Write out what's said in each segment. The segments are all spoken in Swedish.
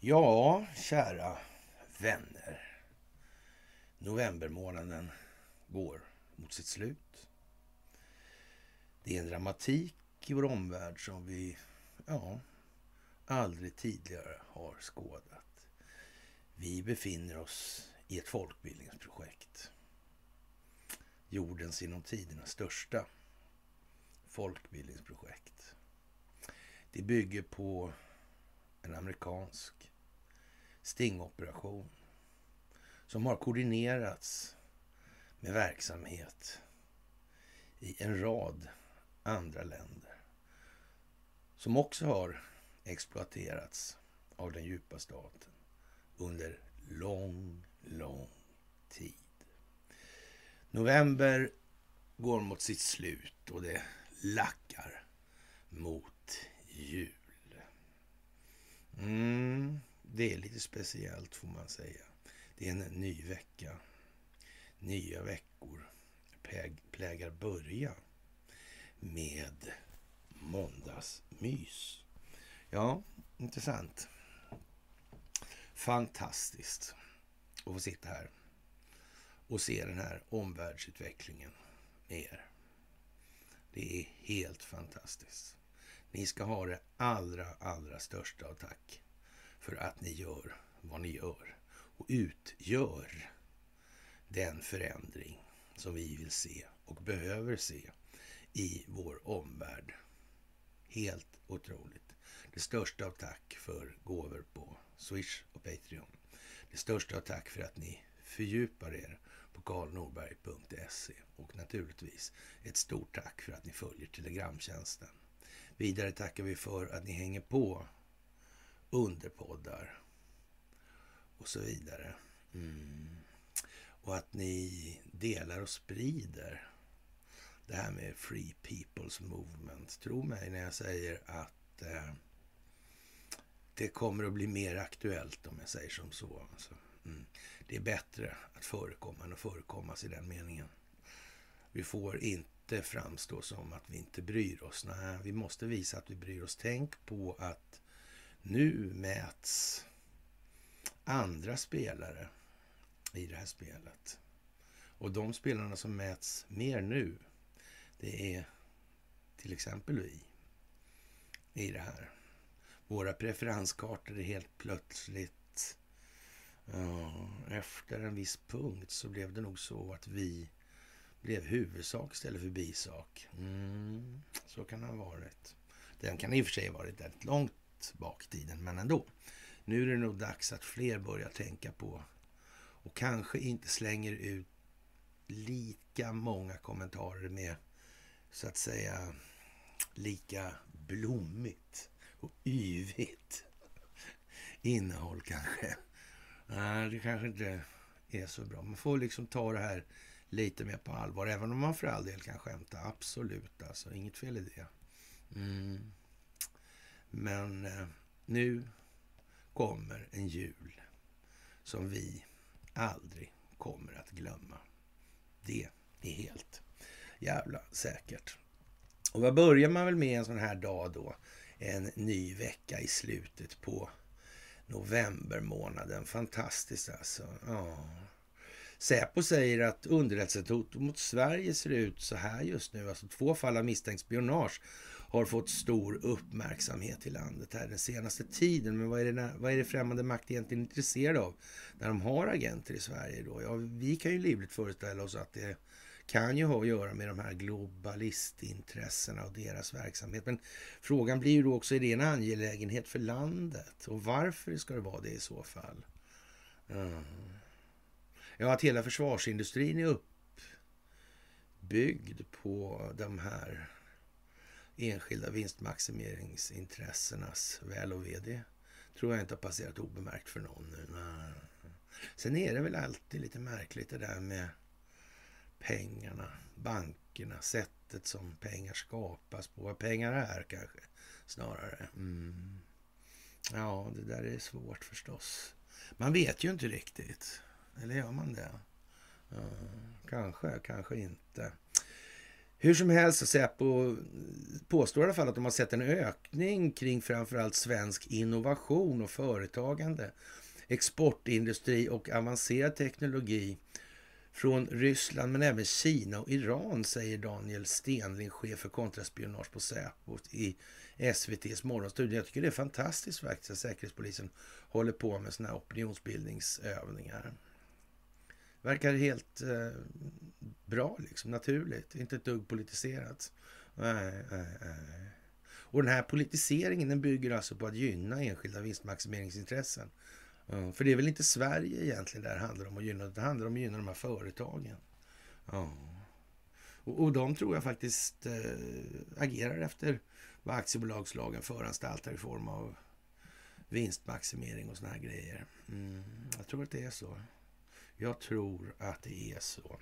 Ja, kära vänner. Novembermånaden går mot sitt slut. Det är en dramatik i vår omvärld som vi ja, aldrig tidigare har skådat. Vi befinner oss i ett folkbildningsprojekt. Jordens inom tiderna största folkbildningsprojekt. Det bygger på en amerikansk stingoperation som har koordinerats med verksamhet i en rad andra länder som också har exploaterats av den djupa staten under lång, lång tid. November går mot sitt slut och det lackar mot jul. Mm, det är lite speciellt får man säga. Det är en ny vecka. Nya veckor plägar börja med måndagsmys. Ja, intressant. Fantastiskt att få sitta här och se den här omvärldsutvecklingen med er. Det är helt fantastiskt. Ni ska ha det allra, allra största av tack för att ni gör vad ni gör och utgör den förändring som vi vill se och behöver se i vår omvärld. Helt otroligt. Det största av tack för gåvor på Swish och Patreon. Det största av tack för att ni fördjupar er på karlnorberg.se och naturligtvis ett stort tack för att ni följer Telegramtjänsten. Vidare tackar vi för att ni hänger på underpoddar och så vidare. Mm. Och att ni delar och sprider det här med Free People's Movement. Tro mig när jag säger att eh, det kommer att bli mer aktuellt om jag säger som så. Alltså, mm. Det är bättre att förekomma än att förekommas i den meningen. Vi får inte framstå som att vi inte bryr oss. Nej, vi måste visa att vi bryr oss. Tänk på att nu mäts andra spelare i det här spelet. Och de spelarna som mäts mer nu, det är till exempel vi i det här. Våra preferenskartor är helt plötsligt... Ja, efter en viss punkt så blev det nog så att vi blev huvudsak istället för bisak. Mm, så kan det ha varit. Den kan i och för sig ha varit rätt långt bak i tiden, men ändå. Nu är det nog dags att fler börjar tänka på och kanske inte slänger ut lika många kommentarer med så att säga lika blommigt och yvigt innehåll kanske. Nej, det kanske inte är så bra. Man får liksom ta det här lite mer på allvar, även om man för all del kan skämta. Absolut, alltså. Inget fel i det. Mm. Men eh, nu kommer en jul som vi aldrig kommer att glömma. Det är helt jävla säkert. Och vad börjar man väl med en sån här dag då? En ny vecka i slutet på november månaden. Fantastiskt alltså. Ja. Säpo säger att underrättelsehotet mot Sverige ser ut så här just nu. Alltså två fall av misstänkt spionage har fått stor uppmärksamhet i landet här den senaste tiden. Men vad är det, vad är det främmande makt egentligen intresserad av när de har agenter i Sverige då? Ja, vi kan ju livligt föreställa oss att det kan ju ha att göra med de här globalistintressena och deras verksamhet. Men frågan blir ju då också, är det en angelägenhet för landet? Och varför ska det vara det i så fall? Mm. Ja, att hela försvarsindustrin är uppbyggd på de här enskilda vinstmaximeringsintressenas väl och ve. Det tror jag inte har passerat obemärkt för någon nu. Sen är det väl alltid lite märkligt det där med pengarna, bankerna, sättet som pengar skapas på. Vad pengar är kanske snarare. Mm. Ja, det där är svårt förstås. Man vet ju inte riktigt. Eller gör man det? Ja, kanske, kanske inte. Hur som helst, så Säpo påstår i alla fall att de har sett en ökning kring framförallt svensk innovation och företagande, exportindustri och avancerad teknologi från Ryssland men även Kina och Iran, säger Daniel Stenling, chef för kontraspionage på Säpo i SVTs morgonstudio. Jag tycker det är fantastiskt faktiskt att Säkerhetspolisen håller på med sådana här opinionsbildningsövningar. Verkar helt eh, bra, liksom, naturligt. Inte ett dugg politiserat. Nej, nej, nej. Och den här politiseringen den bygger alltså på att gynna enskilda vinstmaximeringsintressen. Ja, för det är väl inte Sverige egentligen det här handlar om att gynna. Det handlar om att gynna de här företagen. Ja. Och, och de tror jag faktiskt äh, agerar efter vad aktiebolagslagen föranstaltar i form av vinstmaximering och såna här grejer. Mm, jag tror att det är så. Jag tror att det är så.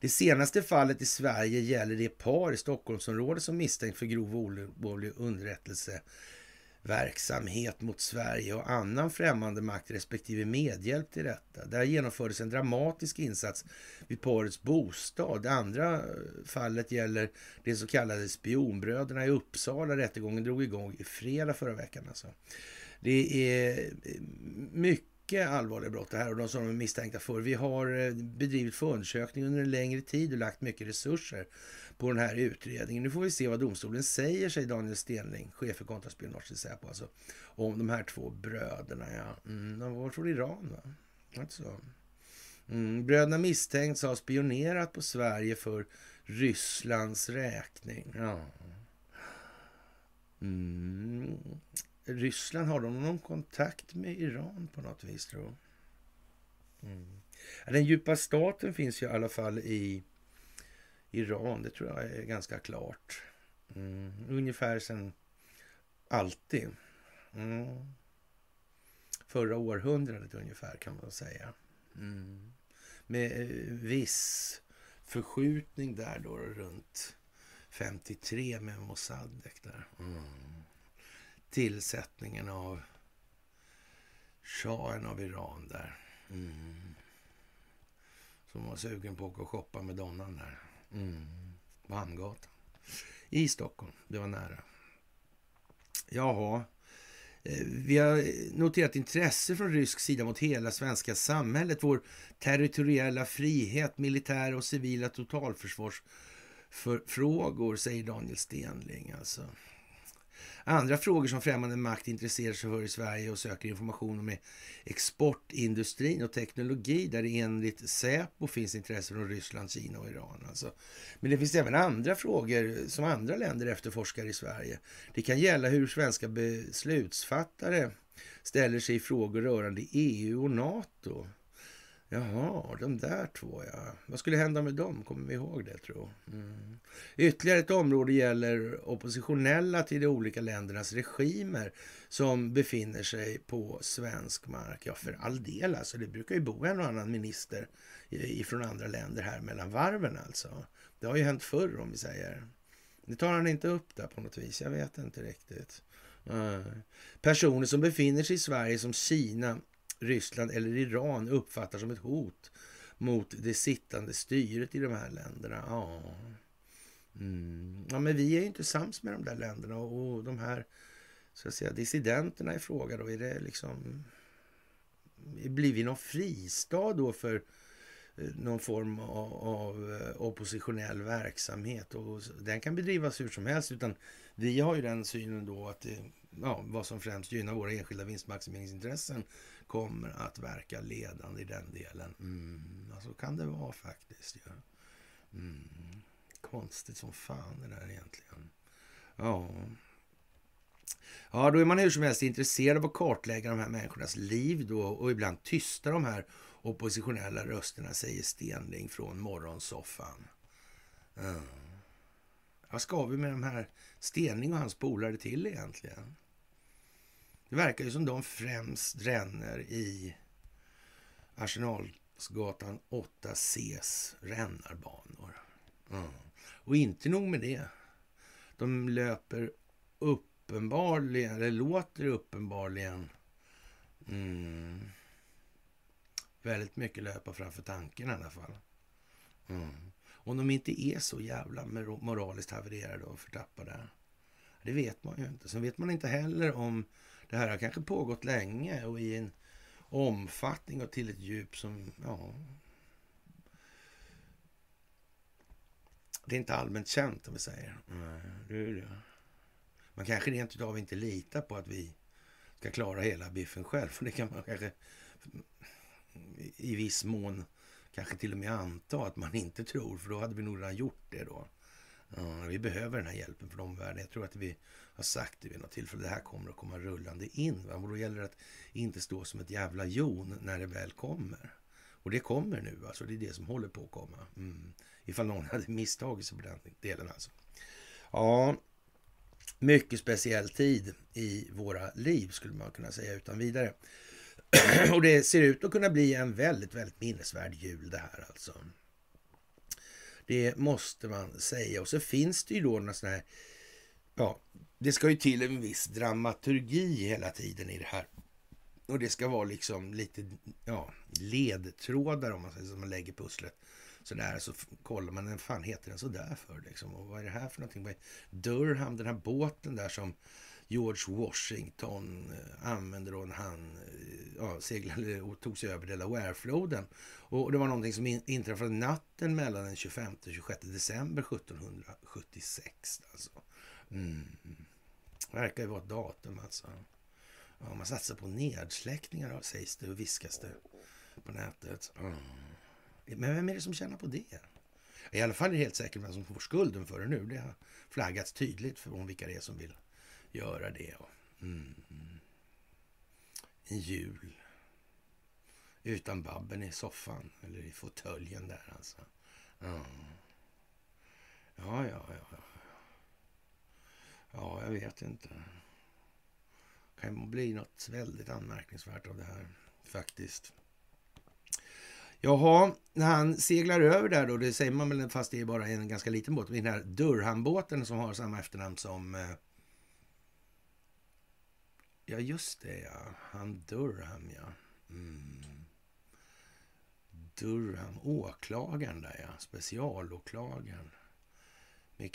Det senaste fallet i Sverige gäller det par i Stockholmsområdet som misstänks för grov olovlig underrättelseverksamhet mot Sverige och annan främmande makt respektive medhjälp till detta. Där genomfördes en dramatisk insats vid parets bostad. Det andra eh, fallet gäller de så kallade spionbröderna i Uppsala. Rättegången drog igång i fredag förra veckan. Alltså. Det är eh, mycket mycket allvarliga brott det här och de som de är misstänkta för. Vi har eh, bedrivit förundersökning under en längre tid och lagt mycket resurser på den här utredningen. Nu får vi se vad domstolen säger, säger Daniel Stenling, chef för kontraspionage i Säpo, alltså, om de här två bröderna. Ja. Mm, de var från Iran, va? Alltså. Mm, bröderna misstänks ha spionerat på Sverige för Rysslands räkning. Ja. Mm. Ryssland, har de någon kontakt med Iran på något vis, tror mm. Den djupa staten finns ju i alla fall i Iran. Det tror jag är ganska klart. Mm. Ungefär sen alltid. Mm. Förra århundradet ungefär kan man säga. Mm. Med eh, viss förskjutning där då runt 53 med Mossadegh där. Mm tillsättningen av shahen av Iran där. Mm. Som var sugen på att åka och shoppa med donnan där. Mm. På Hamngatan. I Stockholm. Det var nära. Jaha. Eh, vi har noterat intresse från rysk sida mot hela svenska samhället. Vår territoriella frihet, militära och civila totalförsvarsfrågor, säger Daniel Stenling. Alltså. Andra frågor som främmande makt intresserar sig för i Sverige och söker information om är exportindustrin och teknologi där det enligt Säpo finns intresse från Ryssland, Kina och Iran. Alltså. Men det finns även andra frågor som andra länder efterforskar i Sverige. Det kan gälla hur svenska beslutsfattare ställer sig i frågor rörande EU och NATO. Jaha, de där två ja. Vad skulle hända med dem? Kommer vi ihåg det tro? Mm. Ytterligare ett område gäller oppositionella till de olika ländernas regimer som befinner sig på svensk mark. Ja, för all del alltså. Det brukar ju bo en och annan minister från andra länder här mellan varven alltså. Det har ju hänt förr om vi säger. Det tar han inte upp där på något vis. Jag vet inte riktigt. Mm. Personer som befinner sig i Sverige som Kina Ryssland eller Iran uppfattar som ett hot mot det sittande styret i de här länderna. Ja, mm. ja men vi är ju inte sams med de där länderna och de här så att säga, dissidenterna i fråga då, är det liksom... Blir vi någon fristad då för eh, någon form av, eh, oppositionell verksamhet? Och den kan bedrivas hur som helst, utan vi har ju den synen då att det, ja, vad som främst gynnar våra enskilda vinstmaximeringsintressen kommer att verka ledande i den delen. Mm, alltså kan det vara faktiskt. Ja. Mm, konstigt som fan det där egentligen. Ja. Ja, då är man hur som helst intresserad av att kartlägga de här människornas liv då och ibland tysta de här oppositionella rösterna, säger Stenling från morgonsoffan. Mm. Vad ska vi med de här Stenling och hans polare till egentligen? Det verkar ju som de främst ränner i Arsenalsgatan 8Cs rännarbanor. Mm. Och inte nog med det. De löper uppenbarligen, eller låter uppenbarligen mm, väldigt mycket löpa framför tanken i alla fall. Mm. Om de inte är så jävla moraliskt havererade och förtappade. Det vet man ju inte. Sen vet man inte heller om det här har kanske pågått länge och i en omfattning och till ett djup som, ja... Det är inte allmänt känt om vi säger. Nej. Man kanske rent utav inte litar på att vi ska klara hela biffen själv. För det kan man kanske i viss mån kanske till och med anta att man inte tror. För då hade vi nog redan gjort det då. Ja, vi behöver den här hjälpen från omvärlden. Jag tror att vi har sagt det vid något tillfälle. Det här kommer att komma rullande in. Va? Och då gäller det att inte stå som ett jävla jon när det väl kommer. Och det kommer nu. Alltså. Det är det som håller på att komma. Mm. Ifall någon hade misstagit sig på den delen. Alltså. Ja, mycket speciell tid i våra liv skulle man kunna säga utan vidare. och det ser ut att kunna bli en väldigt, väldigt minnesvärd jul det här alltså. Det måste man säga. Och så finns det ju då några sådana här... Ja, det ska ju till en viss dramaturgi hela tiden i det här. Och det ska vara liksom lite ja, ledtrådar om man säger så, man lägger pusslet sådär. Så kollar man, vad fan heter den sådär för liksom? Och vad är det här för någonting? Durham, den här båten där som George Washington eh, använde då när han eh, ja, seglade och tog sig över Delawarefloden. Och det var någonting som inträffade natten mellan den 25 och 26 december 1776. Alltså. Mm. Verkar ju vara ett datum alltså. Ja, man satsar på nedsläckningar sägs det och viskas det på nätet. Mm. Men vem är det som tjänar på det? I alla fall är det helt säkert vem som får skulden för det nu. Det har flaggats tydligt för vilka det är som vill göra det. Mm. En jul utan Babben i soffan eller i fåtöljen där alltså. Ja. ja, ja, ja. Ja, jag vet inte. Det kan bli något väldigt anmärkningsvärt av det här faktiskt. Jaha, när han seglar över där då, det säger man väl fast det är bara en ganska liten båt, den här Durham-båten som har samma efternamn som eh, Ja, just det ja. Han Durham ja. Mm. Durham, åklagaren där ja. Specialåklagaren. Med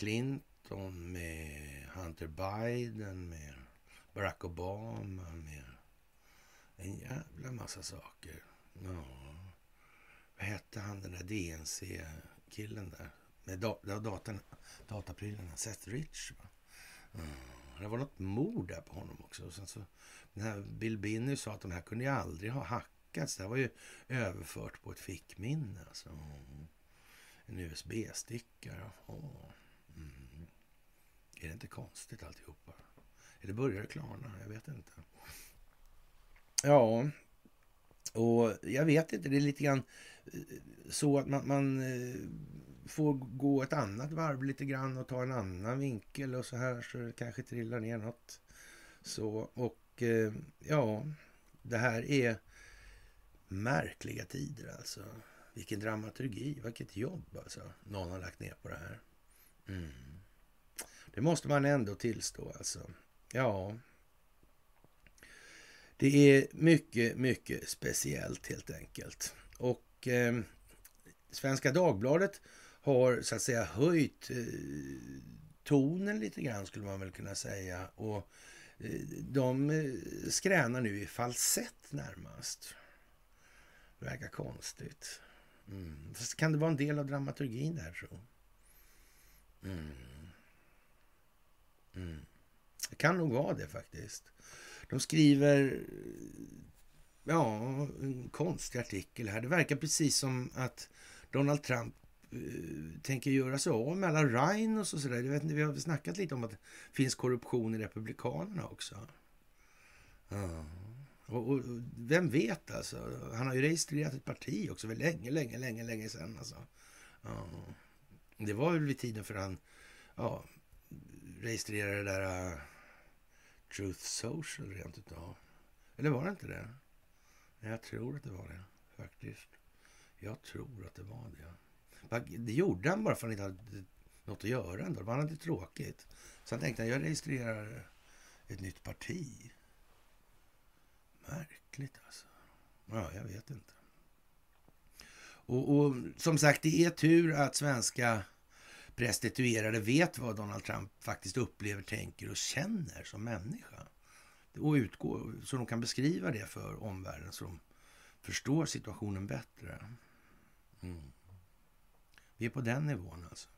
Clinton, med Hunter Biden, med Barack Obama, med en jävla massa saker. Ja. Vad hette han den där DNC-killen där? Med da datan, dataprylarna. Seth Rich va? Mm. Det var något mord där på honom också. Och sen så, den här Bill Binney sa att de här kunde ju aldrig ha hackats. Det här var ju överfört på ett fickminne. Alltså. En USB-sticka. Mm. Är det inte konstigt alltihopa? Eller börjar det klarna? Jag vet inte. Ja, och jag vet inte. Det är lite grann eh, så att man, man eh, får gå ett annat varv lite grann och ta en annan vinkel och så här så det kanske trillar ner något. Så, och eh, ja, det här är märkliga tider alltså. Vilken dramaturgi, vilket jobb alltså någon har lagt ner på det här. Mm. Det måste man ändå tillstå alltså. Ja. Det är mycket, mycket speciellt helt enkelt. Och eh, Svenska Dagbladet har så att säga höjt eh, tonen lite grann skulle man väl kunna säga. Och eh, de eh, skränar nu i falsett närmast. Det verkar konstigt. Mm. Fast kan det vara en del av dramaturgin där tro? Mm. Mm. Det kan nog vara det faktiskt. De skriver ja, en konstig artikel här. Det verkar precis som att Donald Trump Eh, tänker göra sig av med alla rhinos och sådär. vet inte, vi har snackat lite om att det finns korruption i Republikanerna också. Ja. Och, och, vem vet alltså? Han har ju registrerat ett parti också för länge, länge, länge, länge sedan. Alltså. Ja. Det var väl vid tiden för han ja, registrerade det där uh, Truth Social rent utav. Eller var det inte det? Jag tror att det var det faktiskt. Jag tror att det var det. Det gjorde han bara för att han inte hade något att göra ändå. Han hade tråkigt. Så han tänkte att jag registrerar ett nytt parti. Märkligt alltså. Ja, jag vet inte. Och, och, som sagt, det är tur att svenska prostituerade vet vad Donald Trump faktiskt upplever, tänker och känner som människa. Och utgår, så de kan beskriva det för omvärlden så de förstår situationen bättre. Mm. Vi är på den nivån alltså.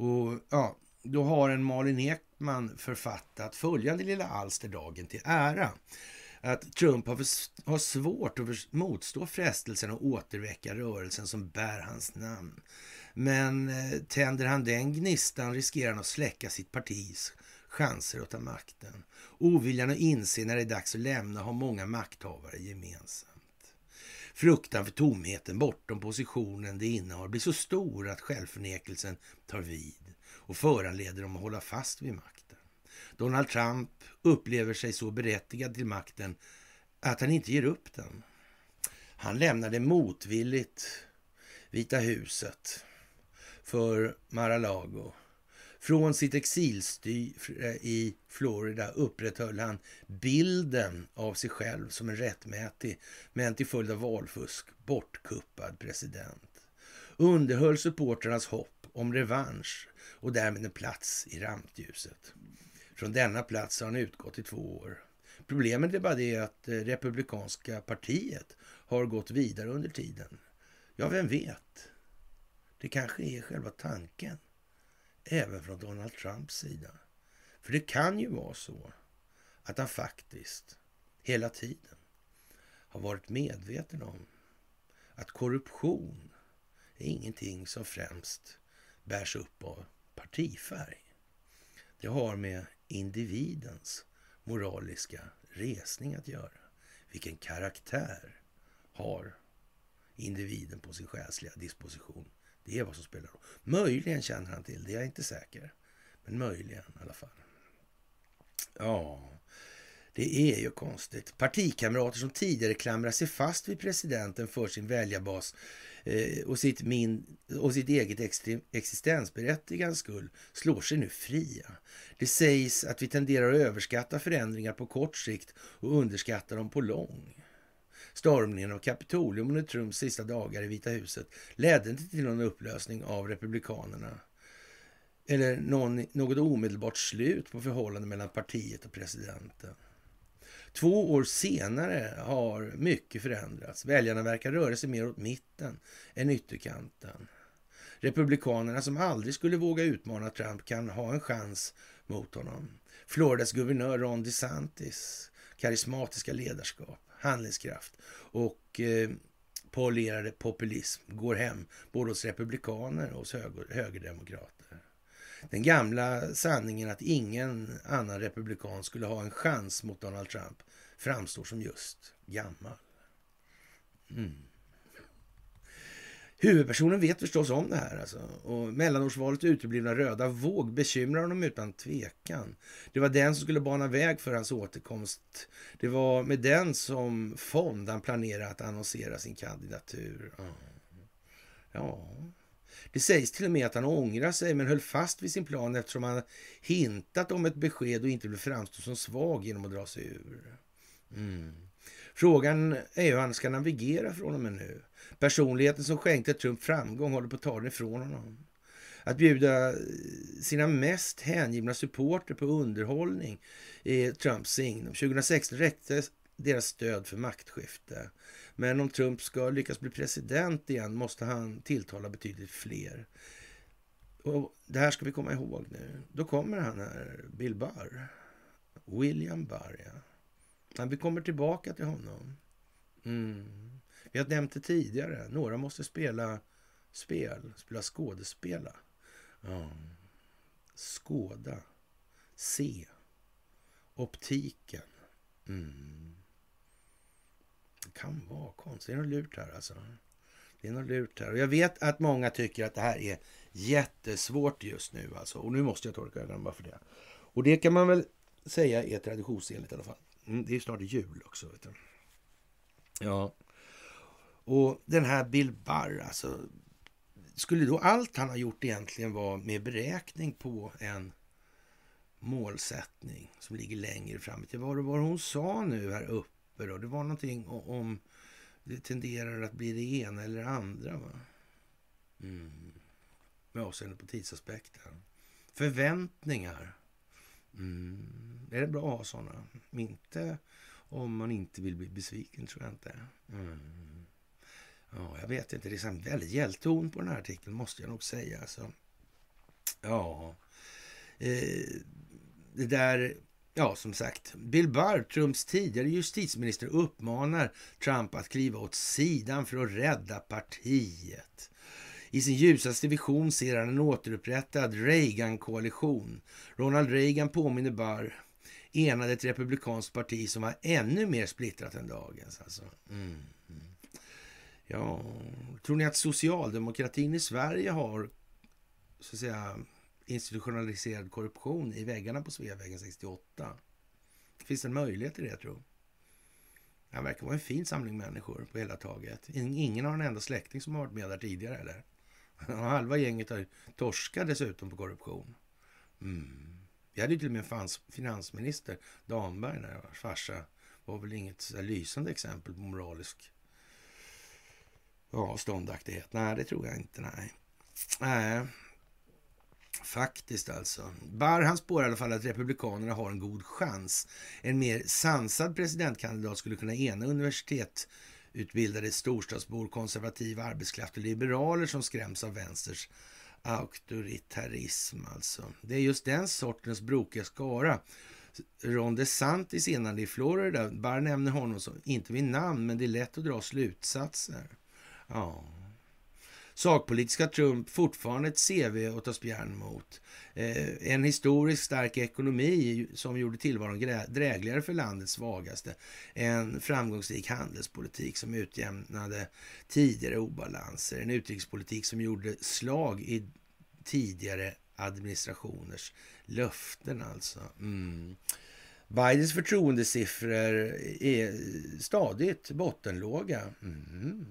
Och ja, då har en Malin Ekman författat följande lilla alster dagen till ära. Att Trump har, har svårt att motstå frestelsen att återväcka rörelsen som bär hans namn. Men eh, tänder han den gnistan riskerar han att släcka sitt partis chanser att ta makten. Oviljan att inse när det är dags att lämna har många makthavare gemensamt. Fruktan för tomheten bortom positionen det innehar blir så stor att självförnekelsen tar vid och föranleder dem att hålla fast vid makten. Donald Trump upplever sig så berättigad till makten att han inte ger upp den. Han lämnade motvilligt Vita huset för Mar-a-Lago. Från sitt exilstyre eh, i Florida upprätthöll han bilden av sig själv som en rättmätig, men till följd av valfusk, bortkuppad president. Underhöll supporternas hopp om revansch och därmed en plats i rampljuset. Från denna plats har han utgått i två år. Problemet är bara det att eh, Republikanska partiet har gått vidare under tiden. Ja, vem vet? Det kanske är själva tanken, även från Donald Trumps sida. För det kan ju vara så att han faktiskt hela tiden har varit medveten om att korruption är ingenting som främst bärs upp av partifärg. Det har med individens moraliska resning att göra. Vilken karaktär har individen på sin själsliga disposition? Det är vad som spelar roll. Möjligen känner han till det, jag är inte säker. Men möjligen i alla fall. Ja, det är ju konstigt. Partikamrater som tidigare klamrar sig fast vid presidenten för sin väljarbas eh, och, sitt min, och sitt eget existensberättigande skull slår sig nu fria. Det sägs att vi tenderar att överskatta förändringar på kort sikt och underskatta dem på lång. Stormningen av Kapitolium under Trumps sista dagar i Vita huset ledde inte till någon upplösning av Republikanerna eller någon, något omedelbart slut på förhållandet mellan partiet och presidenten. Två år senare har mycket förändrats. Väljarna verkar röra sig mer åt mitten än ytterkanten. Republikanerna som aldrig skulle våga utmana Trump kan ha en chans mot honom. Floridas guvernör Ron DeSantis karismatiska ledarskap, handlingskraft och eh, polerade populism går hem både hos republikaner och hos höger, högerdemokrater. Den gamla sanningen att ingen annan republikan skulle ha en chans mot Donald Trump framstår som just gammal. Mm. Huvudpersonen vet förstås om det här. Alltså. Och mellanårsvalet uteblivna röda våg bekymrar honom utan tvekan. Det var den som skulle bana väg för hans återkomst. Det var med den som fond han planerade att annonsera sin kandidatur. Ja, det sägs till och med att han ångrar sig men höll fast vid sin plan eftersom han hintat om ett besked och inte vill framstå som svag genom att dra sig ur. Mm. Frågan är hur han ska navigera från och med nu. Personligheten som skänkte Trump framgång håller på att ta den ifrån honom. Att bjuda sina mest hängivna supporter på underhållning är Trumps signum. 2016 räckte deras stöd för maktskifte. Men om Trump ska lyckas bli president igen måste han tilltala betydligt fler. Och Det här ska vi komma ihåg nu. Då kommer han här, Bill Barr. William Barr, ja. vi kommer tillbaka till honom. Mm. Jag har nämnt det tidigare. Några måste spela spel, spela skådespela. Ja. Skåda. Se. Optiken. Mm kan vara konstigt. Det är något lurt här alltså. Det är något lurt här. Och jag vet att många tycker att det här är jättesvårt just nu alltså. Och nu måste jag torka ögonen bara för det. Och det kan man väl säga är traditionsenligt i alla fall. Mm, det är snart jul också. Vet du. Ja. Och den här Bill Barr, alltså. Skulle då allt han har gjort egentligen vara med beräkning på en målsättning som ligger längre fram? Vad var det hon sa nu här uppe? då? det var någonting om det tenderar att bli det ena eller det andra. Va? Mm. Med avseende på tidsaspekten. Förväntningar. Mm. Är det bra att ha sådana? Inte om man inte vill bli besviken, tror jag inte. Mm. Ja, jag vet inte. Det är en väldigt hjälton på den här artikeln, måste jag nog säga. Så, Ja, eh, det där... Ja, som sagt. Bill Barr, Trumps tidigare justitieminister, uppmanar Trump att kliva åt sidan för att rädda partiet. I sin ljusaste vision ser han en återupprättad Reagan-koalition. Ronald Reagan påminner Barr enade ett republikanskt parti som var ännu mer splittrat än dagens. Alltså. Mm. Ja, tror ni att socialdemokratin i Sverige har så att säga, institutionaliserad korruption i väggarna på Sveavägen 68? Finns det en möjlighet till det, tror Han verkar vara en fin samling människor på hela taget. Ingen har en enda släkting som har varit med där tidigare, eller? Halva gänget har torskat dessutom på korruption. Mm. Vi hade ju till och med en finansminister, Damberg, när vars farsa var väl inget lysande exempel på moralisk ja, ståndaktighet. Nej, det tror jag inte. Nej. nej. Faktiskt alltså. Barr han spår i alla fall att Republikanerna har en god chans. En mer sansad presidentkandidat skulle kunna ena universitetsutbildade storstadsbor, konservativa arbetskraft och liberaler som skräms av vänsters auktoritarism alltså. Det är just den sortens brokiga skara. Ron DeSantis enande i Florida, Barr nämner honom som, inte vid namn, men det är lätt att dra slutsatser. Ja. Sakpolitiska Trump fortfarande ett CV att ta spjärn mot. Eh, en historiskt stark ekonomi som gjorde tillvaron drägligare för landets svagaste. En framgångsrik handelspolitik som utjämnade tidigare obalanser. En utrikespolitik som gjorde slag i tidigare administrationers löften alltså. Mm. Bidens förtroendesiffror är stadigt bottenlåga. Mm.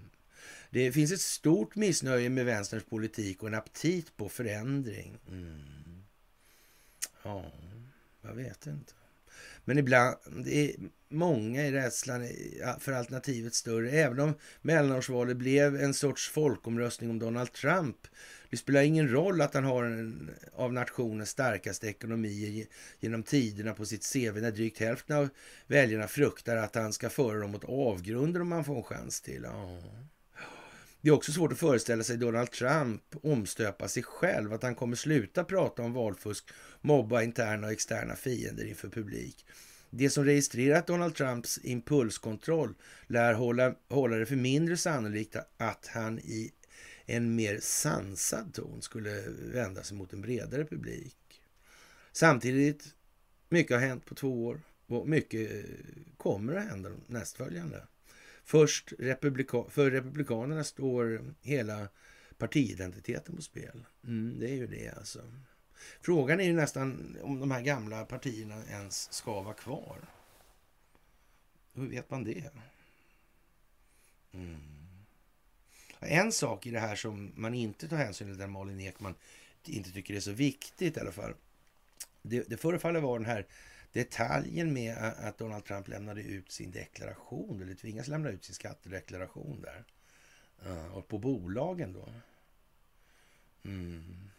Det finns ett stort missnöje med vänsterns politik och en aptit på förändring. Mm. Ja, jag vet inte. Men ibland, är många i rädslan för alternativet större. Även om mellanårsvalet blev en sorts folkomröstning om Donald Trump. Det spelar ingen roll att han har en av nationens starkaste ekonomier genom tiderna på sitt CV när drygt hälften av väljarna fruktar att han ska föra dem mot avgrunden om han får en chans till. Ja. Det är också svårt att föreställa sig Donald Trump omstöpa sig själv, att han kommer sluta prata om valfusk, mobba interna och externa fiender inför publik. Det som registrerat Donald Trumps impulskontroll lär hålla, hålla det för mindre sannolikt att han i en mer sansad ton skulle vända sig mot en bredare publik. Samtidigt, mycket har hänt på två år och mycket kommer att hända nästföljande. Först republika för Republikanerna står hela partiidentiteten på spel. Mm, det är ju det alltså. Frågan är ju nästan om de här gamla partierna ens ska vara kvar. Hur vet man det? Mm. En sak i det här som man inte tar hänsyn till, där Malin Ekman inte tycker det är så viktigt i alla fall. Det, det förefaller vara den här detaljen med att Donald Trump lämnade ut sin deklaration, eller tvingas lämna ut sin skattedeklaration där. och på bolagen då. Mm.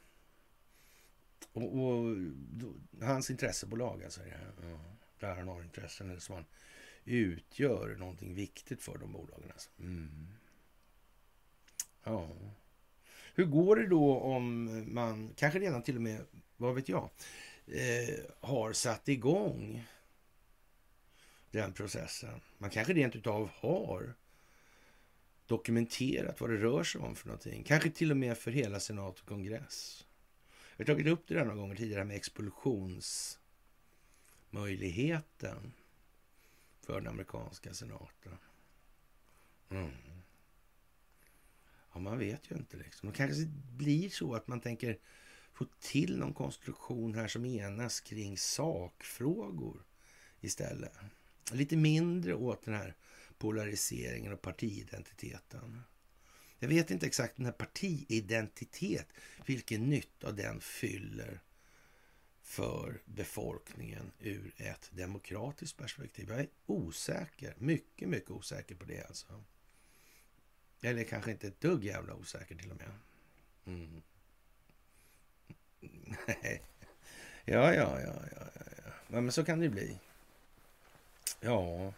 Och, och då, hans intressebolag alltså. Ja, där han har intressen eller som han utgör någonting viktigt för de bolagen. Alltså. Mm. Ja. Hur går det då om man, kanske redan till och med, vad vet jag, eh, har satt igång den processen. Man kanske rent utav har dokumenterat vad det rör sig om för någonting. Kanske till och med för hela senat och kongress. Jag har tagit upp det där några gånger tidigare med expulsionsmöjligheten för den amerikanska senaten. Mm. Ja, man vet ju inte liksom. Det kanske blir så att man tänker få till någon konstruktion här som enas kring sakfrågor istället. Lite mindre åt den här polariseringen och partiidentiteten. Jag vet inte exakt den här partiidentitet, vilken nytta den fyller för befolkningen ur ett demokratiskt perspektiv. Jag är osäker, mycket, mycket osäker på det alltså. Eller kanske inte ett dugg jävla osäker till och med. Mm ja, ja, ja, ja, ja. Men så kan det bli. Ja,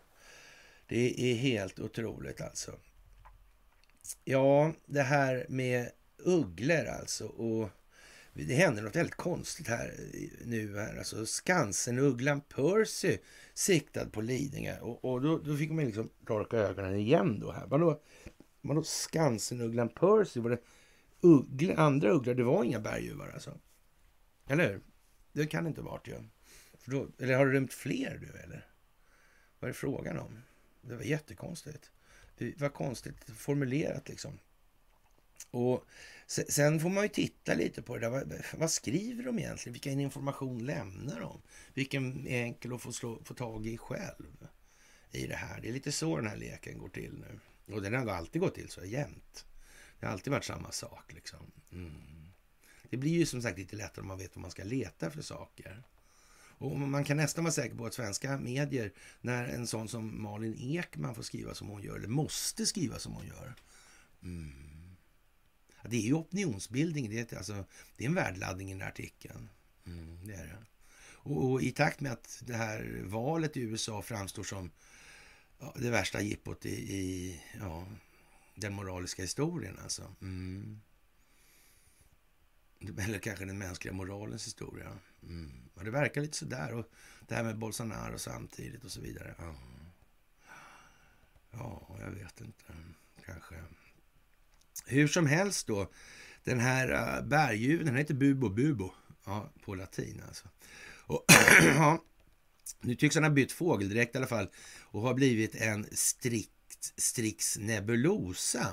det är helt otroligt alltså. Ja, det här med ugglor alltså. Och det händer något väldigt konstigt här nu. Här. Alltså Skansen-ugglan Percy siktad på Lidingö. Och, och då, då, fick man liksom torka ögonen igen då här. Vadå, vadå Skansen-ugglan Percy? Var det uggla, andra ugglor? Det var inga berguvar alltså? Eller hur? Det kan det inte ha varit ju. Då, eller har det rymt fler du eller? Vad är det frågan om? Det var jättekonstigt. Det var konstigt formulerat liksom. Och sen får man ju titta lite på det där. Vad, vad skriver de egentligen? Vilken information lämnar de? Vilken är enkel att få, slå, få tag i själv i det här? Det är lite så den här leken går till nu. Och den har alltid gått till så jämt. Det har alltid varit samma sak liksom. Mm. Det blir ju som sagt lite lättare om man vet vad man ska leta för saker. Och man kan nästan vara säker på att svenska medier, när en sån som Malin Ekman får skriva som hon gör, eller måste skriva som hon gör. Mm. Det är ju opinionsbildning, det är, alltså, det är en värdeladdning i den här artikeln. Mm, det är det. Och, och, i takt med att det här valet i USA framstår som ja, det värsta jippot i, i ja, den moraliska historien alltså. Mm. Eller kanske den mänskliga moralens historia. Mm. Och det verkar lite sådär. Och det här med Bolsonaro samtidigt och så vidare. Ja, ja jag vet inte. Kanske. Hur som helst då. Den här äh, berguven, den heter Bubo Bubo. Ja, på latin alltså. Och, ja, nu tycks han ha bytt fågeldräkt i alla fall och har blivit en strikt Strix nebulosa.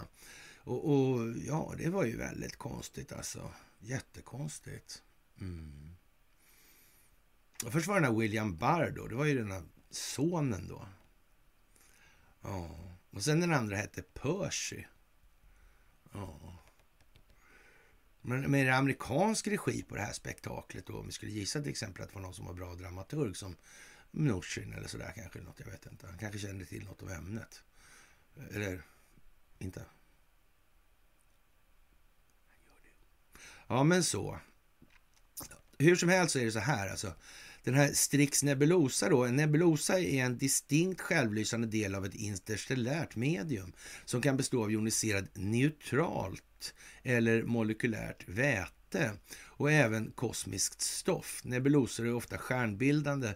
Och, och, ja, det var ju väldigt konstigt alltså. Jättekonstigt. Mm. Och först var det den här William Barr då. Det var ju den här sonen då. Ja. Och sen den andra hette Percy. Ja. Men med amerikansk regi på det här spektaklet då, om vi skulle gissa till exempel att det var någon som var bra dramaturg som Nushin eller sådär kanske, något, jag vet inte. Han kanske kände till något om ämnet. Eller inte? Ja, men så. Hur som helst så är det så här alltså. Den här Strix nebulosa då, en nebulosa är en distinkt självlysande del av ett interstellärt medium som kan bestå av joniserad neutralt eller molekylärt väte och även kosmiskt stoff. Nebulosor är ofta stjärnbildande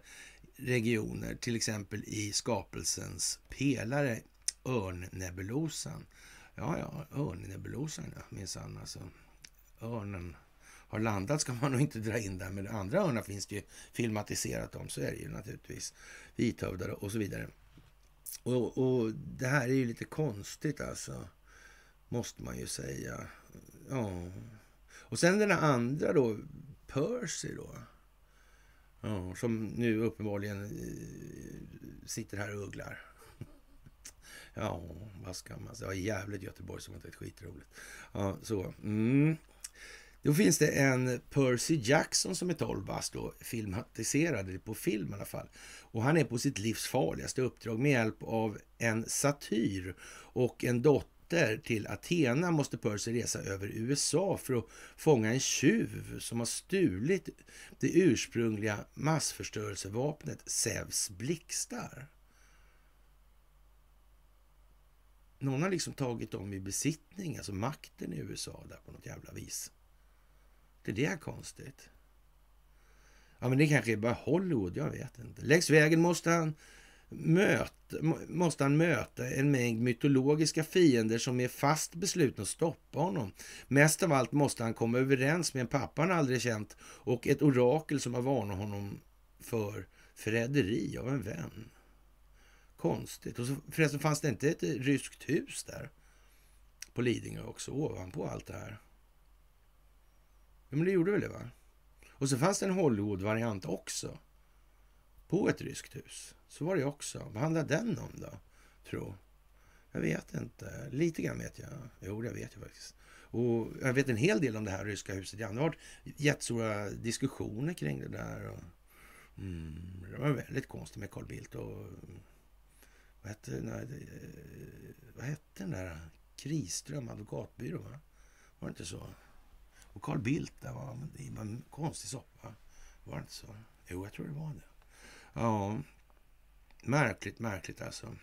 regioner, till exempel i skapelsens pelare, Örnnebulosan. Ja, ja, Örnnebulosan, ja, minsann alltså. Örnen har landat ska man nog inte dra in där. Men andra örnar finns det ju filmatiserat om. Så är det ju naturligtvis. Vithövdade och så vidare. Och, och det här är ju lite konstigt alltså. Måste man ju säga. Ja. Och sen den andra då. Percy då. Ja, som nu uppenbarligen eh, sitter här och ugglar. Ja, vad ska man säga? Ja, jävligt Göteborg som inte är skitroligt. Ja, så. Mm. Då finns det en Percy Jackson som är 12 bast då, filmatiserad, på film i alla fall. Och han är på sitt livs farligaste uppdrag med hjälp av en satyr och en dotter till Athena måste Percy resa över USA för att fånga en tjuv som har stulit det ursprungliga massförstörelsevapnet Zeus blixtar. Någon har liksom tagit dem i besittning, alltså makten i USA där på något jävla vis. Det är det konstigt. Ja, men det kanske är bara Hollywood, jag vet inte. Längs vägen måste han möta, måste han möta en mängd mytologiska fiender som är fast beslutna att stoppa honom. Mest av allt måste han komma överens med en pappa han aldrig känt och ett orakel som har varnat honom för förräderi av en vän. Konstigt. Och så, förresten fanns det inte ett ryskt hus där på Lidingö också ovanpå allt det här? Ja, men det gjorde väl det, va? Och så fanns det en Hollywood-variant också. På ett ryskt hus. Så var det också. Vad handlade den om då, tro? Jag vet inte. Lite grann vet jag. Jo, det vet jag faktiskt. Och jag vet en hel del om det här ryska huset. Det har varit jättestora diskussioner kring det där. Och, mm, det var väldigt konstigt med Carl Bildt och... Vad hette, nej, eh, vad hette den där Kriström advokatbyrå, va? Var det inte så? Och Carl Bildt, där var, det var en konstig soppa. Var det inte så? Jo, jag tror det var det. Ja, märkligt, märkligt alltså.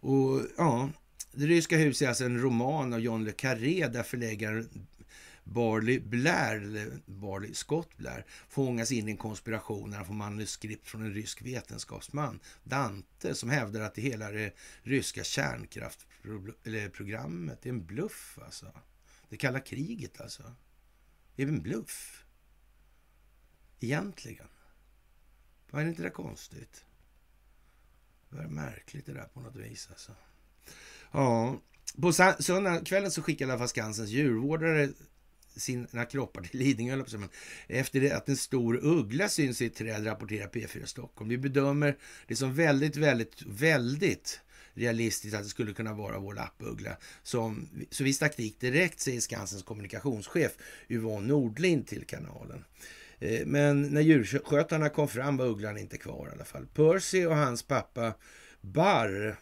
Och ja, Det ryska huset är alltså en roman av John le Carré där förläggaren Barley Blair, eller Barley Scott Blair, fångas in i en konspiration när han får manuskript från en rysk vetenskapsman, Dante, som hävdar att det hela det ryska kärnkraftprogrammet är en bluff alltså. Det kalla kriget alltså. Det är en bluff. Egentligen. Var inte det konstigt? Det är märkligt det där på något vis alltså. Ja, på söndagskvällen så skickade i alla fall Skansens djurvårdare sina kroppar till Lidingö, men efter det att en stor uggla syns i ett träd, rapporterar P4 Stockholm. Vi bedömer det som väldigt, väldigt, väldigt realistiskt att det skulle kunna vara vår lappuggla. Som, så vi stack dit direkt, säger Skansens kommunikationschef Yvonne Nordlind till kanalen. Eh, men när djurskötarna kom fram var ugglan inte kvar i alla fall. Percy och hans pappa Barr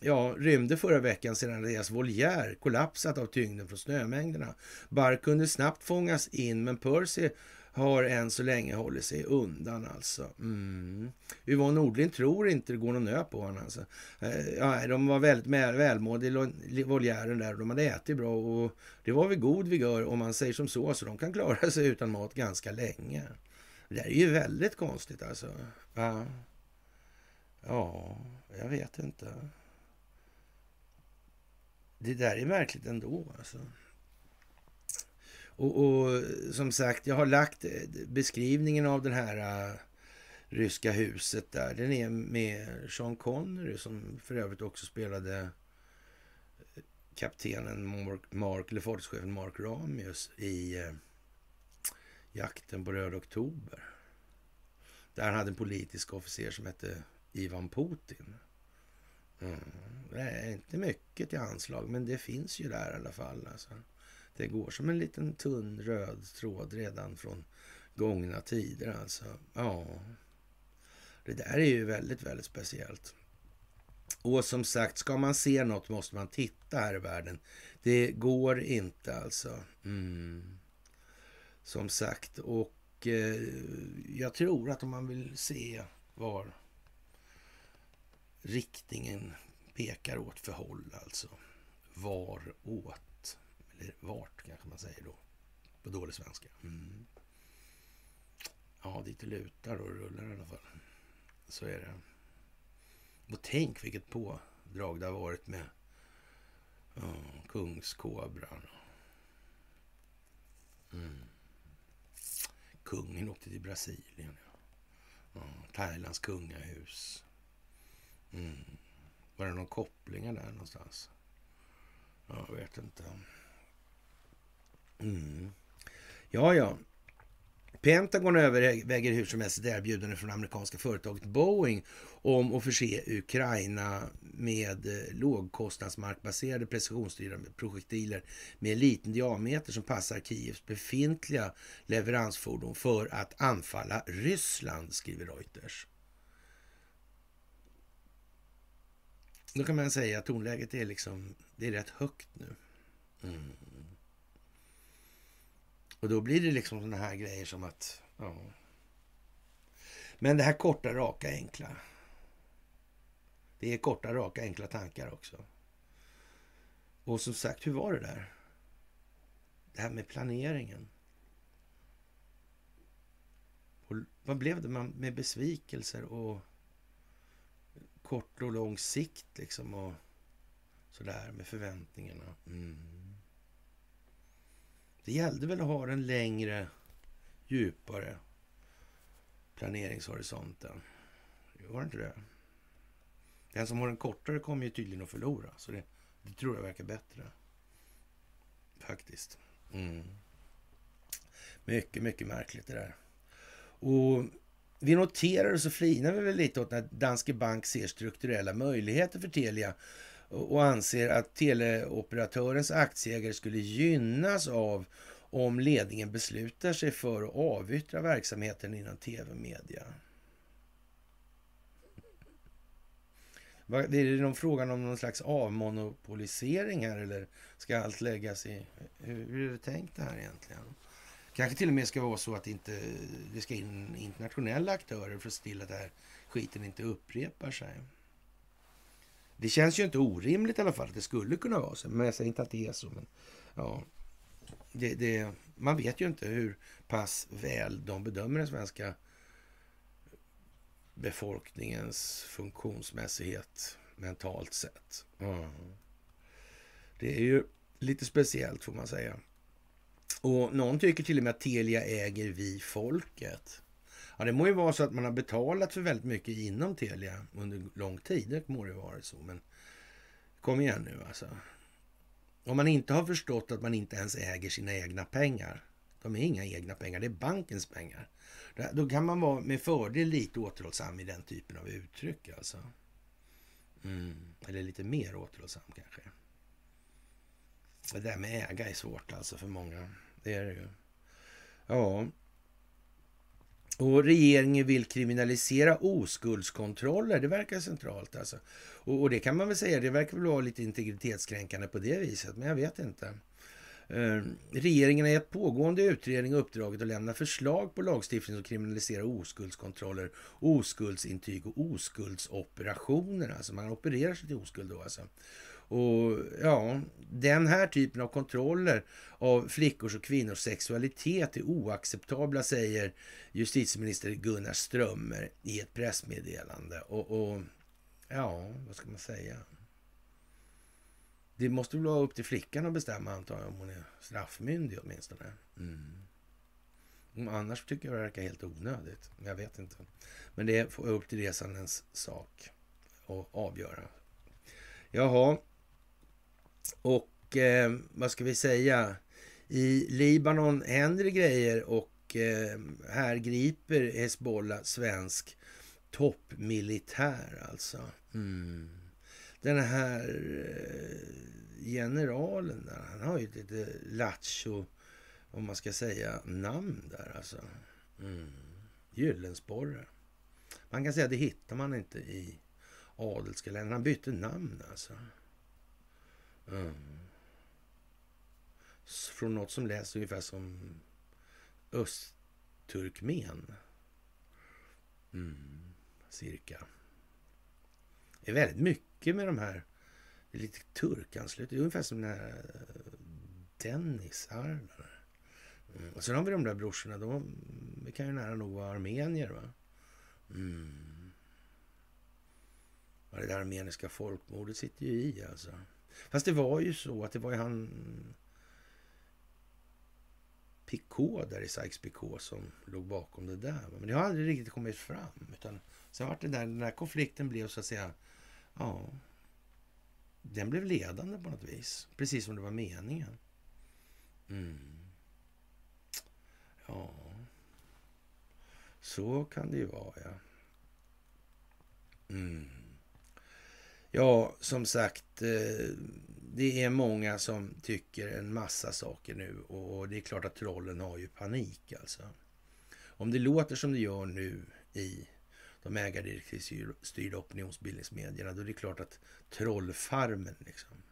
ja, rymde förra veckan sedan deras voljär kollapsat av tyngden från snömängderna. Barr kunde snabbt fångas in, men Percy har än så länge hållit sig undan alltså. Mm. Yvonne Nordlind tror inte det går någon nö på honom. Alltså. Eh, de var väldigt välmående i voljären där och de hade ätit bra och det var väl god vigör om man säger som så, så de kan klara sig utan mat ganska länge. Det där är ju väldigt konstigt alltså. Ja, ja jag vet inte. Det där är märkligt ändå alltså. Och, och, som sagt, jag har lagt eh, beskrivningen av det här uh, ryska huset där. Den är med Sean Connery som för övrigt också spelade eh, kaptenen Mark, Mark eller fartygschefen Mark Ramius i uh, Jakten på Röd Oktober. Där han hade en politisk officer som hette Ivan Putin. Mm. Det är inte mycket till anslag, men det finns ju där i alla fall. Alltså. Det går som en liten tunn röd tråd redan från gångna tider. Alltså. Ja, det där är ju väldigt, väldigt speciellt. Och som sagt, ska man se något måste man titta här i världen. Det går inte alltså. Mm. Som sagt, och eh, jag tror att om man vill se var riktningen pekar åt för håll alltså. Var åt, eller vart kanske man säger då, på dålig svenska. Mm. Ja, dit det lutar och rullar i alla fall. Så är det. Och tänk vilket pådrag det har varit med oh, kungskobran. Mm. Kungen åkte till Brasilien. Ja. Oh, Thailands kungahus. Mm. Var det någon kopplingar där någonstans? Jag vet inte. Mm. Ja, ja. Pentagon överväger hur som helst ett erbjudande från amerikanska företaget Boeing om att förse Ukraina med eh, lågkostnadsmarkbaserade precisionsstyrande projektiler med liten diameter som passar Kievs befintliga leveransfordon för att anfalla Ryssland, skriver Reuters. Då kan man säga att tonläget är liksom, det är rätt högt nu. Mm. Och då blir det liksom sådana här grejer som att, ja. Men det här korta, raka, enkla. Det är korta, raka, enkla tankar också. Och som sagt, hur var det där? Det här med planeringen. Och vad blev det med besvikelser och kort och lång sikt liksom och sådär med förväntningarna. Mm. Det gällde väl att ha den längre, djupare planeringshorisonten. Var det inte det? Den som har den kortare kommer ju tydligen att förlora. Så det, det tror jag verkar bättre. Faktiskt. Mm. Mycket, mycket märkligt det där. Och vi noterar och så flinar vi väl lite åt när Danske Bank ser strukturella möjligheter för Telia och anser att teleoperatörens aktieägare skulle gynnas av om ledningen beslutar sig för att avyttra verksamheten inom tv-media. Är det någon frågan om någon slags avmonopolisering här eller ska allt läggas i... Hur, är det tänkt det här egentligen? Kanske till och med ska vara så att inte, det ska in internationella aktörer för att se till att det här skiten inte upprepar sig. Det känns ju inte orimligt i alla fall att det skulle kunna vara så. Men jag säger inte att det är så. Men ja, det, det, man vet ju inte hur pass väl de bedömer den svenska befolkningens funktionsmässighet mentalt sett. Mm. Det är ju lite speciellt får man säga. Och någon tycker till och med att Telia äger vi folket. Ja, det må ju vara så att man har betalat för väldigt mycket inom Telia under lång tid. Det må ju vara så, men kom igen nu alltså. Om man inte har förstått att man inte ens äger sina egna pengar. De är inga egna pengar, det är bankens pengar. Då kan man vara med fördel lite återhållsam i den typen av uttryck alltså. Mm. Eller lite mer återhållsam kanske. Det där med äga är svårt alltså för många. Det är det ju. Ja. Och regeringen vill kriminalisera oskuldskontroller. Det verkar centralt alltså. Och, och, det kan man väl säga, det verkar väl vara lite integritetskränkande på det viset, men jag vet inte. Eh, regeringen har gett pågående utredning uppdraget att lämna förslag på lagstiftning som kriminaliserar oskuldskontroller, oskuldsintyg och oskuldsoperationer. Alltså man opererar sig till oskuld då alltså. Och ja, den här typen av kontroller av flickors och kvinnors sexualitet är oacceptabla, säger justitieminister Gunnar Strömmer i ett pressmeddelande. Och, och ja, vad ska man säga? Det måste väl vara upp till flickan att bestämma antar jag, om hon är straffmyndig åtminstone. Mm. Annars tycker jag det verkar helt onödigt. Jag vet inte. Men det är upp till resandens sak att avgöra. Jaha. Och eh, vad ska vi säga? I Libanon händer det grejer och eh, här griper Hezbollah svensk toppmilitär alltså. Mm den här eh, generalen där, han har ju ett lite lattjo, om man ska säga, namn där alltså. Mm. Gyllensporre. Man kan säga att det hittar man inte i adelskalendern. Han bytte namn alltså. Mm. Från något som läser ungefär som östturkmen. Mm. Cirka. Det är väldigt mycket med de här det är lite turkanslut. Det är ungefär som den här eh, Dennis arven. Mm. Och sen har vi de där brorsorna. De kan ju nära nog vara armenier. Va? Mm. Det där armeniska folkmordet sitter ju i alltså. Fast det var ju så att det var ju han Picot där i Sykes-Picot som låg bakom det där. Men det har aldrig riktigt kommit fram. Utan sen vart det där, den där konflikten blev så att säga Ja, den blev ledande på något vis. Precis som det var meningen. Mm. Ja, så kan det ju vara, ja. Mm. Ja, som sagt, eh, det är många som tycker en massa saker nu och det är klart att trollen har ju panik alltså. Om det låter som det gör nu i de ägardirektivstyrda opinionsbildningsmedierna, då är det klart att trollfarmen liksom,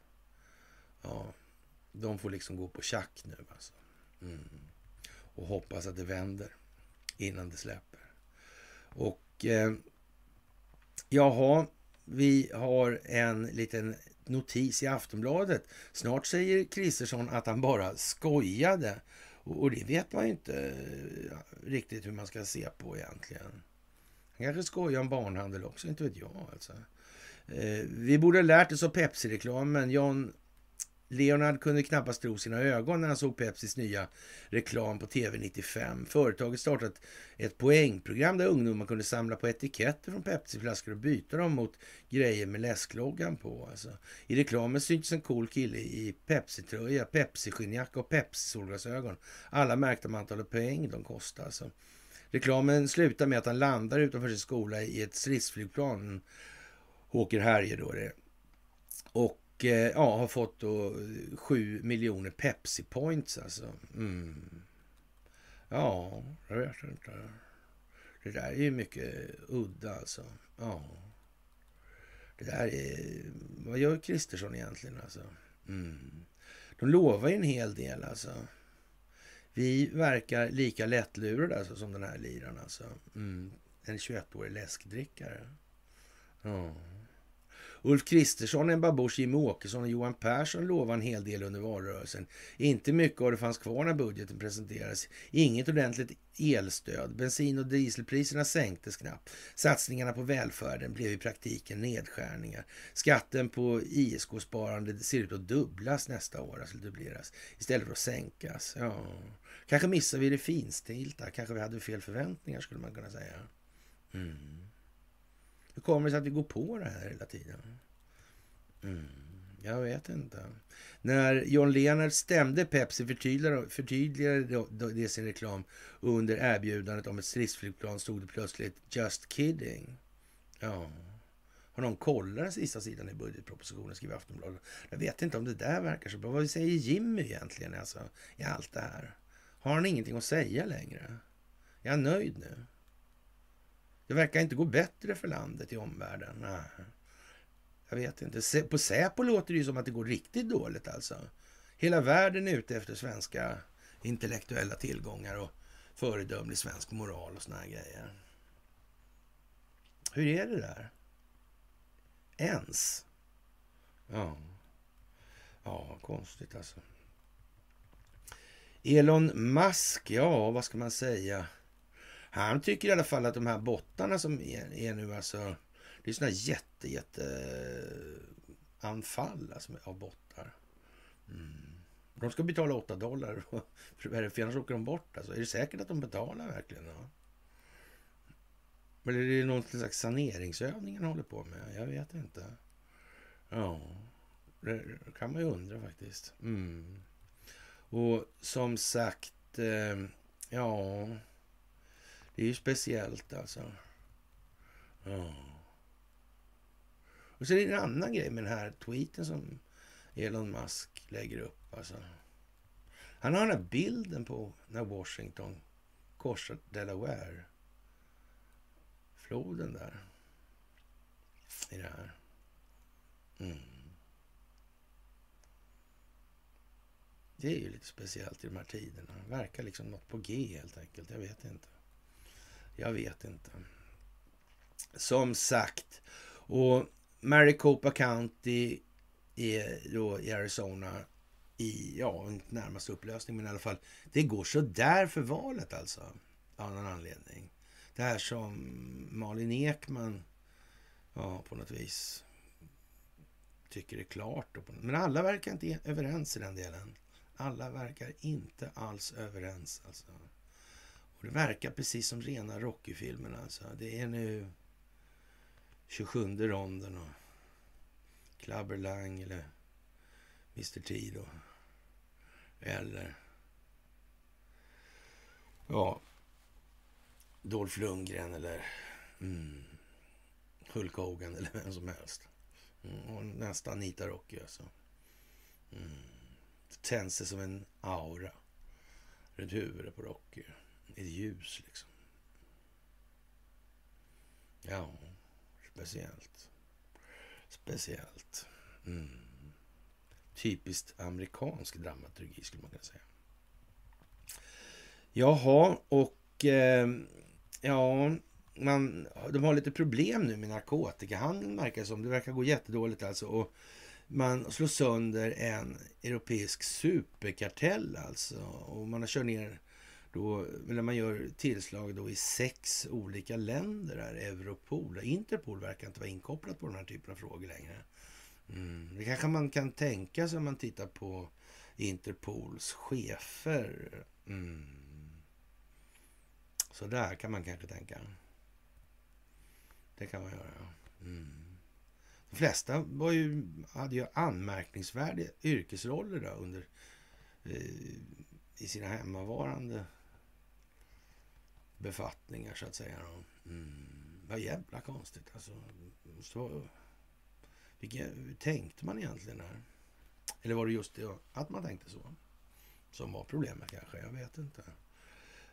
ja, de får liksom gå på tjack nu alltså. Mm. Och hoppas att det vänder innan det släpper. Och eh, jaha, vi har en liten notis i Aftonbladet. Snart säger Kristersson att han bara skojade. Och, det vet man ju inte eh, riktigt hur man ska se på egentligen. Han kanske skojar om barnhandel också, inte vet jag. Alltså. Eh, vi borde ha lärt oss av Pepsi-reklamen. John Leonard kunde knappast tro sina ögon när han såg Pepsis nya reklam på TV 95. Företaget startat ett poängprogram där ungdomar kunde samla på etiketter från Pepsi-flaskor och byta dem mot grejer med läskloggan på. Alltså. I reklamen syntes en cool kille i Pepsi-tröja, Pepsi-skinnjacka och Pepsi-solglasögon. Alla märkte man antalet poäng de kostade. Alltså. Reklamen slutar med att han landar utanför sin skola i ett stridsflygplan. Åker Härje då det. Och och ja, har fått då 7 miljoner Pepsi points alltså. Mm. Ja, jag vet inte. Det där är ju mycket udda alltså. Ja. Det där är... Vad gör Kristersson egentligen alltså? Mm. De lovar ju en hel del alltså. Vi verkar lika lättlurade alltså, som den här liran alltså. Mm. En 21-årig läskdrickare. Ja. Ulf Kristersson, Ebba Busch, Jimmie Åkesson och Johan Persson lovade en hel del under valrörelsen. Inte mycket av det fanns kvar när budgeten presenterades. Inget ordentligt elstöd. Bensin och dieselpriserna sänktes knappt. Satsningarna på välfärden blev i praktiken nedskärningar. Skatten på ISK-sparande ser ut att dubblas nästa år, alltså dubbleras, istället för att sänkas. Ja. Kanske missar vi det finstilta, kanske vi hade fel förväntningar skulle man kunna säga. Mm. Hur kommer det sig att vi går på det här hela tiden? Mm, jag vet inte. När John Lennart stämde Pepsi förtydligade, förtydligade det sin reklam under erbjudandet om ett stridsflygplan stod det plötsligt “Just kidding”. Ja. Har någon kollat den sista sidan i budgetpropositionen, skriver Aftonbladet. Jag vet inte om det där verkar så bra. Vad säger Jimmy egentligen alltså, i allt det här? Har han ingenting att säga längre? Är han nöjd nu? Det verkar inte gå bättre för landet i omvärlden. Nej. Jag vet inte. På Säpo låter det ju som att det går riktigt dåligt alltså. Hela världen är ute efter svenska intellektuella tillgångar och föredömlig svensk moral och såna här grejer. Hur är det där? Ens? Ja. Ja, konstigt alltså. Elon Musk, ja, vad ska man säga? Han tycker i alla fall att de här bottarna som är, är nu alltså, det är sådana jätte, jätte anfall alltså, av bottar. Mm. De ska betala 8 dollar, för annars åker de bort. Alltså. Är det säkert att de betalar verkligen? Ja? Eller är det någon slags saneringsövning han håller på med? Jag vet inte. Ja, det kan man ju undra faktiskt. Mm. Och som sagt, eh, ja... Det är ju speciellt alltså. Ja. Och så är det en annan grej med den här tweeten som Elon Musk lägger upp. Alltså. Han har den här bilden på när Washington korsar Delaware. Floden där. I det här. Mm. Det är ju lite speciellt i de här tiderna. Det verkar liksom något på G helt enkelt. Jag vet inte. Jag vet inte. Som sagt. Och Maricopa County är då i Arizona i, ja, inte närmast upplösning, men i alla fall. Det går så där för valet alltså. Av någon anledning. Det här som Malin Ekman, ja, på något vis tycker är klart. Men alla verkar inte överens i den delen. Alla verkar inte alls överens alltså. Och det verkar precis som rena Rocky-filmen alltså. Det är nu 27 ronden och Clubber Lang eller Mr T då. Eller ja, Dolph Lundgren eller mm, Hulk Hogan eller vem som helst. Mm, och nästan Anita Rocky alltså. Mm. Det tänds som en aura runt huvudet på Rocky ett ljus liksom. Ja, speciellt. Speciellt. Mm. Typiskt amerikansk dramaturgi skulle man kunna säga. Jaha, och eh, ja, man, de har lite problem nu med narkotikahandeln verkar som. Det verkar gå jättedåligt alltså. Och man slår sönder en europeisk superkartell alltså. Och man har kört ner då, när man gör tillslag då i sex olika länder, Här, Europol. Interpol verkar inte vara inkopplat på den här typen av frågor längre. Mm. Det kanske man kan tänka sig om man tittar på Interpols chefer. Mm. Så där kan man kanske tänka. Det kan man göra. Mm. De flesta var ju, hade ju anmärkningsvärda yrkesroller då under, eh, i sina hemmavarande befattningar så att säga. Mm. Vad jävla konstigt alltså. Så, vilka, hur tänkte man egentligen här? Eller var det just det att man tänkte så? Som var problemet kanske? Jag vet inte.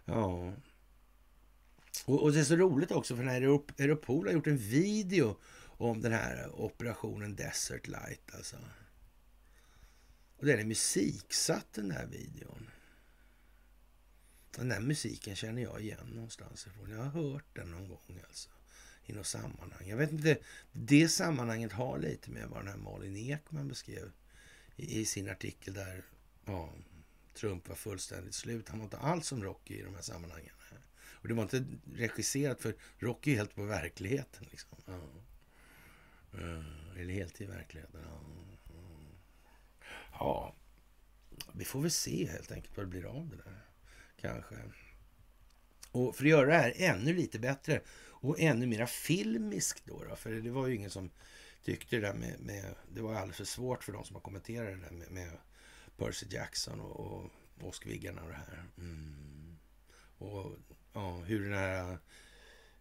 Ja. Och, och det är så roligt också för när Europol har gjort en video om den här operationen Desert Light alltså. Och den är musiksatt den där videon. Den där musiken känner jag igen någonstans ifrån. Jag har hört den någon gång alltså. I något sammanhang. Jag vet inte, det sammanhanget har lite med vad den här Malin Ekman beskrev i, i sin artikel där ja, Trump var fullständigt slut. Han var inte alls som Rocky i de här sammanhangen. Och det var inte regisserat för Rocky är helt på verkligheten. Liksom. Ja. Eh, eller helt i verkligheten. Ja. ja. Vi får väl se helt enkelt vad det blir av det där. Kanske. Och för att göra det här ännu lite bättre och ännu mera filmiskt då, då för det var ju ingen som tyckte det där med, med, det var alldeles för svårt för de som har kommenterat det där med, med Percy Jackson och, och åskviggarna och det här. Mm. Och ja, hur den här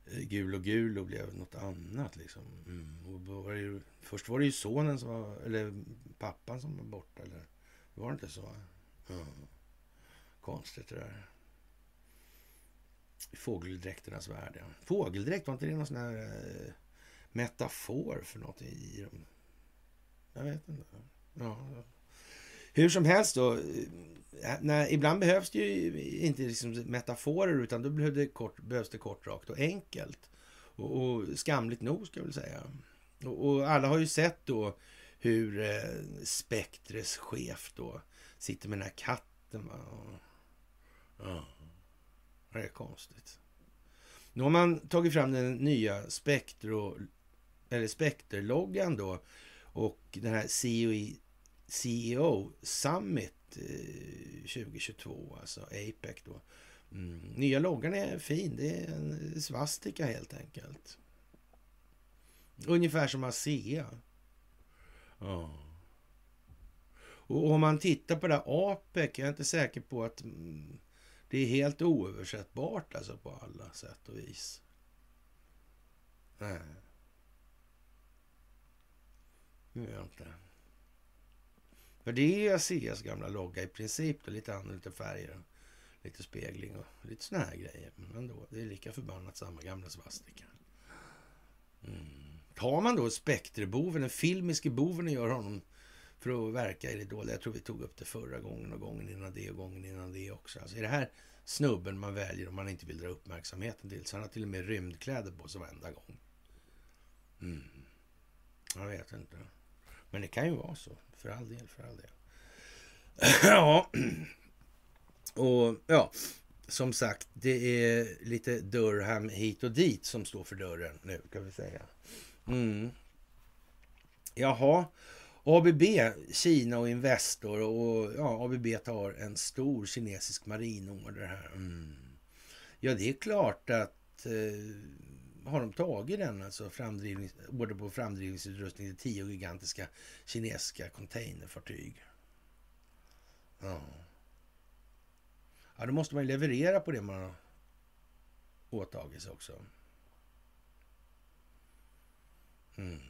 eh, Gul och Gul blev något annat liksom. Mm. Och var ju, först var det ju sonen som var, eller pappan som var borta, eller var det inte så? Ja. Konstigt det där. Fågeldräkternas värld, ja. Fågeldräkt, var inte det någon sån här eh, metafor för något i dem? Jag vet inte. Ja. Hur som helst då. Eh, eh, nej, ibland behövs det ju inte liksom metaforer utan då behövs det kort, behövs det kort, rakt och enkelt. Och, och skamligt nog ska jag väl säga. Och, och, alla har ju sett då hur eh, Spektres chef då sitter med den här katten. Va? Och, ja. Det är konstigt. Nu har man tagit fram den nya Spectro eller Spectre-loggan då och den här CEO, CEO Summit eh, 2022, alltså APEC då. Mm. Nya loggan är fin. Det är en svastika helt enkelt. Ungefär som ASEA. Ja. Och om man tittar på det här APEC, jag är inte säker på att mm, det är helt oöversättbart alltså på alla sätt och vis. Nej. Nu är jag inte. För det är ASEAs gamla logga i princip. Då, lite annorlunda färger, lite spegling och lite såna här grejer. Men ändå, det är lika förbannat samma gamla svastika. Mm. Tar man då spektreboven, den filmiske boven och gör honom för att verka i det dåliga. Jag tror vi tog upp det förra gången och gången innan det och gången innan det också. Alltså är det här snubben man väljer om man inte vill dra uppmärksamheten till? Så han har till och med rymdkläder på sig varenda gång. Mm. Jag vet inte. Men det kan ju vara så. För all del, för all del. ja. Och ja, som sagt, det är lite Durham hit och dit som står för dörren nu kan vi säga. Mm. Jaha, ABB, Kina och Investor och ja, ABB tar en stor kinesisk marinorder här. Mm. Ja, det är klart att eh, har de tagit den, alltså framdrivnings, order på framdrivningsutrustning till tio gigantiska kinesiska containerfartyg. Ja. ja, då måste man ju leverera på det man har åtagit sig också. Mm.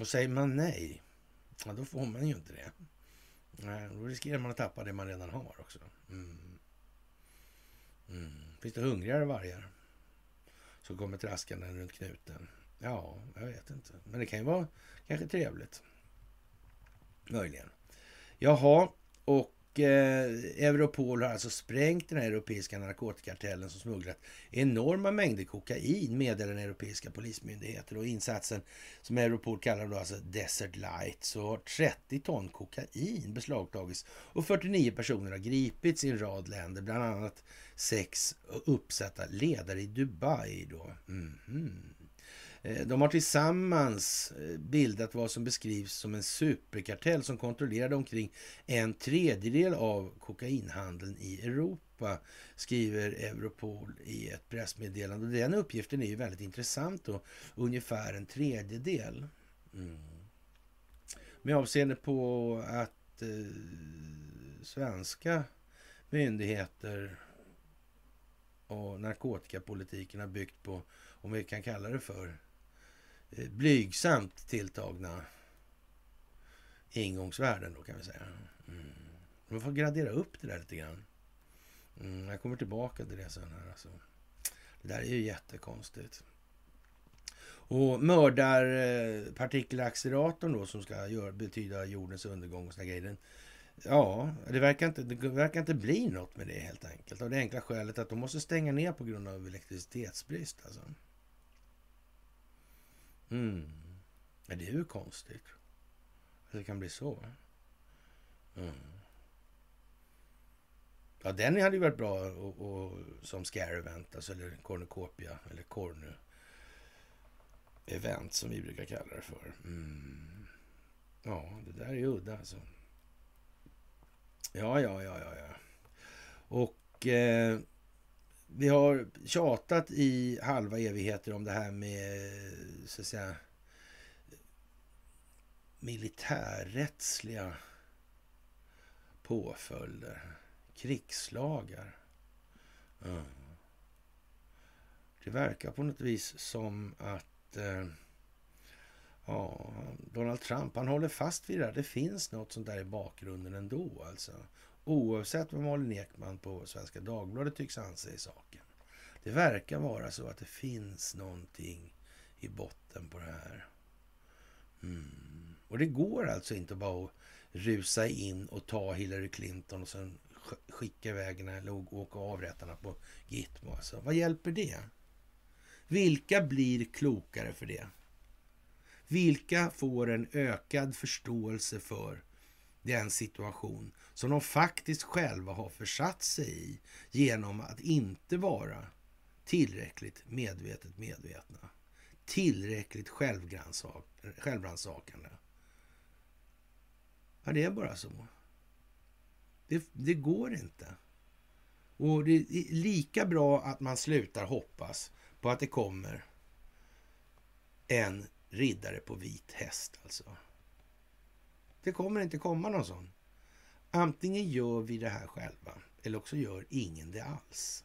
Och säger man nej, Ja, då får man ju inte det. Nej, då riskerar man att tappa det man redan har också. Mm. Mm. Finns det hungrigare vargar som kommer traskande runt knuten? Ja, jag vet inte. Men det kan ju vara kanske trevligt. Möjligen. Jaha, och eh, Europol har alltså sprängt den här europeiska narkotikakartellen som smugglat enorma mängder kokain, meddelar den europeiska polismyndigheten. Och insatsen som Europol kallar då alltså Desert Light, så har 30 ton kokain beslagtagits och 49 personer har gripits i en rad länder, bland annat sex uppsatta ledare i Dubai. Då. Mm -hmm. Eh, de har tillsammans eh, bildat vad som beskrivs som en superkartell som kontrollerade omkring en tredjedel av kokainhandeln i Europa, skriver Europol i ett pressmeddelande. Den uppgiften är ju väldigt intressant då, ungefär en tredjedel. Mm. Med avseende på att eh, svenska myndigheter och narkotikapolitiken har byggt på, om vi kan kalla det för, Eh, blygsamt tilltagna ingångsvärden då kan vi säga. Mm. Man får gradera upp det där lite grann. Mm, jag kommer tillbaka till det sen här alltså. Det där är ju jättekonstigt. Och mördarpartikelacceleratorn då som ska göra, betyda jordens undergång och sådana grejer. ja, det verkar, inte, det verkar inte bli något med det helt enkelt. Av det enkla skälet att de måste stänga ner på grund av elektricitetsbrist. Alltså. Mm. Ja, det är ju konstigt. Att det kan bli så. Mm. Ja, den hade ju varit bra och, och som scare event, alltså, eller cornucopia, eller cornu event som vi brukar kalla det för. Mm. Ja, det där är ju udda alltså. Ja, ja, ja, ja, ja. Och eh, vi har tjatat i halva evigheter om det här med, så att säga, militärrättsliga påföljder. Krigslagar. Mm. Det verkar på något vis som att eh, ja, Donald Trump han håller fast vid det här. Det finns något sånt där i bakgrunden ändå. Alltså. Oavsett vad Malin Ekman på Svenska Dagbladet tycks anse i saken. Det verkar vara så att det finns någonting i botten på det här. Mm. Och det går alltså inte bara att rusa in och ta Hillary Clinton och sen skicka iväg henne eller åka avrättarna på Gitmo. Alltså. Vad hjälper det? Vilka blir klokare för det? Vilka får en ökad förståelse för den situation som de faktiskt själva har försatt sig i genom att inte vara tillräckligt medvetet medvetna. Tillräckligt självrannsakande. Ja, det är bara så. Det, det går inte. Och det är lika bra att man slutar hoppas på att det kommer en riddare på vit häst alltså. Det kommer inte komma någon sån. Antingen gör vi det här själva eller också gör ingen det alls.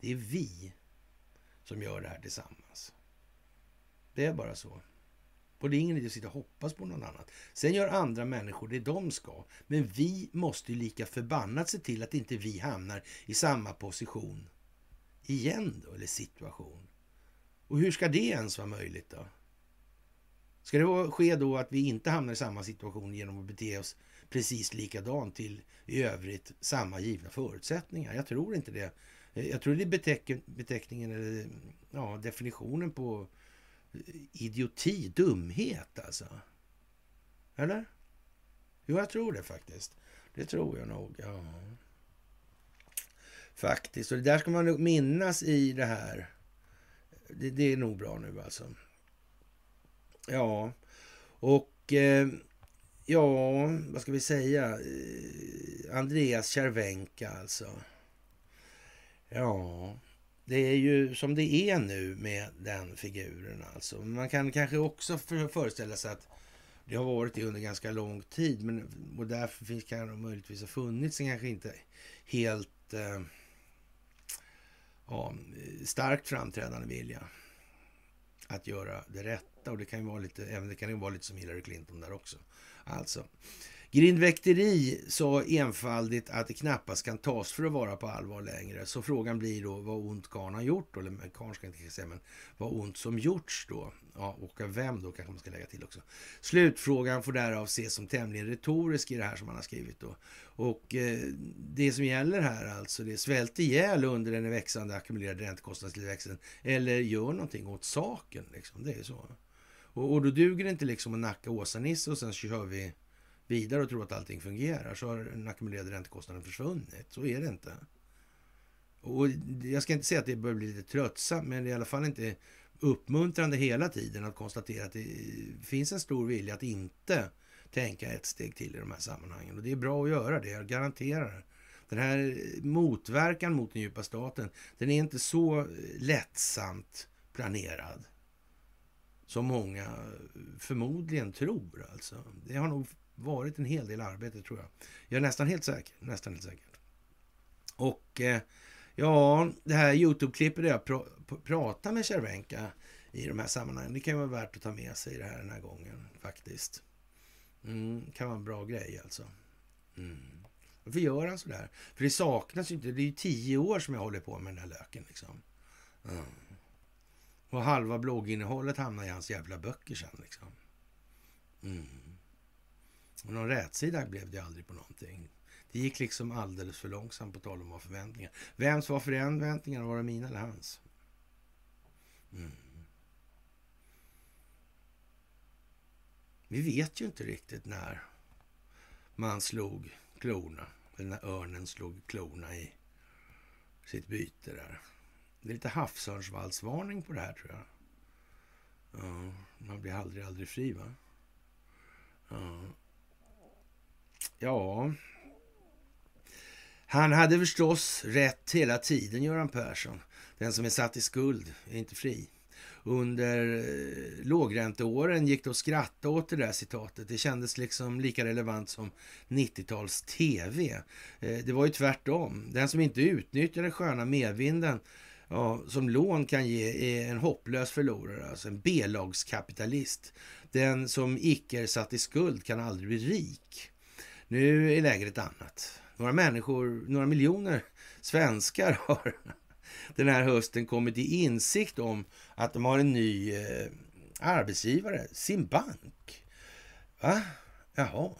Det är vi som gör det här tillsammans. Det är bara så. Och det är ingen idé att sitta och hoppas på någon annan. Sen gör andra människor det de ska. Men vi måste ju lika förbannat se till att inte vi hamnar i samma position igen då, eller situation. Och hur ska det ens vara möjligt då? Ska det ske då att vi inte hamnar i samma situation genom att bete oss precis likadant till i övrigt samma givna förutsättningar? Jag tror inte det. Jag tror det är beteckningen, eller ja, definitionen på eh, idioti, dumhet alltså. Eller? Jo, jag tror det faktiskt. Det tror jag nog, ja. Faktiskt. Och det där ska man nog minnas i det här. Det, det är nog bra nu alltså. Ja, och eh, ja, vad ska vi säga? Eh, Andreas Cervenka alltså. Ja, det är ju som det är nu med den figuren alltså. Man kan kanske också föreställa sig att det har varit det under ganska lång tid. Men, och därför finns, kan det möjligtvis ha funnits en kanske inte helt eh, ja, starkt framträdande vilja att göra det detta Och det kan ju vara lite, även det kan ju vara lite som Hillary Clinton där också. Alltså, Grindväkteri sa enfaldigt att det knappast kan tas för att vara på allvar längre. Så frågan blir då vad ont karln har gjort, då, eller karln ska inte säga, men vad ont som gjorts då. Ja, och av vem då kanske man ska lägga till också. Slutfrågan får därav ses som tämligen retorisk i det här som han har skrivit då. Och eh, det som gäller här alltså, det är svält ihjäl under den växande ackumulerade räntekostnadstillväxten eller gör någonting åt saken. Liksom. Det är så. Och, och då duger det inte liksom att nacka Åsa-Nisse och sen kör vi vidare och tror att allting fungerar så har den ackumulerade räntekostnaden försvunnit. Så är det inte. Och jag ska inte säga att det börjar bli lite tröttsamt, men det är i alla fall inte uppmuntrande hela tiden att konstatera att det finns en stor vilja att inte tänka ett steg till i de här sammanhangen. Och det är bra att göra det, jag garanterar. Den här motverkan mot den djupa staten, den är inte så lättsamt planerad som många förmodligen tror. Alltså. Det har nog varit en hel del arbete tror jag. Jag är nästan helt säker. Nästan helt säker. Och eh, ja, det här Youtube-klippet där jag pr pratar med Cervenka i de här sammanhangen. Det kan vara värt att ta med sig det här den här gången faktiskt. Mm, kan vara en bra grej alltså. Mm. Varför gör han sådär? För det saknas ju inte. Det är ju tio år som jag håller på med den här löken liksom. Mm. Och halva blogginnehållet hamnar i hans jävla böcker sen liksom. Mm. Och någon rätsida blev det aldrig på någonting. Det gick liksom alldeles för långsamt på tal om vad förväntningar. Vems var förväntningarna? Var det mina eller hans? Mm. Vi vet ju inte riktigt när man slog klorna, eller när örnen slog klorna i sitt byte där. Det är lite havsörnsvalsvarning på det här tror jag. Ja, man blir aldrig, aldrig fri va? Ja. ja. Han hade förstås rätt hela tiden, Göran Persson. Den som är satt i skuld är inte fri. Under eh, lågränteåren gick det att skratta åt det där citatet. Det kändes liksom lika relevant som 90-tals tv. Eh, det var ju tvärtom. Den som inte utnyttjade den sköna medvinden ja, som lån kan ge är en hopplös förlorare, alltså en B-lagskapitalist. Den som icke är satt i skuld kan aldrig bli rik. Nu är läget ett annat. Några människor, några miljoner svenskar har den här hösten kommit i insikt om att de har en ny eh, arbetsgivare, sin bank. Va? Jaha.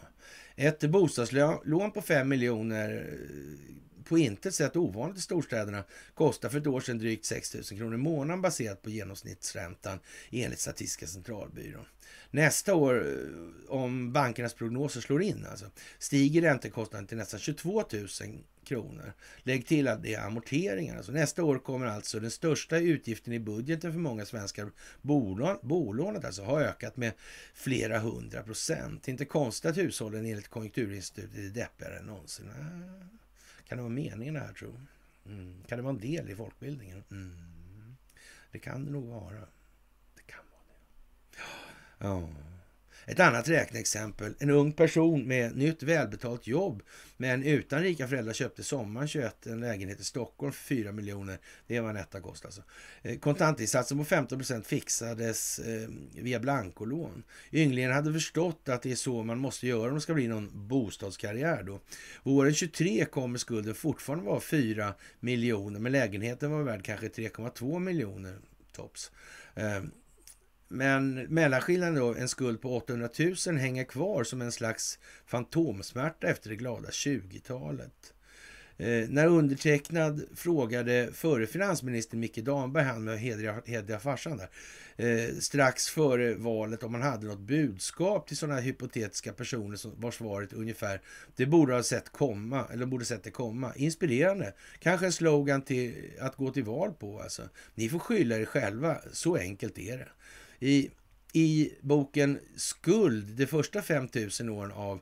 Ett bostadslån på 5 miljoner eh, på intet sätt ovanligt i storstäderna, kostar för ett år sedan drygt 6 000 kronor i månaden baserat på genomsnittsräntan enligt Statistiska centralbyrån. Nästa år, eh, om bankernas prognoser slår in, alltså, stiger räntekostnaden till nästan 22 000 kronor. Lägg till att det är amorteringar. Alltså nästa år kommer alltså den största utgiften i budgeten för många svenskar, bolån, bolånet alltså, ha ökat med flera hundra procent. Inte konstigt att hushållen enligt Konjunkturinstitutet är deppigare än någonsin. Ah. Kan det vara meningen det här tro? Mm. Kan det vara en del i folkbildningen? Mm. Det kan det nog vara. Det kan vara det. Ja. Ett annat räkneexempel. En ung person med nytt välbetalt jobb men utan rika föräldrar köpte sommaren 21 en lägenhet i Stockholm för 4 miljoner. Det var vad en etta. Alltså. Eh, kontantinsatsen på 15 procent fixades eh, via blankolån. Ynglingen hade förstått att det är så man måste göra om det ska bli någon bostadskarriär. Då. Våren 23 kommer skulden fortfarande vara 4 miljoner men lägenheten var värd kanske 3,2 miljoner tops. Eh, men mellanskillnaden då, en skuld på 800 000, hänger kvar som en slags fantomsmärta efter det glada 20-talet. Eh, när undertecknad frågade före finansminister Micke Damberg, han med hedriga farsan där, eh, strax före valet om han hade något budskap till sådana hypotetiska personer som var svaret ungefär det borde ha sett komma, eller borde sett det komma. Inspirerande. Kanske en slogan till att gå till val på alltså. Ni får skylla er själva, så enkelt är det. I, i boken Skuld, de första 5000 åren av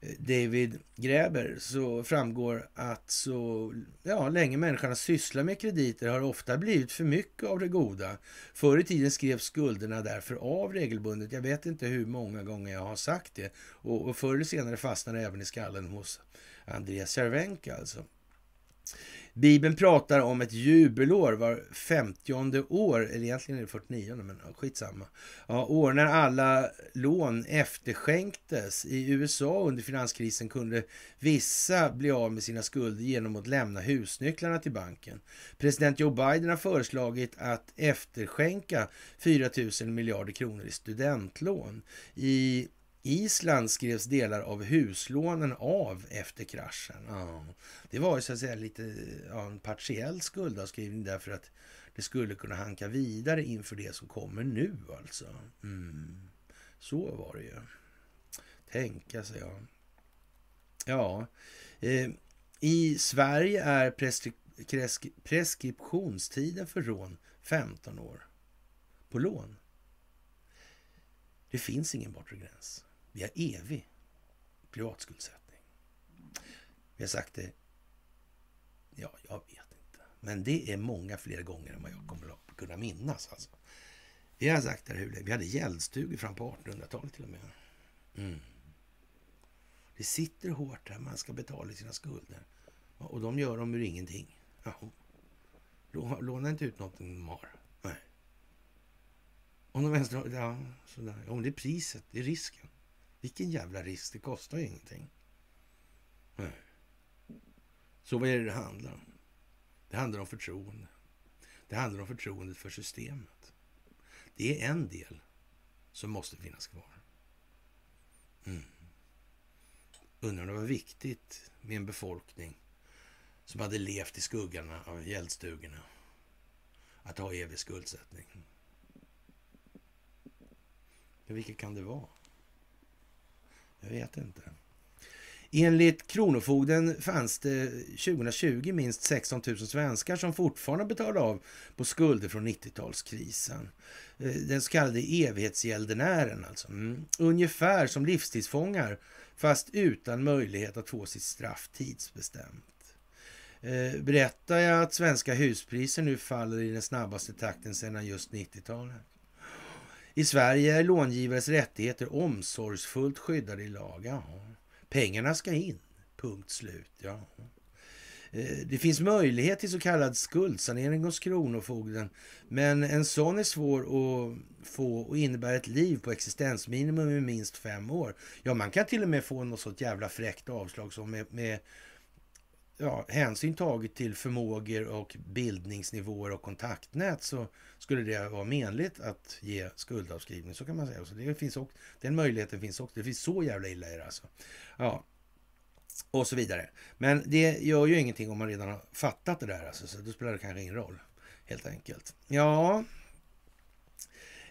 eh, David Gräber så framgår att så ja, länge människan har sysslat med krediter har det ofta blivit för mycket av det goda. Förr i tiden skrevs skulderna därför av regelbundet. Jag vet inte hur många gånger jag har sagt det. Och, och förr eller senare fastnar det även i skallen hos Andreas Cervenka alltså. Bibeln pratar om ett jubelår var femtionde år, eller egentligen är det 49, men skitsamma. Ja, år när alla lån efterskänktes. I USA under finanskrisen kunde vissa bli av med sina skulder genom att lämna husnycklarna till banken. President Joe Biden har föreslagit att efterskänka 4 000 miljarder kronor i studentlån. I Island skrevs delar av huslånen av efter kraschen. Ja. Det var så att säga lite ja, en partiell skuldavskrivning därför att det skulle kunna hanka vidare inför det som kommer nu alltså. Mm. Så var det ju. Tänka sig ja. Ja, eh, i Sverige är preskri preskriptionstiden för rån 15 år. På lån. Det finns ingen bortre gräns. Vi har evig privatskuldsättning. Vi har sagt det, ja, jag vet inte. Men det är många fler gånger än vad jag kommer att kunna minnas. Alltså. Vi har sagt det hur länge? Vi hade gäldstugor fram på 1800-talet till och med. Mm. Det sitter hårt där man ska betala sina skulder. Och de gör dem ur ingenting. Jaha. Låna inte ut någonting de har. Nej. Om de ens... Ja, sådär. Om det är priset, det är risken. Vilken jävla risk, det kostar ju ingenting. Nej. Så vad är det det handlar om? Det handlar om förtroende. Det handlar om förtroendet för systemet. Det är en del som måste finnas kvar. Mm. Undrar om det var viktigt med en befolkning som hade levt i skuggorna av gäldstugorna att ha evig skuldsättning. Men vilket kan det vara? Jag vet inte. Enligt Kronofogden fanns det 2020 minst 16 000 svenskar som fortfarande betalade av på skulder från 90-talskrisen. Eh, den så kallade evighetsgäldenären alltså. Mm. Ungefär som livstidsfångar fast utan möjlighet att få sitt straff tidsbestämt. Eh, berättar jag att svenska huspriser nu faller i den snabbaste takten sedan just 90-talet? I Sverige är långivares rättigheter omsorgsfullt skyddade i lag. Ja. Pengarna ska in. Punkt slut. Ja. Eh, det finns möjlighet till så kallad skuldsanering hos Kronofogden, men en sån är svår att få och innebär ett liv på existensminimum i minst fem år. Ja, man kan till och med få något sånt jävla fräckt avslag som med, med ja, hänsyn taget till förmågor och bildningsnivåer och kontaktnät så skulle det vara menligt att ge skuldavskrivning. Så kan man säga. Så det finns också, den möjligheten finns också. Det finns så jävla illa i det alltså. Ja, och så vidare. Men det gör ju ingenting om man redan har fattat det där. Alltså, så då spelar det kanske ingen roll, helt enkelt. Ja,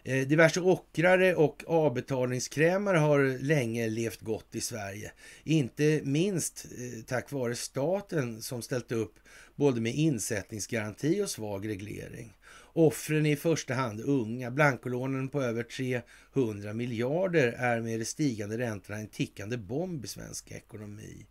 Eh, diverse ockrare och avbetalningskrämare har länge levt gott i Sverige. Inte minst eh, tack vare staten som ställt upp både med insättningsgaranti och svag reglering. Offren är i första hand unga. Blankolånen på över 300 miljarder är med de stigande räntorna en tickande bomb i svensk ekonomi.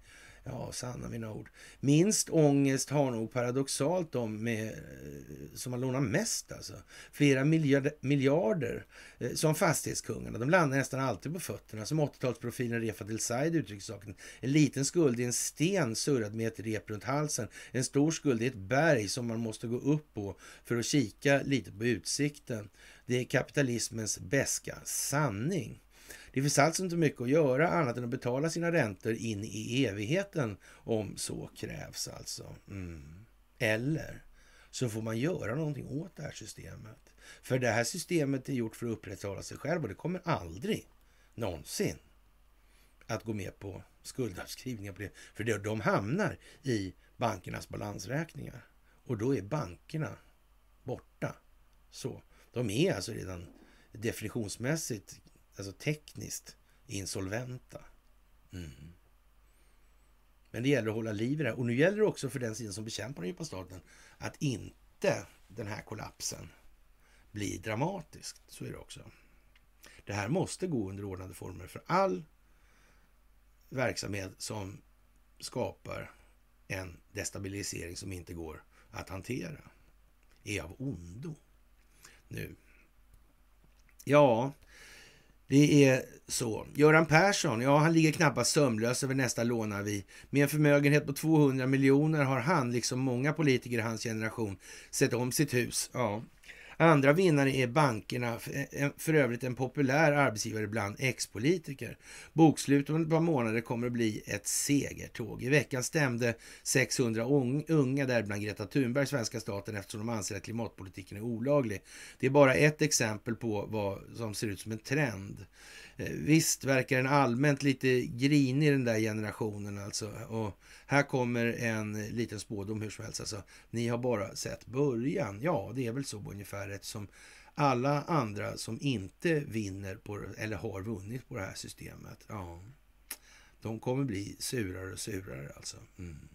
Ja, sanna mina ord. Minst ångest har nog paradoxalt de med, eh, som har lånat mest. Alltså. Flera miljarder, miljarder eh, som fastighetskungarna. De landar nästan alltid på fötterna. Som 80-talsprofilen Refa El Said uttrycker saken. En liten skuld är en sten surrad med ett rep runt halsen. En stor skuld är ett berg som man måste gå upp på för att kika lite på utsikten. Det är kapitalismens beska sanning. Det finns alltså inte mycket att göra annat än att betala sina räntor in i evigheten om så krävs alltså. Mm. Eller så får man göra någonting åt det här systemet. För det här systemet är gjort för att upprätthålla sig själv och det kommer aldrig någonsin att gå med på skuldavskrivningar på det. För de hamnar i bankernas balansräkningar och då är bankerna borta. Så de är alltså redan definitionsmässigt alltså tekniskt insolventa. Mm. Men det gäller att hålla liv i det. här. Och nu gäller det också för den sidan som bekämpar den djupa staten att inte den här kollapsen blir dramatisk. Så är det också. Det här måste gå under ordnade former för all verksamhet som skapar en destabilisering som inte går att hantera är av ondo nu. Ja, det är så. Göran Persson, ja han ligger knappast sömnlös över nästa lånavi. Med en förmögenhet på 200 miljoner har han, liksom många politiker i hans generation, sett om sitt hus. Ja, Andra vinnare är bankerna, för övrigt en populär arbetsgivare bland ex-politiker. Bokslutet om ett par månader kommer att bli ett segertåg. I veckan stämde 600 unga, däribland Greta Thunberg, svenska staten eftersom de anser att klimatpolitiken är olaglig. Det är bara ett exempel på vad som ser ut som en trend. Eh, visst verkar den allmänt lite grinig den där generationen alltså. Och här kommer en liten spådom hur som helst. Alltså, ni har bara sett början. Ja, det är väl så ungefär eftersom alla andra som inte vinner på, eller har vunnit på det här systemet, ja, de kommer bli surare och surare alltså. Mm.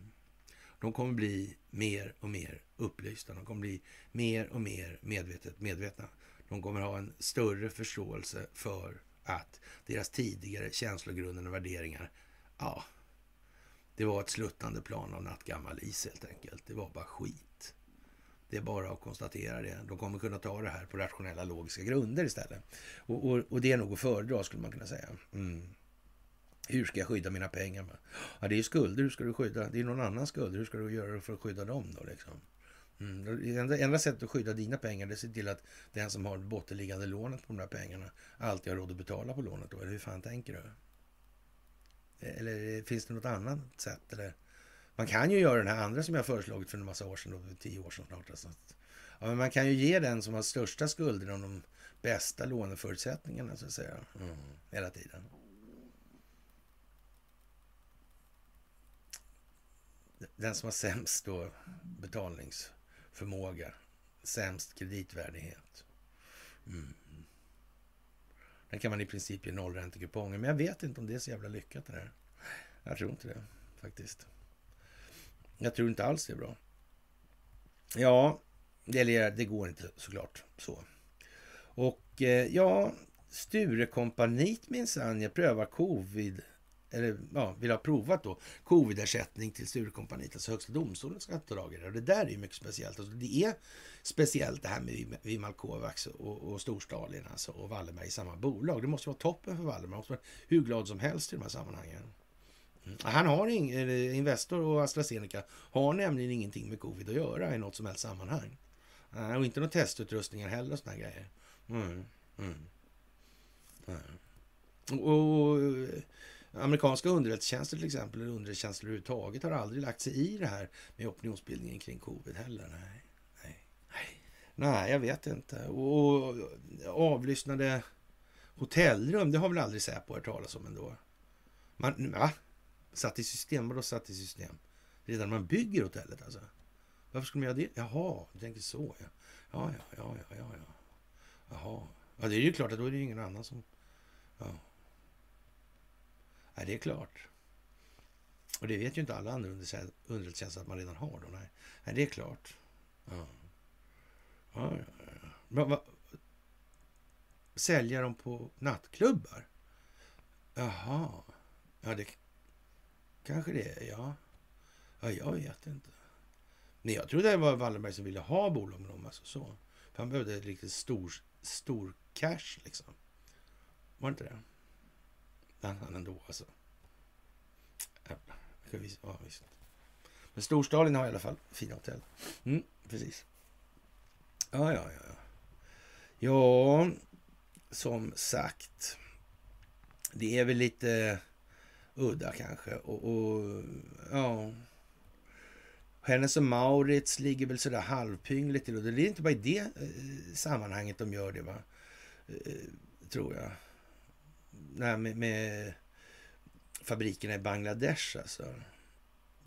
De kommer bli mer och mer upplysta. De kommer bli mer och mer medvetet medvetna. De kommer ha en större förståelse för att deras tidigare känslogrunder och värderingar, ja, det var ett sluttande plan av nattgammal is helt enkelt. Det var bara skit. Det är bara att konstatera det. De kommer kunna ta det här på rationella, logiska grunder istället. Och, och, och det är nog att föredra skulle man kunna säga. Mm. Hur ska jag skydda mina pengar? Ja, det är skulder. Hur ska du skydda? Det är någon annans skulder. Hur ska du göra för att skydda dem då? Liksom? Mm. Enda, enda sättet att skydda dina pengar det är att se till att den som har bottenliggande lånet på de där pengarna alltid har råd att betala på lånet. Då. Eller hur fan tänker du? Eh, eller finns det något annat sätt? Eller? Man kan ju göra den här andra som jag föreslagit för en massa år sedan, då, tio år sedan snart. Alltså. Ja, men man kan ju ge den som har största skulderna, de bästa låneförutsättningarna så att säga. Mm. Hela tiden. Den som har sämst då förmåga, sämst kreditvärdighet. Mm. Den kan man i princip ge nollräntekuponger. Men jag vet inte om det är så jävla lyckat det där. Jag tror inte det faktiskt. Jag tror inte alls det är bra. Ja, det, det går inte såklart så. Och eh, ja, Sturekompaniet minsann, Jag prövar covid eller ja, vill ha provat då covid-ersättning till Sturecompagniet, alltså Högsta domstolen ska ta tag i det. Och det där är ju mycket speciellt. Alltså, det är speciellt det här med Vimal Kovacs och, och Storstalin alltså, och Wallenberg i samma bolag. Det måste vara toppen för Wallenberg. Han måste vara hur glad som helst i de här sammanhangen. Mm. Han har ingen, Investor och AstraZeneca har nämligen ingenting med covid att göra i något som helst sammanhang. Och inte några testutrustningar heller och såna grejer. Mm. Mm. Och Amerikanska underrättelsetjänster till exempel, eller underrättelsetjänster överhuvudtaget, har aldrig lagt sig i det här med opinionsbildningen kring covid heller. Nej, nej, nej. nej jag vet inte. Och avlyssnade hotellrum, det har väl aldrig Säpo hört talas om ändå? Man, va? Satt i system? Vadå satt i system? Redan när man bygger hotellet alltså? Varför skulle man göra det? Jaha, du tänker så ja. Ja, ja, ja, ja, ja, ja. Jaha. Ja, det är ju klart att då är det ju ingen annan som... Ja. Nej, det är klart. Och det vet ju inte alla andra underrättelsetjänster att man redan har. Då. Nej. Nej, det är klart. Ja. Ja, ja, ja. Men, va, sälja dem på nattklubbar? Jaha. Ja, det kanske det är. Ja. ja, jag vet inte. Nej, jag trodde det var Wallenberg som ville ha bolag med dem. Alltså så. För han behövde ett riktigt stor, stor cash liksom. Var det inte det? Han ändå alltså. Ja, visst. Men Storstalin har i alla fall fina hotell. Mm, precis. Ja, ja, ja. Ja, som sagt. Det är väl lite udda kanske. Och, och ja... Hennes och Maurits ligger väl sådär halvpyngligt till. Och det är inte bara i det eh, sammanhanget de gör det, va? Eh, tror jag det här med, med fabrikerna i Bangladesh. Alltså.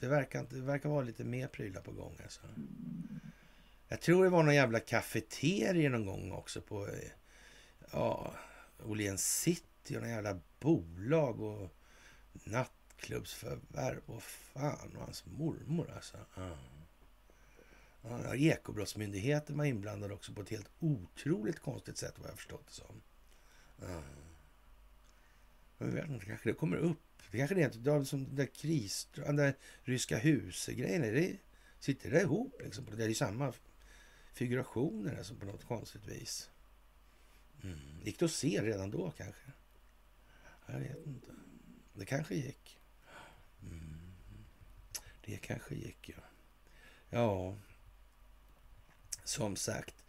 Det, verkar, det verkar vara lite mer prylar på gång. Alltså. Jag tror det var någon jävla kafeteria någon gång också på ja, Åhléns City och någon jävla bolag och nattklubbsförvärv och fan och hans mormor alltså. Ja. Ja, Ekobrottsmyndigheten var inblandad också på ett helt otroligt konstigt sätt vad jag förstått det som. Ja. Jag vet inte, kanske det kommer upp. Det kanske det är som den där kris, den där ryska huset-grejen, det sitter det ihop liksom? Det är ju samma figurationer alltså, på något konstigt vis. Mm. Gick det att se redan då kanske? Jag vet inte. Det kanske gick. Mm. Det kanske gick, ja. Ja, som sagt.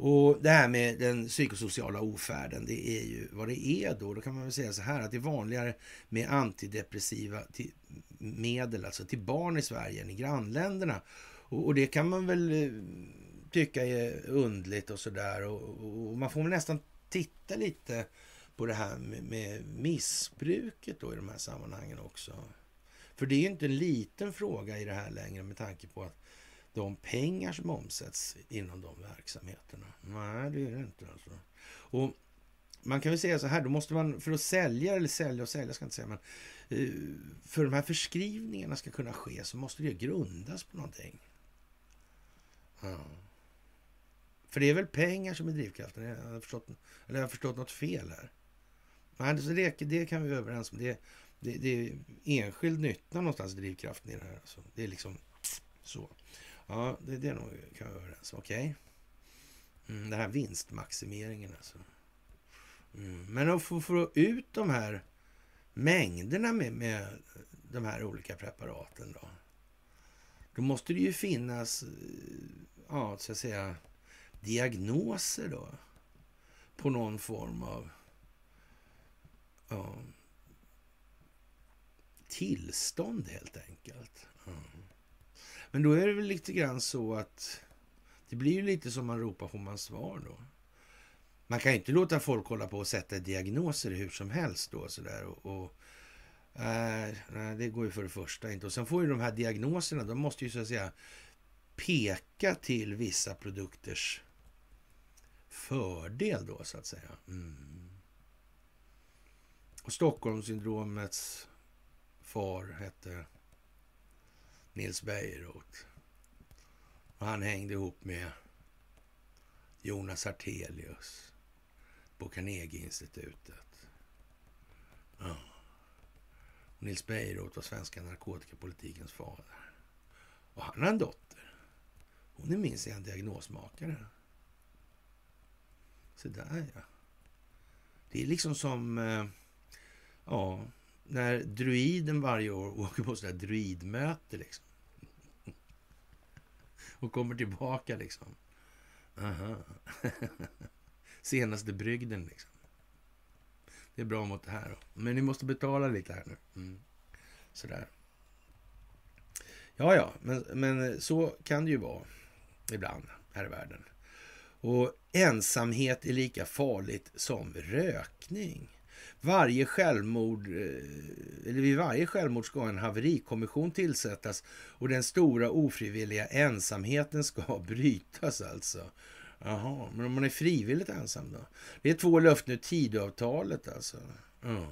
Och det här med den psykosociala ofärden, det är ju vad det är då. Då kan man väl säga så här att det är vanligare med antidepressiva medel, alltså till barn i Sverige än i grannländerna. Och, och det kan man väl eh, tycka är undligt och sådär. Och, och, man får väl nästan titta lite på det här med, med missbruket då i de här sammanhangen också. För det är ju inte en liten fråga i det här längre med tanke på att de pengar som omsätts inom de verksamheterna. Nej, det är det inte. Alltså. Och man kan väl säga så här, då måste man för att sälja, eller sälja och sälja ska jag inte säga, men eh, för de här förskrivningarna ska kunna ske så måste det grundas på någonting. Ja. För det är väl pengar som är drivkraften? Jag har förstått, eller jag har förstått något fel här. Nej, det, det kan vi vara överens om. Det, det, det är enskild nytta någonstans drivkraften i det här. Alltså. Det är liksom så. Ja, det, det är nog, kan vi vara överens Okej. Okay. Mm, den här vinstmaximeringen alltså. Mm. Men att få, få ut de här mängderna med, med de här olika preparaten då. Då måste det ju finnas, eh, ja, så att säga, diagnoser då. På någon form av ja, tillstånd helt enkelt. Mm. Men då är det väl lite grann så att det blir ju lite som man ropar får man svar då. man kan ju inte låta folk hålla på och sätta diagnoser hur som helst då sådär. Och, och äh, nej, det går ju för det första inte. Och sen får ju de här diagnoserna, de måste ju så att säga peka till vissa produkters fördel då så att säga. Mm. Och Stockholmssyndromets far hette Nils Bejerot. Och han hängde ihop med Jonas Artelius på Carnegieinstitutet. Ja. Nils Bejerot var svenska narkotikapolitikens fader. Och han har en dotter. Hon är minst en diagnosmakare. Så där ja. Det är liksom som eh, ja, när druiden varje år åker på sådär druidmöte liksom. Och kommer tillbaka liksom. Aha. Senaste brygden liksom. Det är bra mot det här då. Men ni måste betala lite här nu. Mm. Sådär. Ja, ja, men, men så kan det ju vara ibland här i världen. Och ensamhet är lika farligt som rökning. Varje självmord, eh, eller vid varje självmord ska en haverikommission tillsättas och den stora ofrivilliga ensamheten ska brytas alltså. Jaha, men om man är frivilligt ensam då? Det är två löften ur Tidöavtalet alltså. Ja.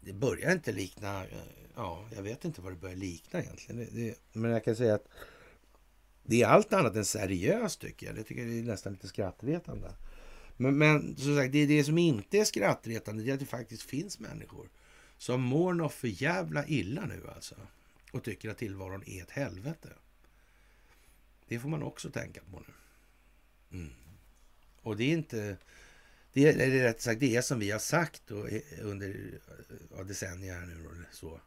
Det börjar inte likna, eh, ja, jag vet inte vad det börjar likna egentligen. Det, det, men jag kan säga att det är allt annat än seriöst tycker jag. Det tycker jag är nästan lite skrattretande. Men, men som sagt, det, är det som inte är skrattretande det är att det faktiskt finns människor som mår något för jävla illa nu alltså. Och tycker att tillvaron är ett helvete. Det får man också tänka på nu. Mm. Och det är inte... Det är, eller rätt sagt, det är som vi har sagt då, eh, under eh, ja, decennier här nu. Eller så.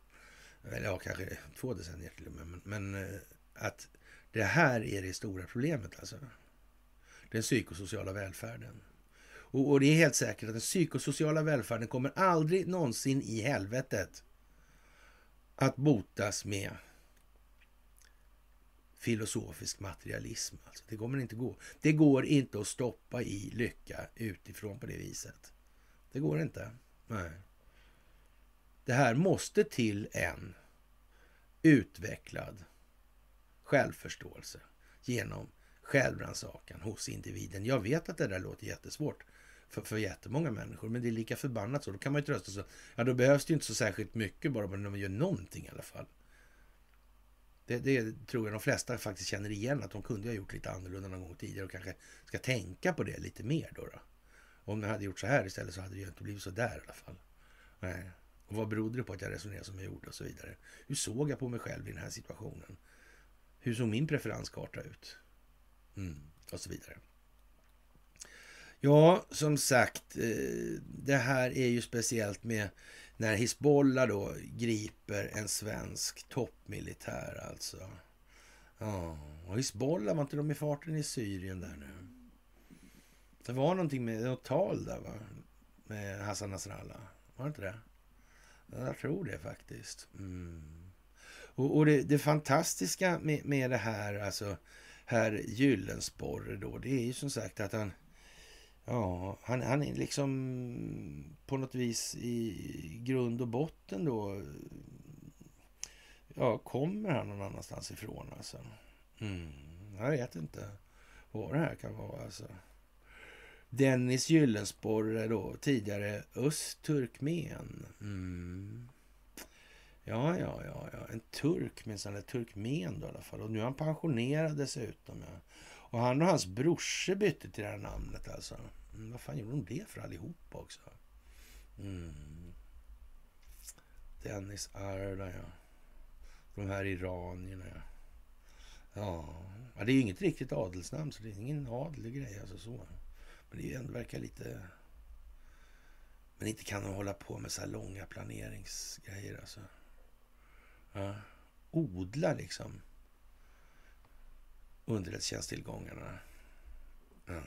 Eller ja, kanske två decennier till och med. Men, men eh, att det här är det stora problemet alltså. Den psykosociala välfärden. Och, och, det är helt säkert att den psykosociala välfärden kommer aldrig någonsin i helvetet att botas med filosofisk materialism. Alltså, det kommer inte gå. Det går inte att stoppa i lycka utifrån på det viset. Det går inte. Nej. Det här måste till en utvecklad självförståelse genom självrannsakan hos individen. Jag vet att det där låter jättesvårt för, för jättemånga människor, men det är lika förbannat så. Då kan man ju trösta sig. Ja, då behövs det ju inte så särskilt mycket bara när man gör någonting i alla fall. Det, det, tror jag de flesta faktiskt känner igen, att de kunde ha gjort lite annorlunda någon gång tidigare och kanske ska tänka på det lite mer då. då. Om de hade gjort så här istället så hade det ju inte blivit så där i alla fall. Nej. Och vad berodde det på att jag resonerade som jag gjorde och så vidare? Hur såg jag på mig själv i den här situationen? Hur såg min preferenskarta ut? Mm, och så vidare. Ja, som sagt, eh, det här är ju speciellt med när Hizbollah då griper en svensk toppmilitär alltså. Ja, och Hizbollah, var inte de i farten i Syrien där nu? Det var någonting med något tal där va? Med Hassan Nasrallah. Var det inte det? Jag tror det faktiskt. Mm. Och, och det, det, fantastiska med, med det här, alltså herr Gyllensporre då, det är ju som sagt att han Ja, han, han är liksom på något vis i grund och botten då. Ja, kommer han någon annanstans ifrån alltså? Mm, jag vet inte vad det här kan vara alltså. Dennis Gyllensporre då, tidigare östturkmen. Mm. Ja, ja, ja, ja, en turk minsann, eller turkmen då i alla fall. Och nu är han pensionerad dessutom. Ja. Och han och hans brorsa bytte till det här namnet alltså. Mm, vad fan gjorde de det för allihopa också? Mm. Dennis Arda, ja. De här iranierna, ja. Ja, det är ju inget riktigt adelsnamn, så det är ingen adlig grej. Alltså så. Men det ändå verkar lite... Men inte kan de hålla på med så här långa planeringsgrejer. Alltså. Ja. Odla liksom underrättelsetjänsttillgångarna. Ja.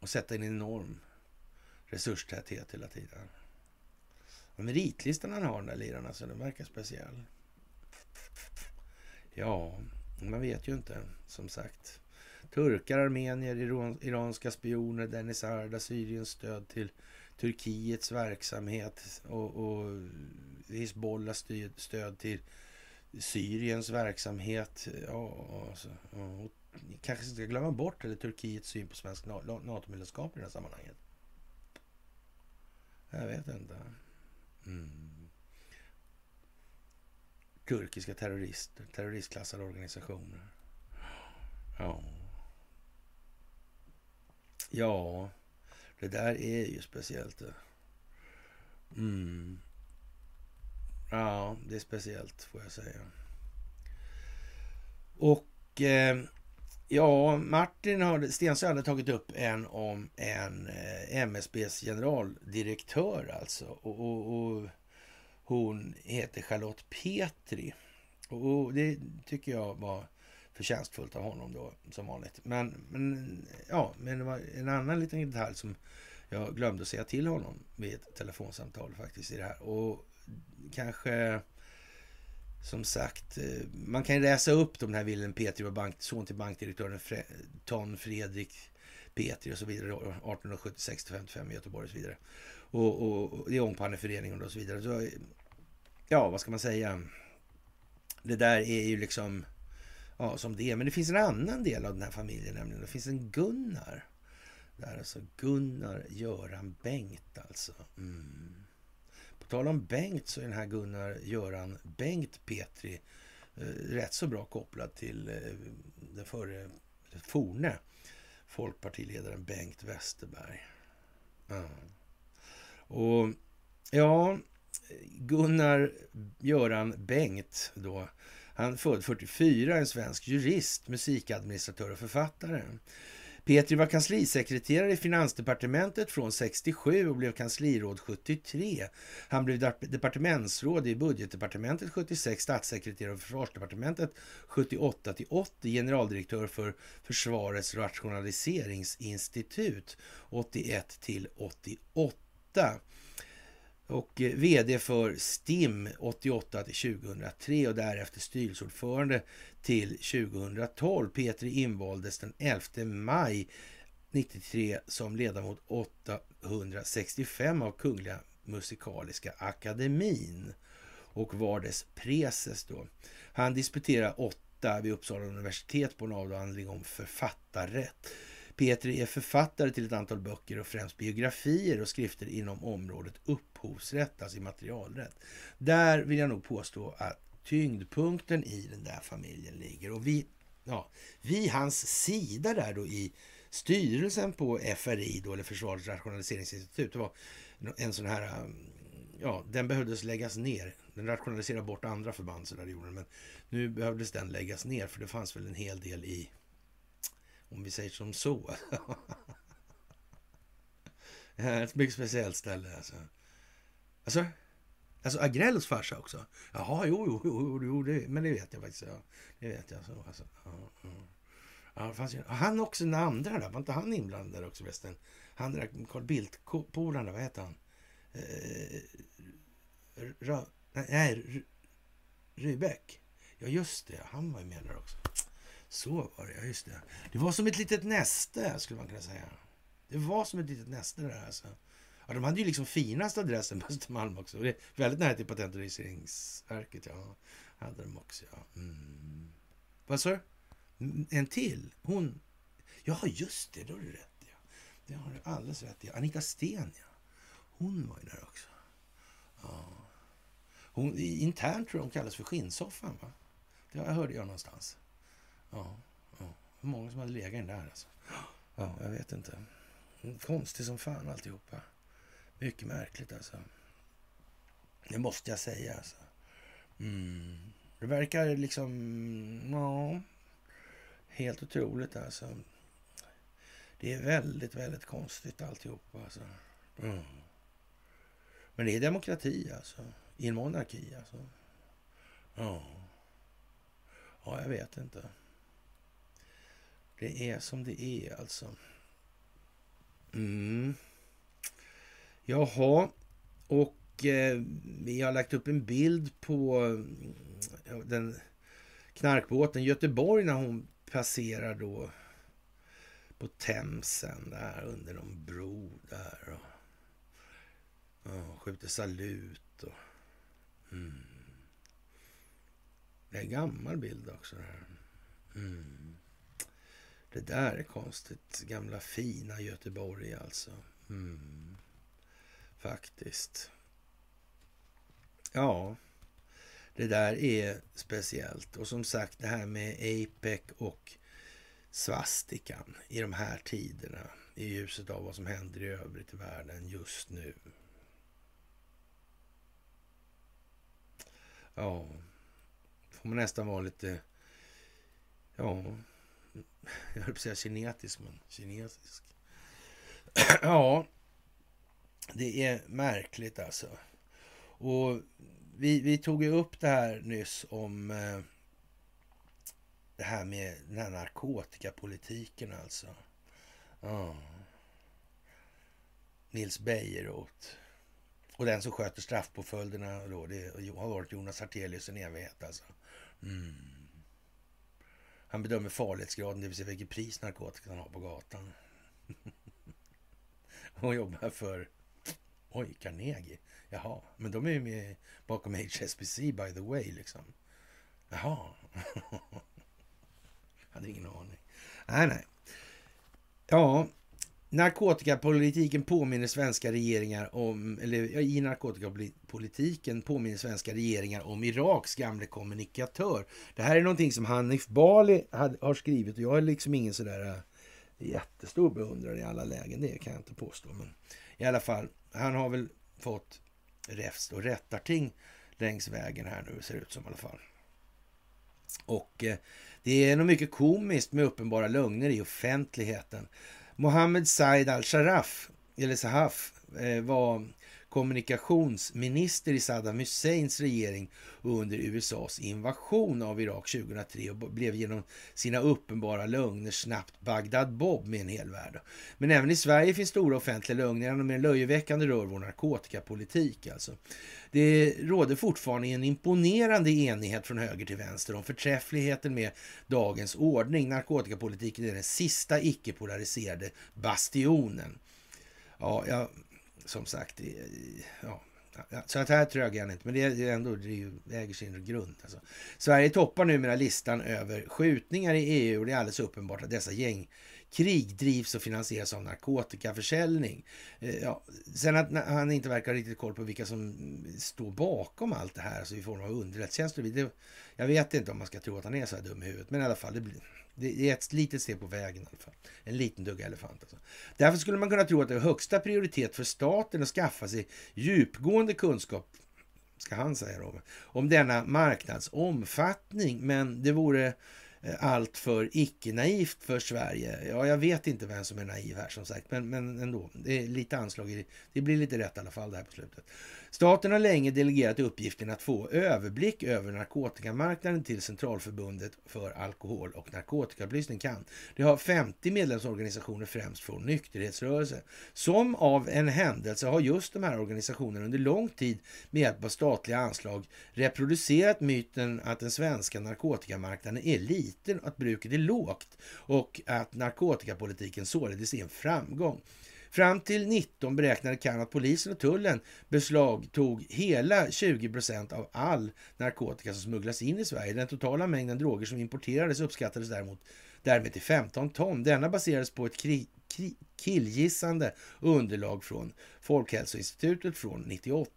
Och sätta en enorm resurstäthet hela tiden. Och meritlistan han har den där liraren, alltså, den verkar speciell. Ja, Man vet ju inte, som sagt. Turkar, armenier, iran, iranska spioner, Dennis Arda, Syriens stöd till Turkiets verksamhet och, och Hizbollah stöd till Syriens verksamhet. Eh, ja, alltså, och kanske ska glömma bort eller Turkiets syn på svensk NATO-medlemskap i det här sammanhanget. Jag vet inte. Mm. Turkiska terrorister, terroristklassade organisationer. Ja. Ja, det där är ju speciellt. Eh. Mm. Ja, det är speciellt får jag säga. Och eh, ja, Martin har, Stensö hade tagit upp en om en eh, MSBs generaldirektör alltså. Och, och, och, hon heter Charlotte Petri. Och det tycker jag var förtjänstfullt av honom då, som vanligt. Men, men ja, men det var en annan liten detalj som jag glömde säga till honom vid ett telefonsamtal faktiskt i det här. Och kanske som sagt, eh, man kan läsa upp de här Wilhelm Petri var bank, son till bankdirektören Fre, Ton Fredrik Petri och så vidare 1876 55 i Göteborg och så vidare. Och, och, och det är Ångpanneföreningen och så vidare. Så, ja, vad ska man säga? Det där är ju liksom ja, som det är. Men det finns en annan del av den här familjen nämligen. Det finns en Gunnar. Där alltså Gunnar Göran Bengt alltså. Mm. På tal om Bengt så är den här Gunnar Göran Bengt Petri eh, rätt så bra kopplad till eh, den förre, forne folkpartiledaren Bengt Westerberg. Mm. Och ja, Gunnar Göran Bengt då han född 44, en svensk jurist, musikadministratör och författare. Petri var kanslisekreterare i finansdepartementet från 67 och blev kansliråd 73. Han blev departementsråd i budgetdepartementet 76, statssekreterare i försvarsdepartementet 78 till 80, generaldirektör för Försvarets rationaliseringsinstitut 81 till 88 och eh, vd för STIM 88 till 2003 och därefter styrelseordförande till 2012. Petri invaldes den 11 maj 93 som ledamot 865 av Kungliga Musikaliska Akademin och var dess preses då. Han disputerade 8 vid Uppsala universitet på en avhandling om författarrätt. Petri är författare till ett antal böcker och främst biografier och skrifter inom området upphovsrätt, alltså immaterialrätt. Där vill jag nog påstå att tyngdpunkten i den där familjen ligger. Och vi, ja, vi hans sida där då i styrelsen på FRI, då, eller Försvarets rationaliseringsinstitut, det var en sån här, um, ja, den behövdes läggas ner. Den rationaliserade bort andra förband, så där gjorde den, men nu behövdes den läggas ner, för det fanns väl en hel del i om vi säger som så. Ett mycket speciellt ställe alltså. Alltså, alltså Agrells farsa också? Jaha, jo, jo, jo, jo det, men det vet jag faktiskt. Ja. Det vet jag. Så, alltså. ja, ja. Ja, ju, han också den andra där, var inte han inblandad där också förresten? Han där Carl Bildt-polaren, vad heter han? Eh, Ra, nej, Rybäck. Ja, just det, han var ju med där också. Så var det, ja just det. Det var som ett litet näste skulle man kunna säga. Det var som ett litet näste det där alltså. Ja, de hade ju liksom finaste adressen på Östermalm också. Det är väldigt nära till Patent och registreringsverket. Ja, hade de också. Ja. Mm. Vad sa du? Mm, en till? Hon? Ja, just det. Då har du rätt. Ja. Det har du alldeles rätt i. Annika Sten, ja. Hon var ju där också. Ja. Hon, internt tror jag hon kallas för skinnsoffan. Va? Det hörde jag någonstans. Ja, ja. Hur många som hade legat i den där alltså. Ja, jag vet inte. Konstigt som fan alltihopa. Mycket märkligt alltså. Det måste jag säga alltså. Mm. Det verkar liksom, ja, helt otroligt alltså. Det är väldigt, väldigt konstigt alltihop. alltså. Mm. Men det är demokrati alltså. I en monarki alltså. Ja. Ja, jag vet inte. Det är som det är alltså. Mm. Jaha, och eh, vi har lagt upp en bild på eh, den knarkbåten Göteborg när hon passerar då på Themsen där under någon bro där. Och, och skjuter salut och... Mm. Det är en gammal bild också. Det, här. Mm. det där är konstigt. Gamla fina Göteborg alltså. Mm. Faktiskt. Ja, det där är speciellt. Och som sagt, det här med APEC och svastikan i de här tiderna i ljuset av vad som händer i övrigt i världen just nu. Ja, får man nästan vara lite, ja, jag höll på att säga kinetisk, men kinesisk. ja, det är märkligt alltså. Och vi, vi tog ju upp det här nyss om eh, det här med den här narkotikapolitiken alltså. Oh. Nils Bejerot. Och den som sköter straffpåföljderna då, det har varit Jonas Hartelius en evighet alltså. Mm. Han bedömer farlighetsgraden, det vill säga vilket pris narkotikan har på gatan. och jobbar för, oj, Carnegie. Jaha, men de är ju med bakom HSBC by the way liksom. Jaha. Hade ingen aning. Nej, nej. Ja, narkotikapolitiken påminner svenska regeringar om, eller i narkotikapolitiken påminner svenska regeringar om Iraks gamle kommunikatör. Det här är någonting som Hanif Bali har skrivit och jag är liksom ingen sådär äh, jättestor beundrare i alla lägen, det kan jag inte påstå. Men i alla fall, han har väl fått räfst och rättarting längs vägen här nu, ser det ut som i alla fall. Och eh, det är nog mycket komiskt med uppenbara lögner i offentligheten. Mohammed Said al-Sharaf, eller Sahaf, eh, var kommunikationsminister i Saddam Husseins regering under USAs invasion av Irak 2003 och blev genom sina uppenbara lögner snabbt Bagdad Bob med en hel värld. Men även i Sverige finns stora offentliga lögner som mer löjeväckande rör vår narkotikapolitik. Alltså. Det råder fortfarande en imponerande enighet från höger till vänster om förträffligheten med dagens ordning. Narkotikapolitiken är den sista icke-polariserade bastionen. Ja, jag som sagt, ja, så att här trög han inte, men det är ändå det, äger sin grund. Alltså. Sverige toppar numera listan över skjutningar i EU och det är alldeles uppenbart att dessa gängkrig drivs och finansieras av narkotikaförsäljning. Eh, ja, sen att han inte verkar ha riktigt koll på vilka som står bakom allt det här, alltså i form av underrättelsetjänster. Jag vet inte om man ska tro att han är så här dum i huvudet, men i alla fall, det blir, det är ett litet steg på vägen i alla fall. En liten dugga elefant. Alltså. Därför skulle man kunna tro att det är högsta prioritet för staten att skaffa sig djupgående kunskap, ska han säga då, om denna marknads omfattning. Men det vore eh, allt för icke-naivt för Sverige. Ja, jag vet inte vem som är naiv här som sagt, men, men ändå. Det är lite anslag i det. Det blir lite rätt i alla fall det här på slutet. Staten har länge delegerat uppgiften att få överblick över narkotikamarknaden till Centralförbundet för alkohol och narkotikaupplysning, CAN. Det har 50 medlemsorganisationer främst från nykterhetsrörelsen. Som av en händelse har just de här organisationerna under lång tid med hjälp av statliga anslag reproducerat myten att den svenska narkotikamarknaden är liten, att bruket är lågt och att narkotikapolitiken således är en framgång. Fram till 19 beräknade kan att polisen och tullen beslagtog hela 20 procent av all narkotika som smugglas in i Sverige. Den totala mängden droger som importerades uppskattades däremot därmed till 15 ton. Denna baserades på ett kri, kri, killgissande underlag från Folkhälsoinstitutet från 98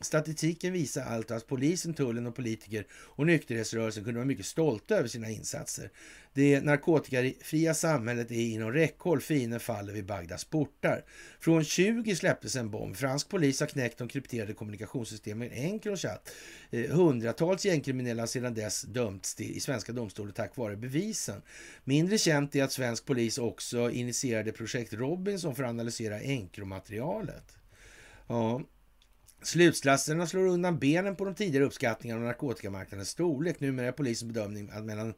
Statistiken visar alltså att polisen, tullen och politiker och nykterhetsrörelsen kunde vara mycket stolta över sina insatser. Det narkotikafria samhället är inom räckhåll, fienden faller vid Bagdads portar. Från 20 släpptes en bomb. Fransk polis har knäckt de krypterade kommunikationssystemen Encrochat. Eh, hundratals gängkriminella har sedan dess dömts i svenska domstolar tack vare bevisen. Mindre känt är att svensk polis också initierade projekt Robinson för att analysera Encromaterialet. Ja, Slutsatserna slår undan benen på de tidigare uppskattningarna av narkotikamarknadens storlek. Numera är polisens bedömning att mellan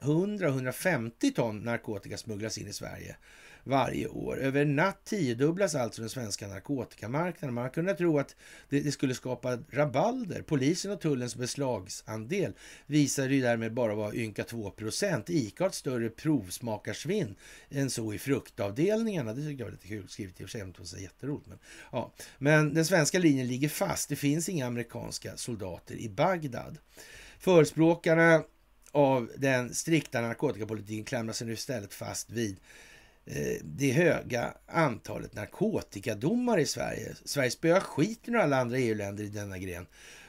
100 och 150 ton narkotika smugglas in i Sverige varje år. Över natt tiodubblas alltså den svenska narkotikamarknaden. Man har kunnat tro att det, skulle skapa rabalder. Polisen och tullens beslagsandel visar ju därmed bara vara ynka 2 procent. ICA har ett större provsmakarsvinn än så i fruktavdelningarna. Det tycker jag var lite kul skrivet i och för sig, inte var jätteroligt. Men, ja. men den svenska linjen ligger fast. Det finns inga amerikanska soldater i Bagdad. Förespråkarna av den strikta narkotikapolitiken klamrar sig nu istället fast vid Eh, det höga antalet narkotikadomar i Sverige. Sverige spöar skiten ur alla andra EU-länder i denna gren.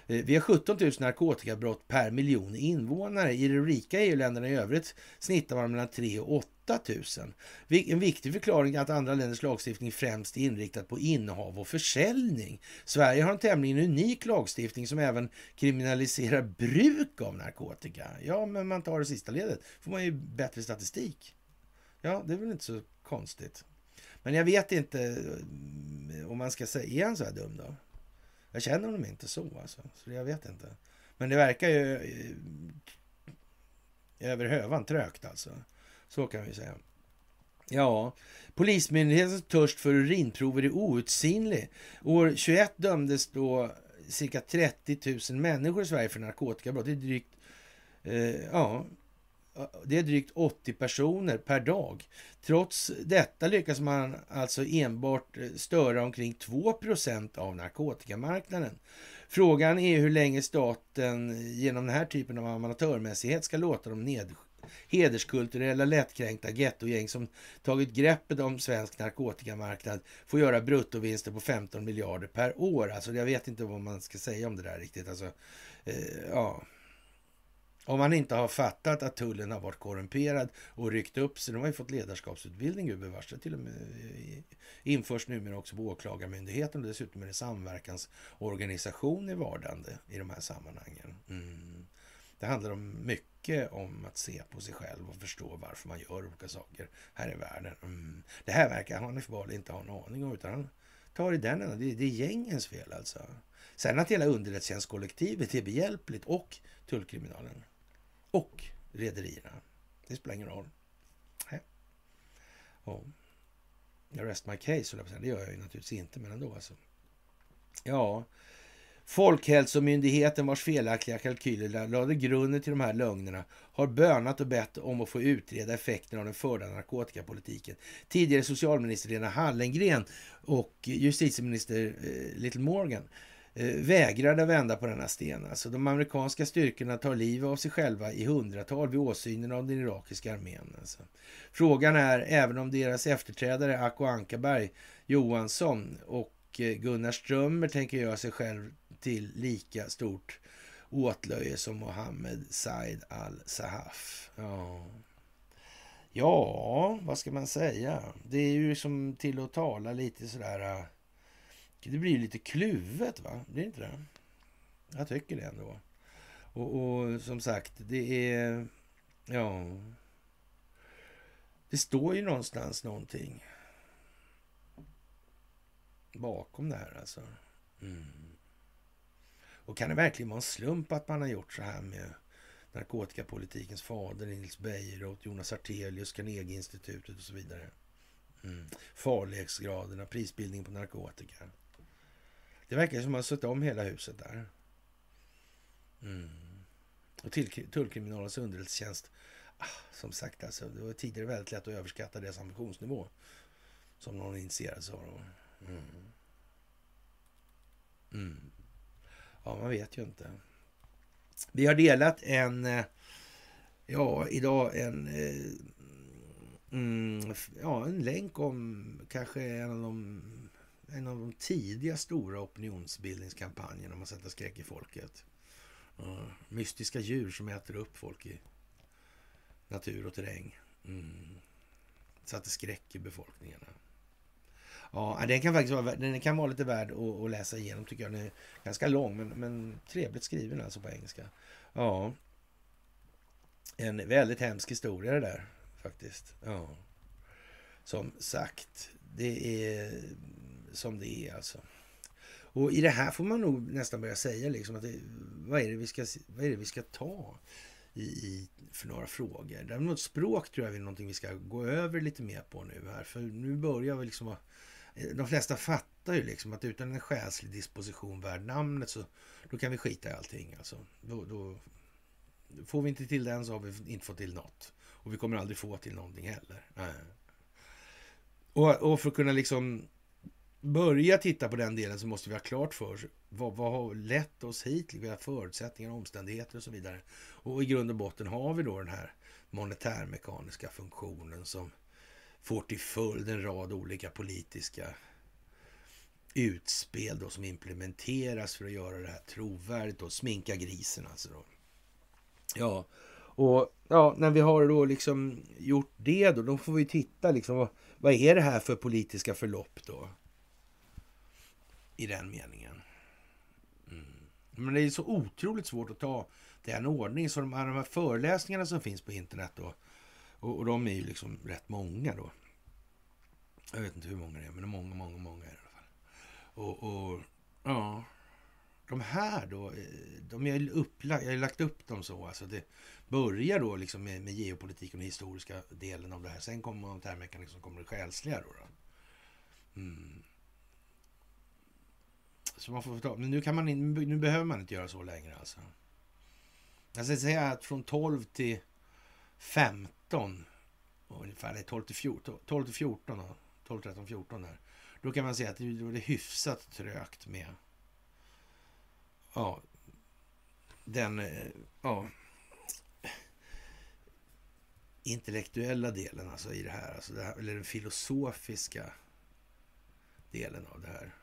Eh, vi har 17 000 narkotikabrott per miljon invånare. I de rika EU-länderna i övrigt snittar man mellan 3 och 8 000. En viktig förklaring är att andra länders lagstiftning främst är inriktad på innehav och försäljning. Sverige har en tämligen unik lagstiftning som även kriminaliserar bruk av narkotika. Ja, men man tar det sista ledet får man ju bättre statistik. Ja, det är väl inte så konstigt. Men jag vet inte eh, om man ska säga, är han så här dum då? Jag känner honom inte så alltså, så jag vet inte. Men det verkar ju eh, över hövan trögt alltså. Så kan vi säga. Ja, Polismyndighetens törst för urinprover är outsinlig. År 21 dömdes då cirka 30 000 människor i Sverige för narkotikabrott. Det är drygt, eh, ja, det är drygt 80 personer per dag. Trots detta lyckas man alltså enbart eh, störa omkring 2% av narkotikamarknaden. Frågan är hur länge staten eh, genom den här typen av amatörmässighet ska låta de ned, hederskulturella lättkränkta gettogäng som tagit greppet om svensk narkotikamarknad får göra bruttovinster på 15 miljarder per år. Alltså jag vet inte vad man ska säga om det där riktigt. Alltså, eh, ja. Om man inte har fattat att tullen har varit korrumperad och ryckt upp sig. De har ju fått ledarskapsutbildning gubevars. Det till och med eh, införs numera också på Åklagarmyndigheten och dessutom är det samverkansorganisation i vardande i de här sammanhangen. Mm. Det handlar om mycket om att se på sig själv och förstå varför man gör olika saker här i världen. Mm. Det här verkar Hanif Bali inte ha en aning om, utan han tar i den ändan. Det, det är gängens fel alltså. Sen att hela underrättelsetjänstkollektivet är behjälpligt och tullkriminalen och rederierna. Det spelar ingen roll. Nej. Oh. rest my case, det gör jag ju naturligtvis inte, men ändå alltså. Ja, Folkhälsomyndigheten vars felaktiga kalkyler lade grunden till de här lögnerna har bönat och bett om att få utreda effekterna av den förda narkotikapolitiken. Tidigare socialminister Lena Hallengren och justitieminister eh, Little Morgan eh, Eh, vägrade vända på denna sten. Alltså, de amerikanska styrkorna tar livet av sig själva i hundratal vid åsynen av den irakiska armén. Alltså. Frågan är även om deras efterträdare Acko Ankarberg Johansson och eh, Gunnar Strömmer tänker göra sig själv till lika stort åtlöje som Mohammed Said al-Sahaf. Ja. ja, vad ska man säga? Det är ju som till att tala lite sådär... Eh, det blir lite kluvet, va? Blir det inte det? Jag tycker det ändå. Och, och som sagt, det är... Ja... Det står ju någonstans någonting bakom det här alltså. Mm. Och kan det verkligen vara en slump att man har gjort så här med narkotikapolitikens fader Nils Bejerot, Jonas Artelius, Carnegieinstitutet och så vidare. Mm. Farlighetsgraderna, prisbildningen på narkotika. Det verkar som att man har suttit om hela huset där. Mm. Och till, tullkriminalens underrättelsetjänst. Ah, som sagt, alltså, det var tidigare väldigt lätt att överskatta deras ambitionsnivå. Som någon initierades av. Mm. Mm. Ja, man vet ju inte. Vi har delat en, eh, ja, idag en, eh, mm, ja, en länk om kanske en av de, en av de tidiga stora opinionsbildningskampanjerna om att sätta skräck i folket. Uh, mystiska djur som äter upp folk i natur och terräng. Mm. Satte skräck i befolkningarna. Ja, den kan faktiskt vara, den kan vara lite värd att, att läsa igenom tycker jag. Den är ganska lång men, men trevligt skriven alltså på engelska. Ja. En väldigt hemsk historia det där faktiskt. Ja. Som sagt, det är som det är alltså. Och i det här får man nog nästan börja säga liksom att det, vad, är det vi ska, vad är det vi ska ta i, i, för några frågor. Däremot språk tror jag är någonting vi ska gå över lite mer på nu här. För nu börjar vi liksom... De flesta fattar ju liksom att utan en själslig disposition värd namnet så då kan vi skita i allting. Alltså. Då, då, får vi inte till den så har vi inte fått till något. Och vi kommer aldrig få till någonting heller. Och, och för att kunna liksom börja titta på den delen så måste vi ha klart för oss vad, vad har lett oss hit, vilka förutsättningar, omständigheter och så vidare. Och i grund och botten har vi då den här monetärmekaniska funktionen som får till följd en rad olika politiska utspel då som implementeras för att göra det här trovärdigt och sminka grisen alltså. Då. Ja, och ja, när vi har då liksom gjort det då, då får vi titta liksom vad, vad är det här för politiska förlopp då? I den meningen. Mm. Men det är så otroligt svårt att ta den ordning. Så de här, de här föreläsningarna som finns på internet då, och, och de är ju liksom rätt många då. Jag vet inte hur många det är, men det är många, många, många i alla fall. Och, och ja, de här då, eh, de är upplagt, jag har lagt upp dem så. Alltså det börjar då liksom med, med geopolitiken och historiska delen av det här. Sen kommer monetärmekanismen, som kommer det själsliga då. då. Mm. Så man får ta, men nu, kan man, nu behöver man inte göra så längre alltså. Jag ska säga att från 12 till 15 ungefär, 12 till 14, 12 till 14 12, 13, 14 där. Då kan man säga att det är hyfsat trögt med ja, den ja, intellektuella delen alltså i det här, alltså det här, eller den filosofiska delen av det här.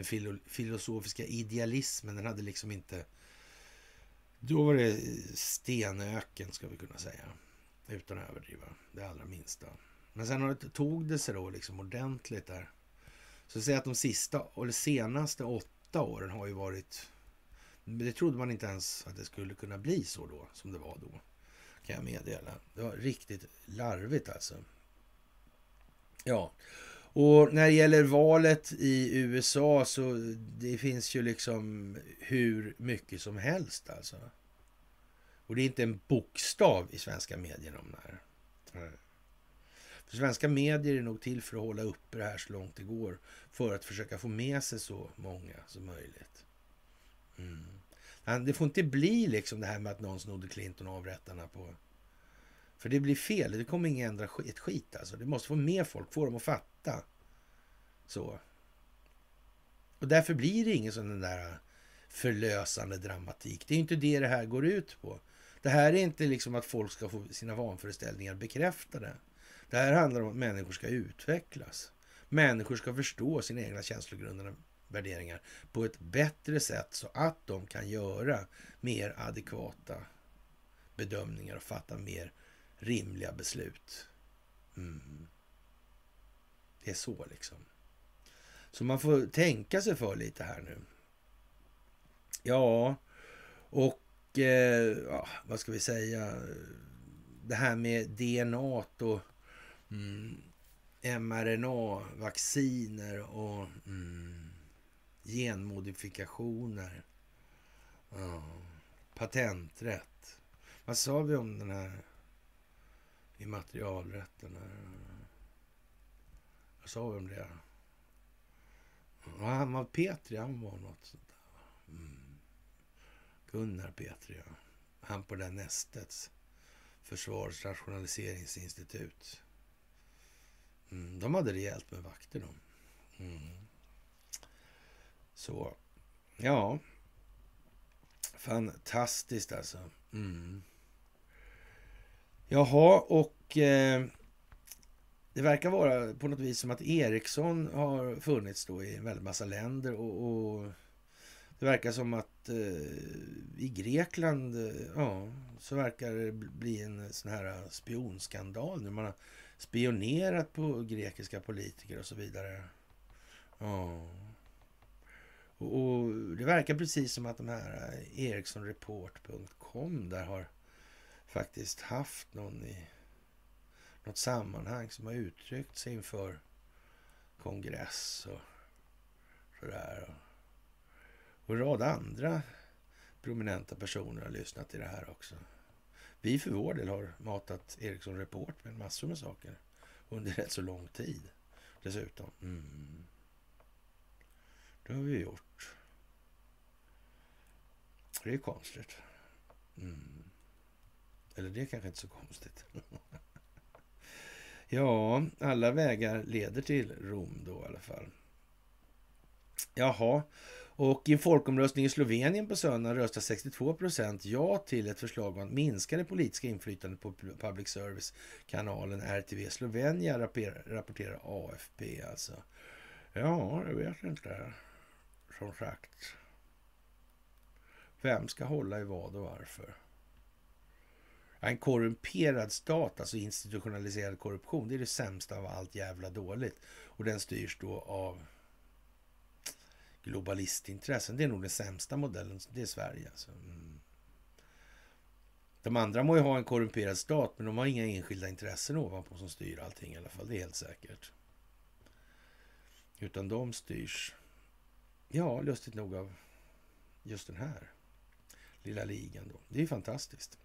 Den filo, filosofiska idealismen, den hade liksom inte... Då var det stenöken, ska vi kunna säga. Utan att överdriva, det allra minsta. Men sen tog det sig då liksom ordentligt där. Så säga att de sista, eller senaste åtta åren har ju varit... Det trodde man inte ens att det skulle kunna bli så då, som det var då. Kan jag meddela. Det var riktigt larvigt alltså. Ja, och när det gäller valet i USA så det finns ju liksom hur mycket som helst alltså. Och det är inte en bokstav i svenska medier om det här. För svenska medier är nog till för att hålla uppe det här så långt det går. För att försöka få med sig så många som möjligt. Mm. Det får inte bli liksom det här med att någon snodde Clinton och avrättarna på... För det blir fel. Det kommer ingen ändra ett skit alltså. Det måste få med folk, få dem att fatta. Så. Och därför blir det ingen sån där förlösande dramatik. Det är inte det det här går ut på. Det här är inte liksom att folk ska få sina vanföreställningar bekräftade. Det här handlar om att människor ska utvecklas. Människor ska förstå sina egna känslogrundande värderingar på ett bättre sätt så att de kan göra mer adekvata bedömningar och fatta mer rimliga beslut. Mm. Det är så liksom. Så man får tänka sig för lite här nu. Ja, och eh, ja, vad ska vi säga? Det här med DNA och mm, mRNA-vacciner och mm, genmodifikationer. Ja, patenträtt. Vad sa vi om den här immaterialrätten? Vad sa vi om det? Ja, han var Petri, han var något sånt där. Mm. Gunnar Petri, ja. Han på det där nästets försvarsrationaliseringsinstitut. Mm, de hade rejält med vakter de. Mm. Så, ja. Fantastiskt alltså. Mm. Jaha, och eh, det verkar vara på något vis som att Ericsson har funnits då i en väldigt massa länder och, och det verkar som att eh, i Grekland, eh, ja, så verkar det bli en sån här spionskandal nu. Man har spionerat på grekiska politiker och så vidare. Ja. Och, och det verkar precis som att de här eh, ericssonreport.com där har faktiskt haft någon i något sammanhang som har uttryckt sig inför kongress och sådär. Och en rad andra prominenta personer har lyssnat till det här också. vi för vår del har matat Ericsson Report med massor med saker under rätt så lång tid dessutom. Mm. Det har vi gjort. Det är konstigt. Mm. Eller det är kanske inte så konstigt. ja, alla vägar leder till Rom då i alla fall. Jaha, och i en folkomröstning i Slovenien på söndag röstar 62 procent ja till ett förslag om att minska det politiska inflytandet på public service-kanalen RTV Slovenia, rapporterar AFP alltså. Ja, jag vet inte. Som sagt. Vem ska hålla i vad och varför? En korrumperad stat, alltså institutionaliserad korruption, det är det sämsta av allt jävla dåligt. Och den styrs då av globalistintressen. Det är nog den sämsta modellen. Det är Sverige. Alltså. Mm. De andra må ju ha en korrumperad stat, men de har inga enskilda intressen ovanpå som styr allting i alla fall. Det är helt säkert. Utan de styrs, ja, lustigt nog av just den här lilla ligan. Då. Det är fantastiskt.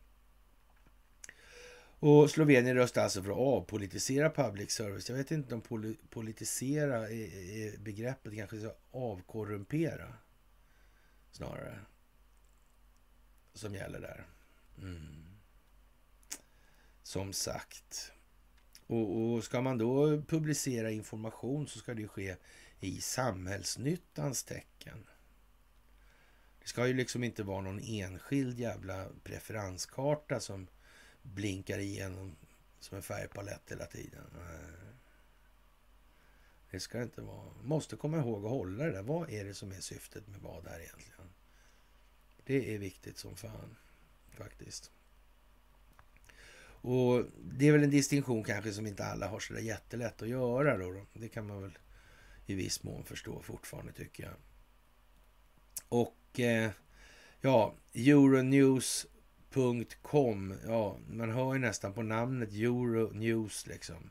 Och Slovenien röstar alltså för att avpolitisera public service. Jag vet inte om poli politisera är, är begreppet, kanske så avkorrumpera snarare. Som gäller där. Mm. Som sagt. Och, och, ska man då publicera information så ska det ske i samhällsnyttans tecken. Det ska ju liksom inte vara någon enskild jävla preferenskarta som blinkar igenom som en färgpalett hela tiden. Eh, det ska det inte vara. Måste komma ihåg att hålla det där. Vad är det som är syftet med vad där egentligen? Det är viktigt som fan faktiskt. Och det är väl en distinktion kanske som inte alla har så där jättelätt att göra då. Det kan man väl i viss mån förstå fortfarande tycker jag. Och eh, ja, Euronews Com. Ja, man hör ju nästan på namnet Euronews liksom.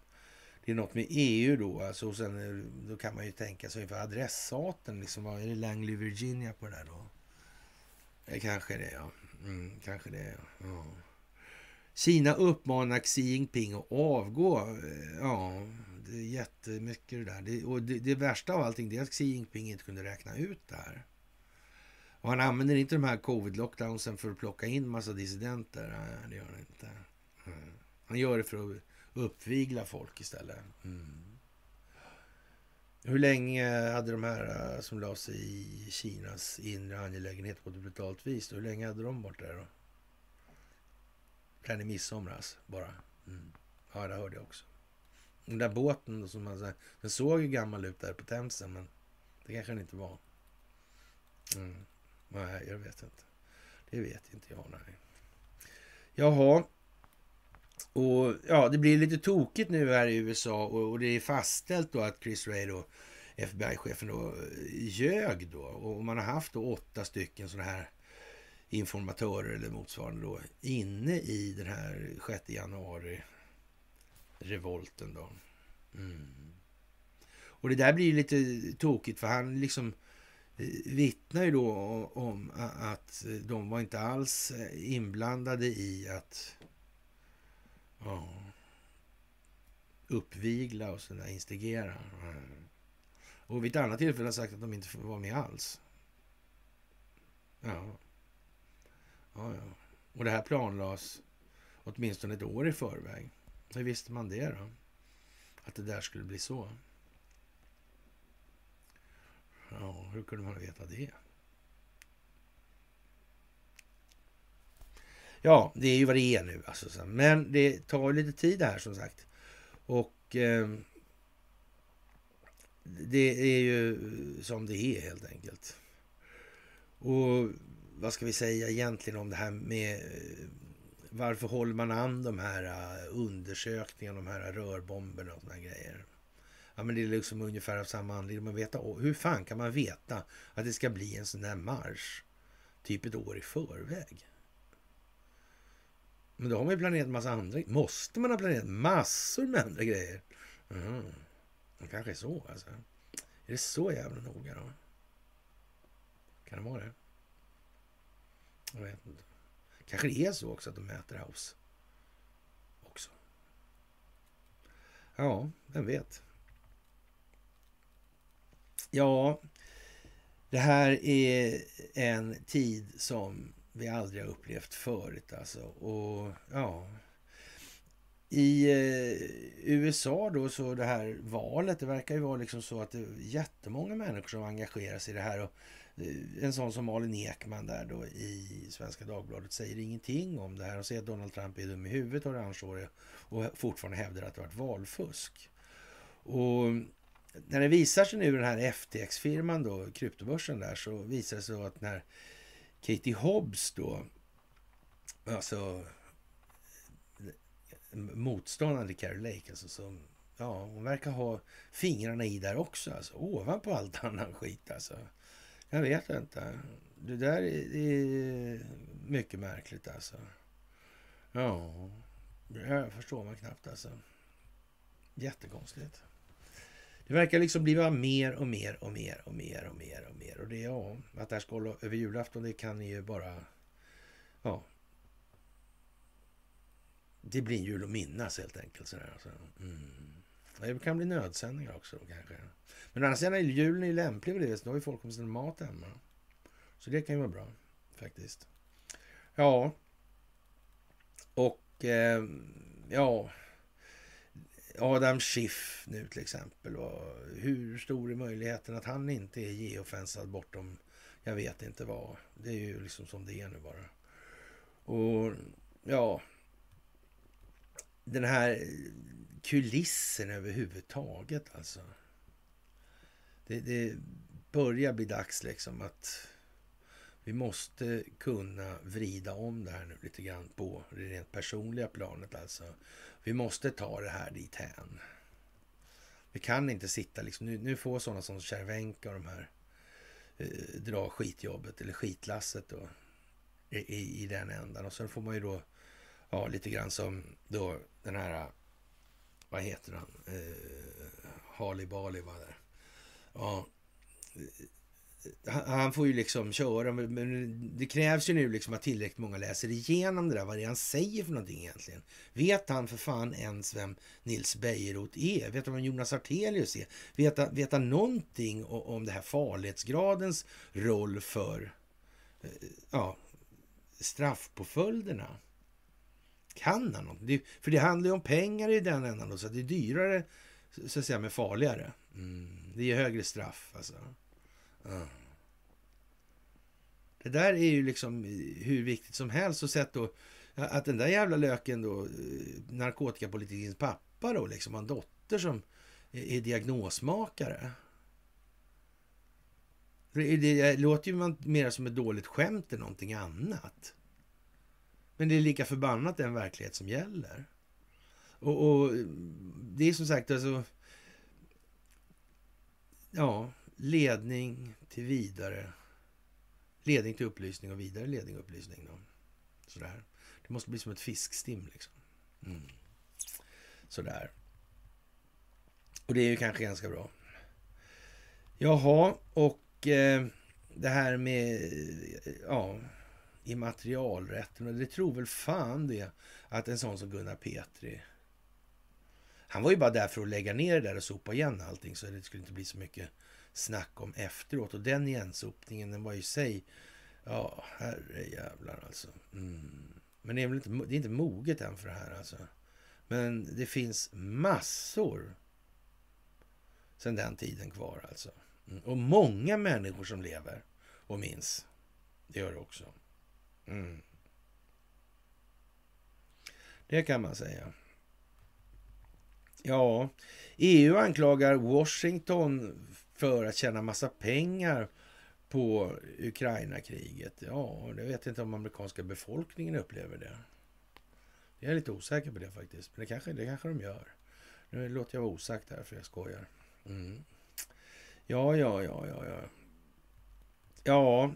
Det är något med EU då. Alltså, och sen, eh, då kan man ju tänka sig för adressaten. Liksom, är det Langley, Virginia på det där då? Det kanske det, ja. Mm, kanske det, ja. Kina uppmanar Xi Jinping att avgå. Eh, ja, det är jättemycket det där. Det, och det, det värsta av allting är att Xi Jinping inte kunde räkna ut det här. Och han använder inte de här covid-lockdownsen för att plocka in massa dissidenter. Nej, det gör han inte. Mm. Han gör det för att uppvigla folk istället. Mm. Hur länge hade de här eh, som la sig i Kinas inre angelägenhet på ett brutalt vis? Hur länge hade de varit där då? Kan i midsomras bara. Mm. Ja, det hörde jag också. Den där båten som man, den såg ju gammal ut där på Themsen, men det kanske den inte var. Mm. Nej, jag vet inte. Det vet inte jag. Nej. Jaha. Och ja, det blir lite tokigt nu här i USA och, och det är fastställt då att Chris Ray då, FBI-chefen då, ljög då. Och man har haft då åtta stycken sådana här informatörer eller motsvarande då inne i den här 6 januari revolten då. Mm. Och det där blir lite tokigt för han liksom vittnar ju då om att de var inte alls eh, inblandade i att ja, uppvigla och sådär, instigera. Och vid ett annat tillfälle har sagt att de inte var med alls. Ja. ja, ja. Och det här planlades åtminstone ett år i förväg. Hur visste man det då? Att det där skulle bli så? Ja, hur kunde man veta det? Ja, det är ju vad det är nu. Alltså. Men det tar lite tid det här som sagt. Och eh, det är ju som det är helt enkelt. Och vad ska vi säga egentligen om det här med varför håller man an de här äh, undersökningarna, de här rörbomberna och sådana grejer? Ja, men det är liksom ungefär av samma anledning. Man veta, hur fan kan man veta att det ska bli en sån där marsch typ ett år i förväg? Men då har man ju planerat massa andra Måste man ha planerat massor med andra grejer? Mm. Det kanske är så alltså. Är det så jävla noga då? Kan det vara det? Jag vet inte. Kanske det är så också att de mäter house också. Ja, vem vet. Ja, det här är en tid som vi aldrig har upplevt förut alltså. Och ja, i eh, USA då så det här valet, det verkar ju vara liksom så att det är jättemånga människor som engagerar sig i det här. Och eh, en sån som Malin Ekman där då i Svenska Dagbladet säger ingenting om det här och säger att Donald Trump är dum i huvudet orangehårig och fortfarande hävdar att det varit valfusk. Och när det visar sig nu den här FTX-firman då, kryptobörsen där, så visar det sig att när Katie Hobbs då, alltså motståndaren till Carrie Lake, alltså som, ja, hon verkar ha fingrarna i där också, alltså ovanpå allt annan skit alltså. Jag vet inte. Det där är, mycket märkligt alltså. Ja, det här förstår man knappt alltså. Jättekonstigt. Det verkar liksom bli mer och mer och mer och mer och mer och mer. Och det, ja, att det här ska hålla över julafton, det kan ni ju bara... Ja. Det blir jul att minnas helt enkelt. Sådär, alltså. mm. Det kan bli nödsändningar också då, kanske. Men annars är julen är ju lämplig för det. Då har ju folk med sin mat hemma. Så det kan ju vara bra faktiskt. Ja. Och eh, ja, Adam Schiff nu till exempel. Och hur stor är möjligheten att han inte är geofensad bortom jag vet inte vad. Det är ju liksom som det är nu bara. Och ja, den här kulissen överhuvudtaget alltså. Det, det börjar bli dags liksom att vi måste kunna vrida om det här nu lite grann på det rent personliga planet alltså. Vi måste ta det här dit hän. Vi kan inte sitta liksom, nu, nu får sådana som Cervenka och de här eh, dra skitjobbet eller skitlasset då i, i, i den ändan. Och sen får man ju då, ja lite grann som då den här, vad heter han, eh, Harley Bali var där. Ja, han får ju liksom köra, men det krävs ju nu liksom att tillräckligt många läser igenom det där, vad det är han säger för någonting egentligen. Vet han för fan ens vem Nils Bejerot är? Vet han vem Jonas Artelius är? Vet han, vet han någonting om det här farlighetsgradens roll för eh, ja, straffpåföljderna? Kan han något? för det handlar ju om pengar i den ändan då, så det är dyrare så att säga men farligare. Mm, det är högre straff alltså. Det där är ju liksom hur viktigt som helst och sett då att den där jävla löken då, eh, narkotikapolitikens pappa då, liksom har en dotter som är diagnosmakare. Det låter ju mer som ett dåligt skämt än någonting annat. Men det är lika förbannat den verklighet som gäller. Och, och det är som sagt alltså... Ja, ledning till vidare. Ledning till upplysning och vidare ledning och upplysning. Då. Sådär. Det måste bli som ett fiskstim liksom. Mm. Sådär. Och det är ju kanske ganska bra. Jaha, och eh, det här med eh, ja, immaterialrätten. Och det tror väl fan det att en sån som Gunnar Petri han var ju bara där för att lägga ner det där och sopa igen allting så det skulle inte bli så mycket snack om efteråt. Och den igensopningen, den var i sig... Ja, herre jävlar alltså. Mm. Men det är, väl inte, det är inte moget än för det här alltså. Men det finns massor sen den tiden kvar alltså. Mm. Och många människor som lever och minns. Det gör det också. Mm. Det kan man säga. Ja, EU anklagar Washington för att tjäna massa pengar på Ukraina-kriget. Ja, det vet jag inte om amerikanska befolkningen upplever det. Jag är lite osäker på det faktiskt, men det kanske, det kanske de gör. Nu låter jag vara osagt här för jag skojar. Mm. Ja, ja, ja, ja, ja. Ja,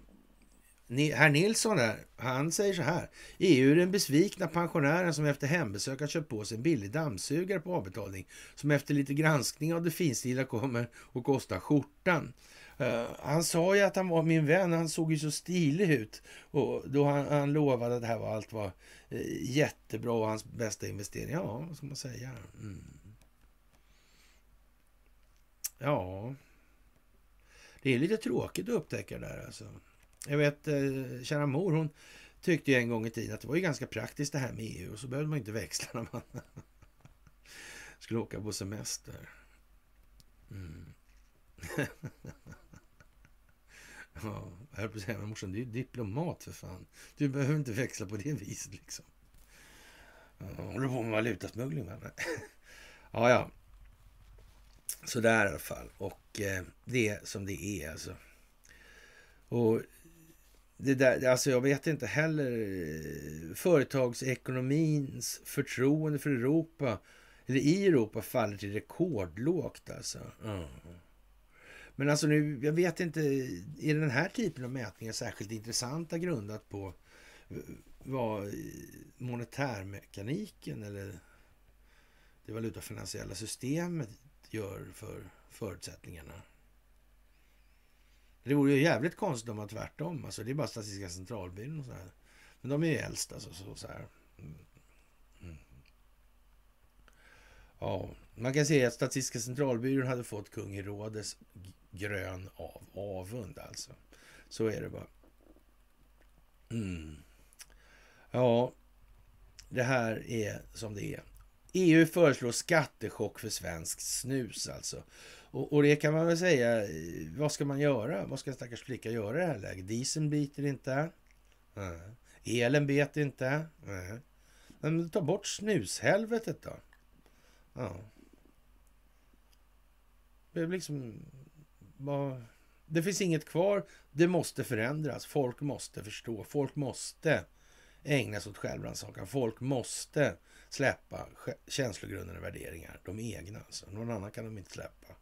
herr Nilsson där, han säger så här. EU är den besvikna pensionären som efter hembesök har köpt på sig en billig dammsugare på avbetalning som efter lite granskning av det finstila kommer och kostar skjortan. Uh, han sa ju att han var min vän, han såg ju så stilig ut. Och då han, han lovade att det här var allt var uh, jättebra och hans bästa investering. Ja, vad ska man säga? Mm. Ja, det är lite tråkigt att upptäcka det där alltså. Jag vet, eh, kära mor, hon tyckte ju en gång i tiden att det var ju ganska praktiskt det här med EU och så behövde man inte växla när man skulle åka på semester. Mm. ja, jag höll på att säga, men morsan, du är ju diplomat för fan. Du behöver inte växla på det viset liksom. Ja, håller på med valutasmuggling, va? ja, ja. Så där i alla fall. Och eh, det är som det är alltså. Och det där, alltså jag vet inte heller. Eh, företagsekonomins förtroende för Europa, eller i Europa, faller till rekordlågt alltså. Mm. Men alltså nu, jag vet inte, är den här typen av mätningar särskilt intressanta grundat på eh, vad eh, monetärmekaniken eller det valutafinansiella systemet gör för förutsättningarna? Det vore ju jävligt konstigt om man tvärtom. Alltså, det är bara Statistiska centralbyrån och så här. Men de är ju äldst alltså. Så, så här. Mm. mm. Ja, man kan säga att Statistiska centralbyrån hade fått kung Herodes grön av avund alltså. Så är det bara. Mm. Ja, det här är som det är. EU föreslår skattechock för svensk snus alltså. Och, och, det kan man väl säga, vad ska man göra? Vad ska en stackars flicka göra i det här läget? Dieseln biter inte. Nej. Elen bet inte. Nej. Men ta bort snushelvetet då. Ja. Det är liksom... Det finns inget kvar. Det måste förändras. Folk måste förstå. Folk måste ägna sig åt självrannsakan. Folk måste släppa känslogrundande värderingar. De egna alltså. Någon annan kan de inte släppa.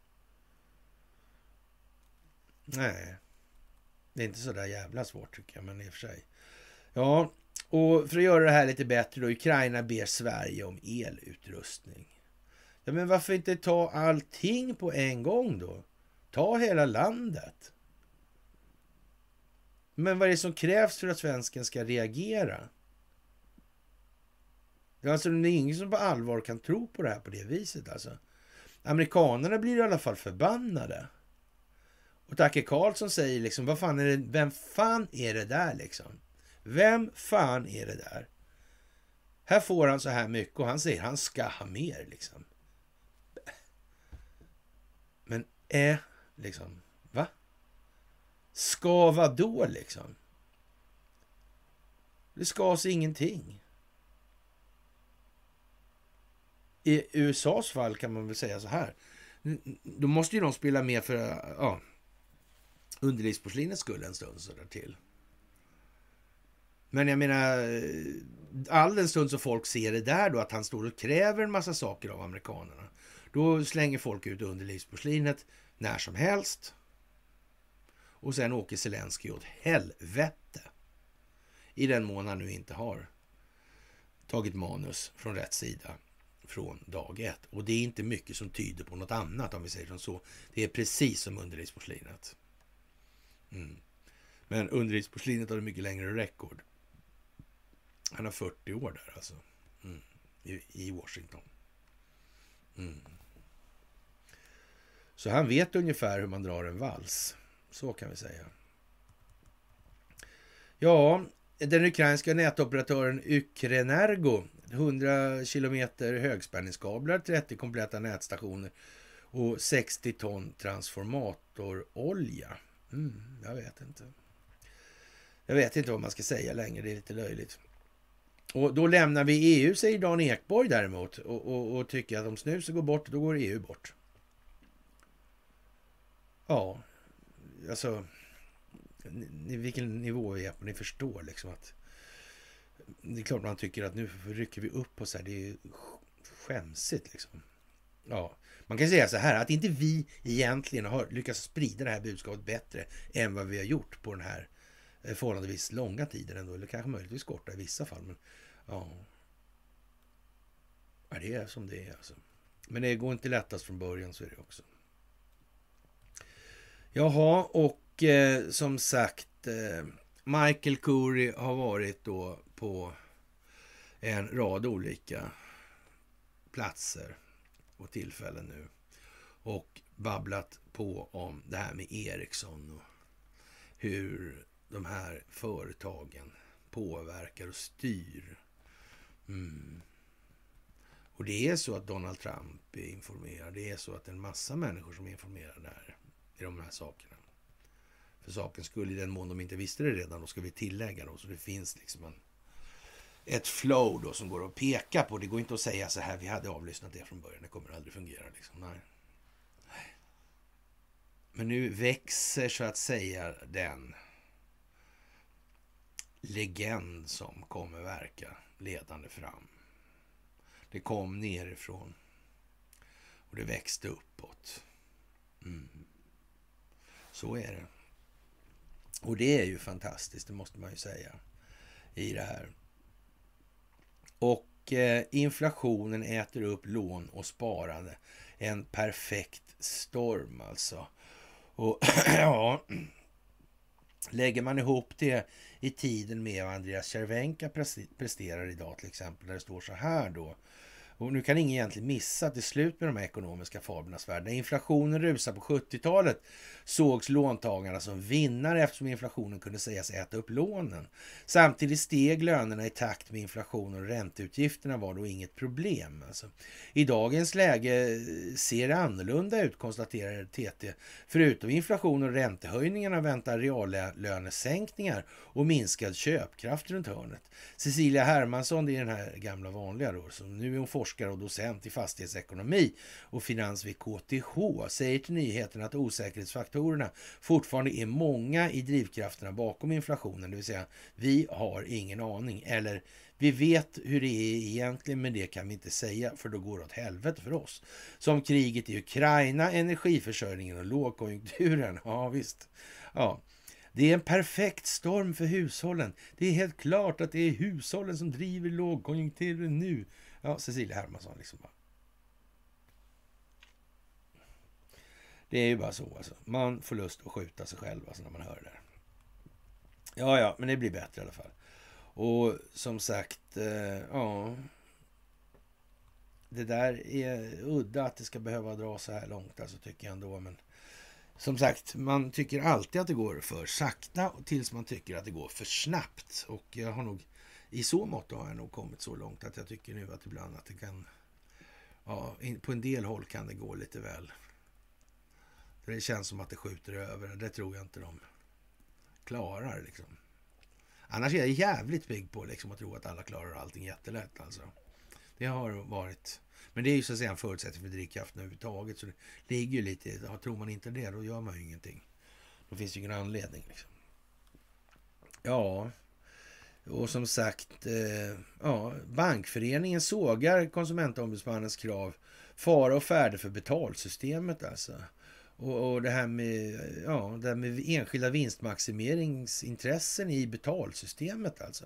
Nej, det är inte så där jävla svårt tycker jag, men i och för sig. Ja, och för att göra det här lite bättre då, Ukraina ber Sverige om elutrustning. Ja, men varför inte ta allting på en gång då? Ta hela landet. Men vad är det som krävs för att svensken ska reagera? Alltså, det är ingen som på allvar kan tro på det här på det viset. Alltså. Amerikanerna blir i alla fall förbannade. Och Tacke Karlsson säger liksom, vad fan är det, vem fan är det där liksom? Vem fan är det där? Här får han så här mycket och han säger han ska ha mer liksom. Men är äh, liksom, va? Ska vad då liksom? Det ska oss ingenting. I USAs fall kan man väl säga så här. Då måste ju de spela med för, ja, underlivsporslinets skull en stund så där till. Men jag menar, eh, all den stund som folk ser det där då, att han står och kräver en massa saker av amerikanerna. Då slänger folk ut underlivsporslinet när som helst. Och sen åker Zelensky åt helvete. I den mån han nu inte har tagit manus från rätt sida från dag ett. Och det är inte mycket som tyder på något annat om vi säger som så. Det är precis som underlivsporslinet. Mm. Men underlivsporslinet har mycket längre rekord. Han har 40 år där alltså. Mm. I, I, Washington. Mm. Så han vet ungefär hur man drar en vals. Så kan vi säga. Ja, den ukrainska nätoperatören Ukrenergo. 100 kilometer högspänningskablar, 30 kompletta nätstationer och 60 ton transformatorolja. Mm, jag vet inte. Jag vet inte vad man ska säga längre, det är lite löjligt. Och då lämnar vi EU, säger Dan Ekborg däremot, och, och, och tycker att om snuset går bort, då går EU bort. Ja, alltså, vilken nivå vi är på, ni förstår liksom att det är klart man tycker att nu rycker vi upp oss här, det är skämsigt liksom. Ja, man kan säga så här att inte vi egentligen har lyckats sprida det här budskapet bättre än vad vi har gjort på den här eh, förhållandevis långa tiden. ändå, eller kanske möjligtvis korta i vissa fall. Men ja, ja det är som det är alltså. Men det går inte lättast från början, så är det också. Jaha, och eh, som sagt, eh, Michael Curry har varit då på en rad olika platser och tillfällen nu och babblat på om det här med Ericsson och hur de här företagen påverkar och styr. Mm. Och det är så att Donald Trump är informerad. Det är så att en massa människor som är informerade här i de här sakerna. För saken skulle i den mån de inte visste det redan, då ska vi tillägga då. Så det finns liksom en, ett flow då som går att peka på. Det går inte att säga så här, vi hade avlyssnat det från början, det kommer aldrig fungera. Liksom. Nej. Men nu växer så att säga den legend som kommer verka ledande fram. Det kom nerifrån och det växte uppåt. Mm. Så är det. Och det är ju fantastiskt, det måste man ju säga, i det här. Och eh, inflationen äter upp lån och sparande. En perfekt storm alltså. Och ja, lägger man ihop det i tiden med vad Andreas Cervenka presterar idag till exempel, där det står så här då. Och nu kan ingen egentligen missa att det är slut med de här ekonomiska fablernas värld. När inflationen rusar på 70-talet sågs låntagarna som vinnare eftersom inflationen kunde sägas äta upp lånen. Samtidigt steg lönerna i takt med inflationen och ränteutgifterna var då inget problem. Alltså. I dagens läge eh, ser det annorlunda ut, konstaterar TT. Förutom inflation och räntehöjningarna väntar reallönesänkningar och minskad köpkraft runt hörnet. Cecilia Hermansson, det är den här gamla vanliga då, som nu är hon forskare och docent i fastighetsekonomi och finans vid KTH, säger till nyheterna att faktorerna fortfarande är många i drivkrafterna bakom inflationen, det vill säga vi har ingen aning eller vi vet hur det är egentligen, men det kan vi inte säga för då går det åt helvete för oss. Som kriget i Ukraina, energiförsörjningen och lågkonjunkturen. Ja, visst. Ja, det är en perfekt storm för hushållen. Det är helt klart att det är hushållen som driver lågkonjunkturen nu. Ja, Cecilia Hermansson liksom bara. Det är ju bara så alltså. Man får lust att skjuta sig själv alltså, när man hör det där. Ja, ja, men det blir bättre i alla fall. Och som sagt, eh, ja. Det där är udda att det ska behöva dra så här långt, alltså tycker jag ändå. Men som sagt, man tycker alltid att det går för sakta tills man tycker att det går för snabbt. Och jag har nog i så mått har jag nog kommit så långt att jag tycker nu att ibland att det kan... Ja, på en del håll kan det gå lite väl. Det känns som att det skjuter över. Det tror jag inte de klarar liksom. Annars är jag jävligt pigg på liksom att tro att alla klarar allting jättelätt alltså. Det har varit... Men det är ju så att säga en förutsättning för drivkraften överhuvudtaget. Så det ligger ju lite... i... tror man inte det, då gör man ju ingenting. Då finns det ju ingen anledning liksom. Ja, och som sagt, eh, ja, Bankföreningen sågar Konsumentombudsmannens krav. Fara och färde för betalsystemet alltså. Och, och, det här med, ja, det här med enskilda vinstmaximeringsintressen i betalsystemet alltså.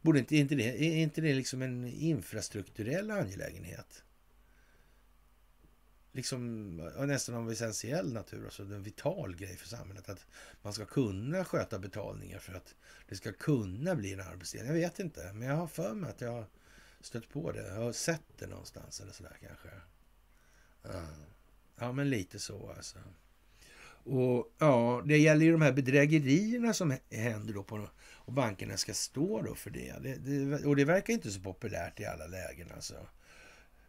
Borde inte, inte det, är inte det liksom en infrastrukturell angelägenhet? liksom nästan av essentiell natur, alltså en vital grej för samhället. Att man ska kunna sköta betalningar för att det ska kunna bli en arbetsdelning. Jag vet inte, men jag har för mig att jag har stött på det. Jag har sett det någonstans eller sådär kanske. Ja, men lite så alltså. Och ja, det gäller ju de här bedrägerierna som händer då på och bankerna ska stå då för det. det, det och det verkar inte så populärt i alla lägen alltså.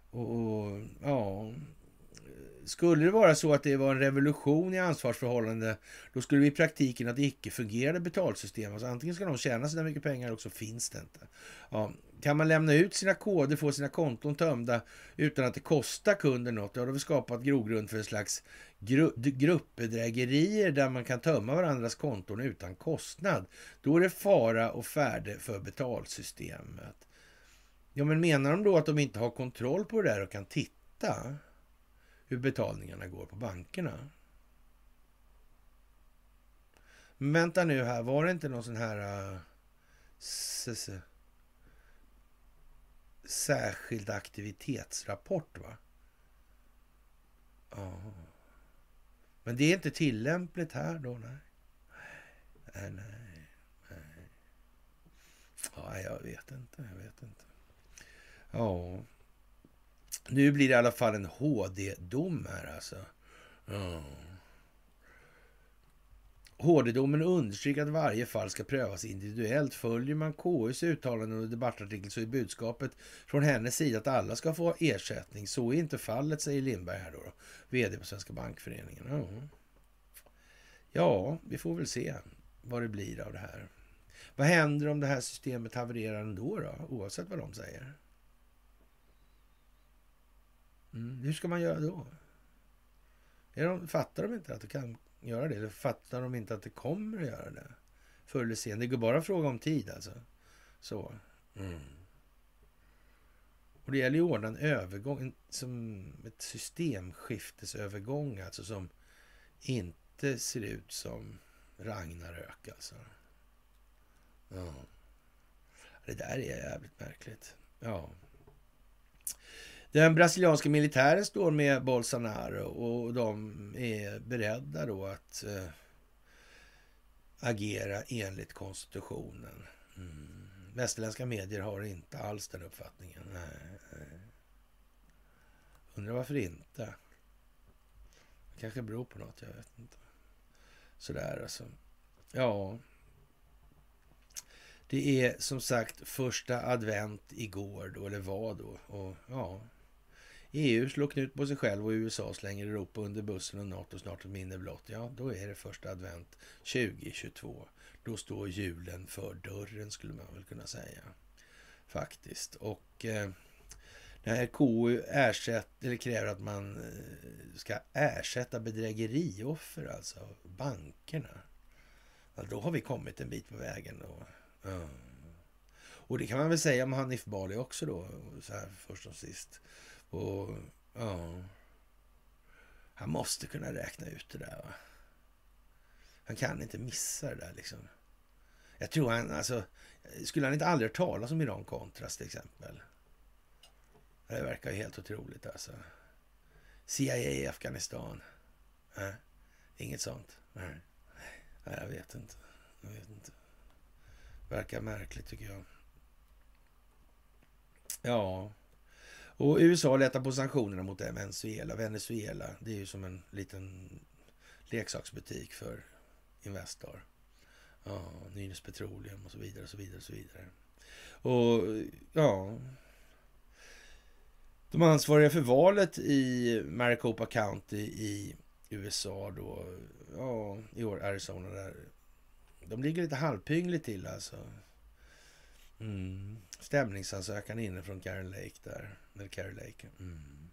Och, och ja, skulle det vara så att det var en revolution i ansvarsförhållande, då skulle vi i praktiken att det icke fungerade betalsystem. Alltså antingen ska de tjäna sina mycket pengar och så finns det inte. Ja, kan man lämna ut sina koder, få sina konton tömda utan att det kostar kunden något, då har vi skapat grogrund för en slags gru gruppbedrägerier där man kan tömma varandras konton utan kostnad. Då är det fara och färde för betalsystemet. Ja, men menar de då att de inte har kontroll på det där och kan titta? Hur betalningarna går på bankerna. Men vänta nu här, var det inte någon sån här uh, särskild aktivitetsrapport va? Ja. Men det är inte tillämpligt här då? Nej. Nej, nej, nej. Ja, jag vet inte. Jag vet inte. Ja. Nu blir det i alla fall en HD-dom här alltså. Mm. HD-domen understryker att varje fall ska prövas individuellt. Följer man KUs uttalanden och debattartikel så är budskapet från hennes sida att alla ska få ersättning. Så är inte fallet, säger Lindberg här då, då vd på Svenska Bankföreningen. Ja. ja, vi får väl se vad det blir av det här. Vad händer om det här systemet havererar ändå då, oavsett vad de säger? Mm, hur ska man göra då? Är de, fattar de inte att det kan göra det? Eller fattar de inte att det kommer att göra det? Förr eller senare. Det går bara att fråga om tid alltså. Så. Mm. Och det gäller ju att ordna en övergång, som ett systemskiftesövergång alltså som inte ser ut som Ragnarök alltså. Ja. Det där är jävligt märkligt. Ja. Den brasilianska militären står med Bolsonaro och de är beredda då att äh, agera enligt konstitutionen. Mm. Västerländska medier har inte alls den uppfattningen. Nej, nej. Undrar varför inte. Det kanske beror på något, jag vet inte. Sådär alltså. Ja. Det är som sagt första advent igår då, eller var då? Och ja, EU slår knut på sig själv och USA slänger Europa under bussen och NATO snart ett minne blott. Ja, då är det första advent 2022. Då står julen för dörren skulle man väl kunna säga. Faktiskt. Och eh, när KU ersätt, eller kräver att man eh, ska ersätta bedrägerioffer, alltså bankerna. Ja, då har vi kommit en bit på vägen. Då. Mm. Och det kan man väl säga om Hanif Bali också då, så här först och sist. Och ja, han måste kunna räkna ut det där. Va? Han kan inte missa det där liksom. Jag tror han, alltså, skulle han inte aldrig hört talas om Iran Contras till exempel? Det verkar ju helt otroligt alltså. CIA i Afghanistan. Äh, inget sånt. Nej. Jag vet inte. Jag vet inte. Verkar märkligt tycker jag. Ja. Och USA lättar på sanktionerna mot Venezuela. Venezuela, det är ju som en liten leksaksbutik för Investor. Ja, Nynäs Petroleum och så vidare och så vidare och så vidare. Och ja, de ansvariga för valet i Maricopa County i USA då, ja, i år Arizona där. De ligger lite halvpyngligt till alltså. Mm. Stämningsansökan inne från Karen Lake där. Eller Carrie Lake. Mm.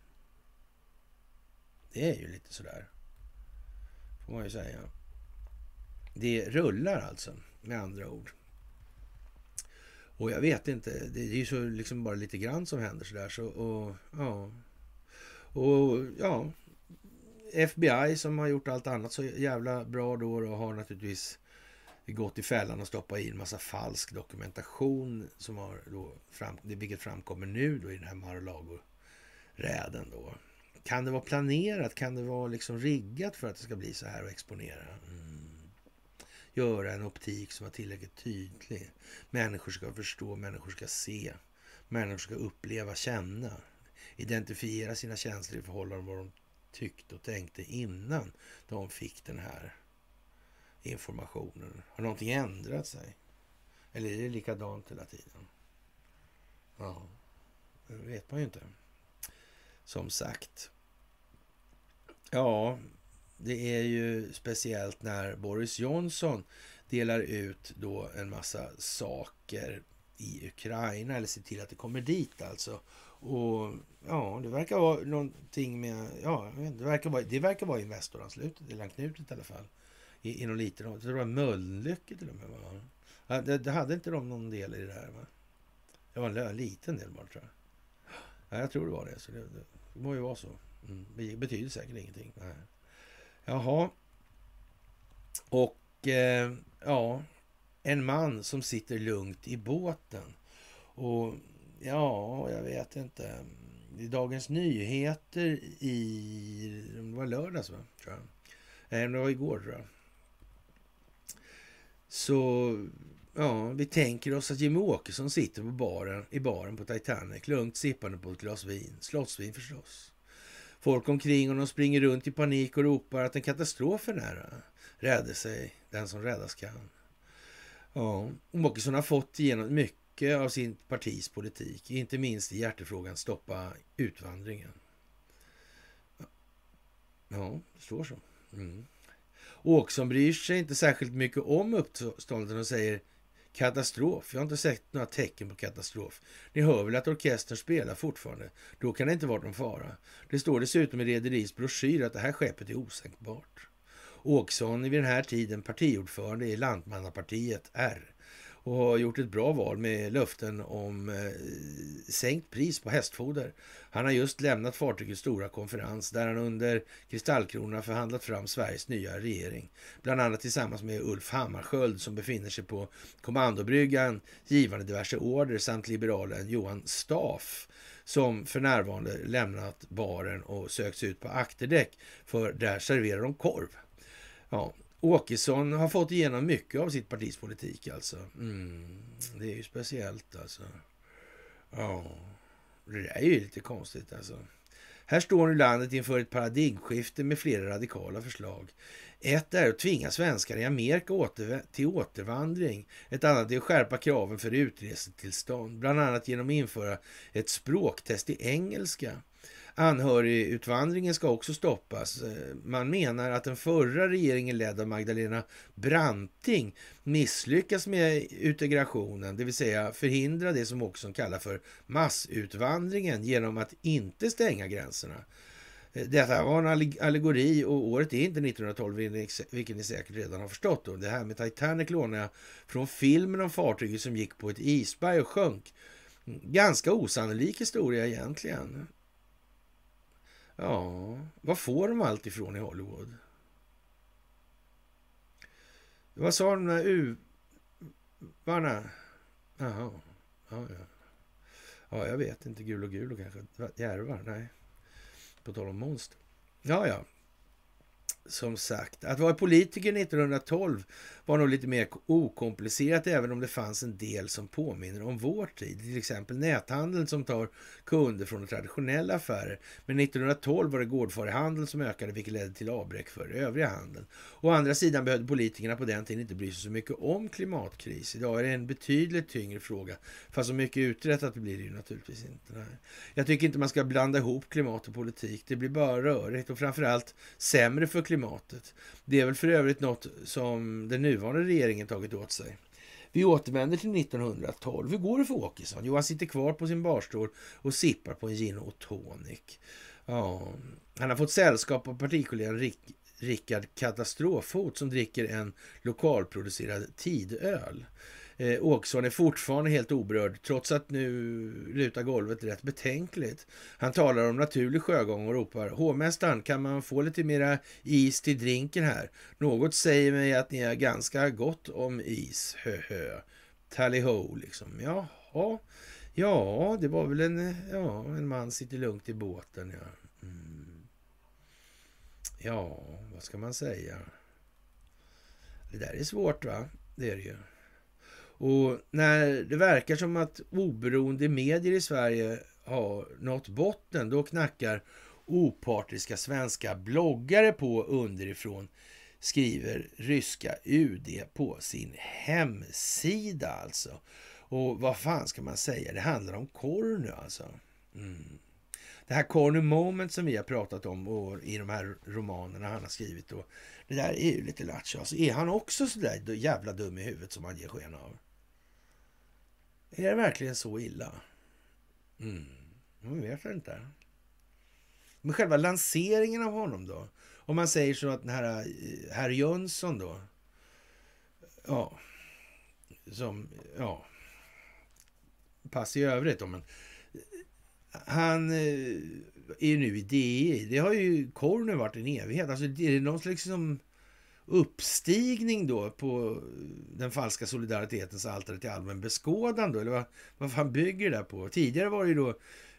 Det är ju lite sådär. Får man ju säga. Det rullar alltså, med andra ord. Och jag vet inte, det är ju så liksom bara lite grann som händer sådär. Så, och, ja. Och ja, FBI som har gjort allt annat så jävla bra då och har naturligtvis gått i fällan och stoppat i en massa falsk dokumentation som har då fram, vilket framkommer nu då i den här Mar-a-Lago-räden då. Kan det vara planerat? Kan det vara liksom riggat för att det ska bli så här och exponera? Mm. Göra en optik som är tillräckligt tydlig. Människor ska förstå, människor ska se, människor ska uppleva, känna. Identifiera sina känslor i förhållande till vad de tyckte och tänkte innan de fick den här informationen? Har någonting ändrat sig? Eller är det likadant hela tiden? Ja, det vet man ju inte. Som sagt. Ja, det är ju speciellt när Boris Johnson delar ut då en massa saker i Ukraina eller ser till att det kommer dit alltså. Och ja, det verkar vara någonting med, ja, det verkar vara, det verkar vara Investoranslutet eller anknutet i alla fall i, i någon liten... Jag tror det var Mölnlycke till och med. Va? Ja, det, det, hade inte de någon del i det där? Va? Det var en liten del bara tror jag. Ja, jag tror det var det. Så det, det, det må ju vara så. Mm. Det betyder säkert ingenting. Nej. Jaha. Och Och eh, ja, en man som sitter lugnt i båten. Och ja, jag vet inte. I Dagens Nyheter i... Det var lördags, va? Tror jag. Nej, det var igår, tror jag. Så ja, vi tänker oss att Jimmie Åkesson sitter på baren, i baren på Titanic, lugnt sippande på ett glas vin. Slottsvin förstås. Folk omkring honom springer runt i panik och ropar att en katastrof är nära. Rädde sig den som räddas kan. Ja, Åkesson har fått igenom mycket av sin partis politik, inte minst i hjärtefrågan stoppa utvandringen. Ja, det står så. Mm. Åkesson bryr sig inte särskilt mycket om uppståndelsen och säger katastrof. Jag har inte sett några tecken på katastrof. Ni hör väl att orkestern spelar fortfarande? Då kan det inte vara någon fara. Det står dessutom i Rederiets broschyr att det här skeppet är osänkbart. Åkesson är vid den här tiden partiordförande i Lantmannapartiet R och har gjort ett bra val med löften om eh, sänkt pris på hästfoder. Han har just lämnat fartygets stora konferens där han under kristallkronorna förhandlat fram Sveriges nya regering. Bland annat tillsammans med Ulf Hammarskjöld som befinner sig på kommandobryggan givande diverse order samt liberalen Johan Staff som för närvarande lämnat baren och sökt sig ut på akterdäck för där serverar de korv. Ja, Åkesson har fått igenom mycket av sitt partis politik alltså. Mm, det är ju speciellt alltså. Ja, det där är ju lite konstigt alltså. Här står nu landet inför ett paradigmskifte med flera radikala förslag. Ett är att tvinga svenskar i Amerika åter, till återvandring. Ett annat är att skärpa kraven för utresetillstånd, bland annat genom att införa ett språktest i engelska. Anhörigutvandringen ska också stoppas. Eh, man menar att den förra regeringen ledd av Magdalena Branting misslyckas med integrationen, det vill säga förhindra det som också kallas för massutvandringen genom att inte stänga gränserna. Eh, detta var en allegori och året är inte 1912, vilket ni säkert redan har förstått. Då. Det här med Titanic lånar jag från filmen om fartyget som gick på ett isberg och sjönk. Mm, ganska osannolik historia egentligen. Ja, vad får de allt ifrån i Hollywood? Vad sa de där uvarna? Jaha, ja, ja. Ja, jag vet inte. Gul och gul och kanske. Järvar? Nej. På tal om monster. Ja, ja som sagt, att vara politiker 1912 var nog lite mer okomplicerat även om det fanns en del som påminner om vår tid. Till exempel näthandeln som tar kunder från traditionella affärer. Men 1912 var det gårdfarihandeln som ökade vilket ledde till avbräck för övriga handeln. Å andra sidan behövde politikerna på den tiden inte bry sig så mycket om klimatkris. Idag är det en betydligt tyngre fråga. Fast så mycket uträttat blir det ju naturligtvis inte. Nej. Jag tycker inte man ska blanda ihop klimat och politik. Det blir bara rörigt och framförallt sämre för klimatet. Det är väl för övrigt något som den nuvarande regeringen tagit åt sig. Vi återvänder till 1912. Hur går det för Åkesson? Jo, han sitter kvar på sin barstol och sippar på en gin och tonic. Ja, han har fått sällskap av partikollegan Rick, Rickard Katastrofhot som dricker en lokalproducerad tidöl. Eh, Åkesson är fortfarande helt oberörd trots att nu lutar golvet rätt betänkligt. Han talar om naturlig sjögång och ropar Hovmästaren, kan man få lite mera is till drinken här? Något säger mig att ni har ganska gott om is, hö hö. Tally ho, liksom. Jaha, ja, det var väl en, ja, en man sitter lugnt i båten, ja. Mm. Ja, vad ska man säga? Det där är svårt, va? Det är det ju. Och när det verkar som att oberoende medier i Sverige har nått botten, då knackar opartiska svenska bloggare på underifrån, skriver ryska UD på sin hemsida alltså. Och vad fan ska man säga? Det handlar om Kornu alltså. Mm. Det här Corny Moment som vi har pratat om och i de här romanerna han har skrivit. Och det där är ju lite lattjo. Alltså, är han också så där jävla dum i huvudet som han ger sken av? Är det verkligen så illa? Mm, Man vet inte. Men själva lanseringen av honom då? Om man säger så att den här eh, herr Jönsson då. Ja, som, ja, pass i övrigt då, men eh, han eh, är ju nu i DI. Det har ju Kornu varit en evighet. Alltså, är det någon liksom uppstigning då på den falska solidaritetens altare till allmän beskådan då? Eller vad, vad fan bygger det där på? Tidigare var det ju då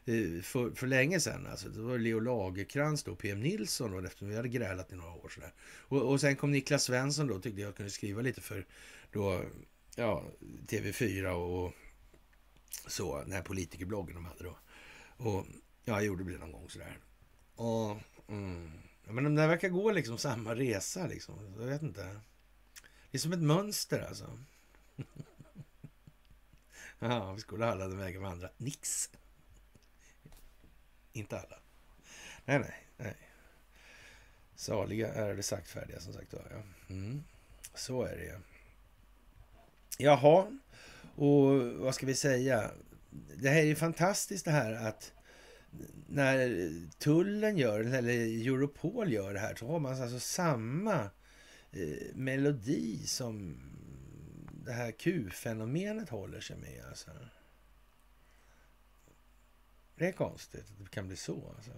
eh, för, för länge sedan. Alltså, det var Leo Lagerkrans då, PM Nilsson då, eftersom vi hade grälat i några år. Sådär. Och, och sen kom Niklas Svensson då, tyckte jag kunde skriva lite för då, ja, TV4 och så, den här politikerbloggen de hade då. Och ja, jag gjorde det någon gång sådär. Och, mm, men de där verkar gå liksom samma resa liksom. Jag vet inte. Det är som ett mönster alltså. ja, vi skulle alla den vägen med andra. Nix. Inte alla. Nej, nej, nej. Saliga är det saktfärdiga som sagt var. Ja. Mm. Så är det ju. Jaha, och vad ska vi säga? Det här är ju fantastiskt det här att när tullen gör eller Europol gör det här så har man alltså samma eh, melodi som det här Q-fenomenet håller sig med. Alltså. Det är konstigt att det kan bli så. Alltså.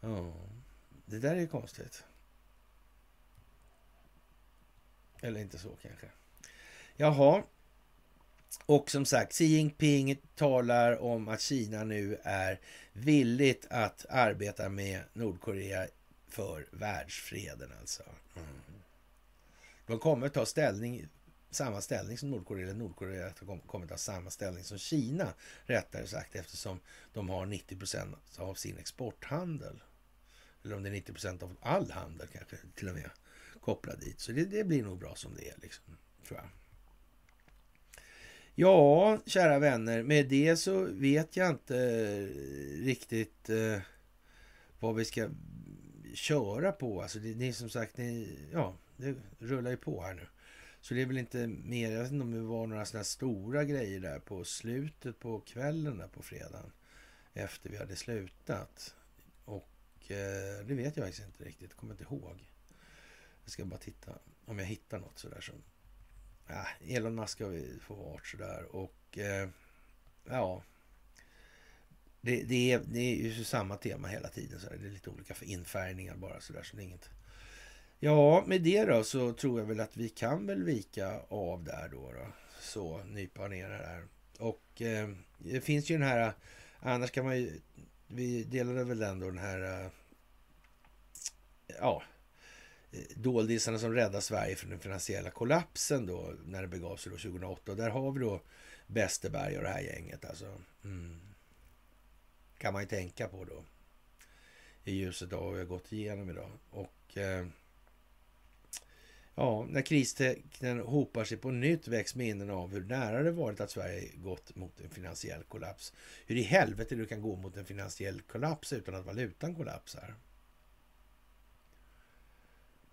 Ja, det där är konstigt. Eller inte så kanske. Jaha, och som sagt, Xi Jinping talar om att Kina nu är villigt att arbeta med Nordkorea för världsfreden alltså. Mm. De kommer att ta ställning, samma ställning som Nordkorea, eller Nordkorea kommer ta samma ställning som Kina, rättare sagt, eftersom de har 90 procent av sin exporthandel. Eller om det är 90 procent av all handel kanske till och med kopplad dit. Så det, det blir nog bra som det är, liksom, tror jag. Ja, kära vänner, med det så vet jag inte eh, riktigt eh, vad vi ska köra på. Alltså det, det är som sagt, ni, ja, det rullar ju på här nu. Så det är väl inte mer, jag vet inte om det var några sådana stora grejer där på slutet på kvällen där på fredagen. Efter vi hade slutat. Och eh, det vet jag faktiskt inte riktigt, kommer inte ihåg. Jag ska bara titta om jag hittar något sådär som ja, Elon Musk har vi få vart sådär och eh, ja. Det, det, är, det är ju samma tema hela tiden. Så Det är lite olika för infärgningar bara sådär. Så det är inget. Ja, med det då så tror jag väl att vi kan väl vika av där då. då. Så, nypa ner det här. Och eh, det finns ju den här, annars kan man ju, vi delade väl ändå den här, eh, ja, doldisarna som räddade Sverige från den finansiella kollapsen då när det begav sig då 2008. Och där har vi då Westerberg och det här gänget alltså. Mm. Kan man ju tänka på då. I ljuset av vad vi har gått igenom idag. Och eh, ja, när kristecknen hopar sig på nytt väcks minnen av hur nära det varit att Sverige gått mot en finansiell kollaps. Hur i helvete du kan gå mot en finansiell kollaps utan att valutan kollapsar.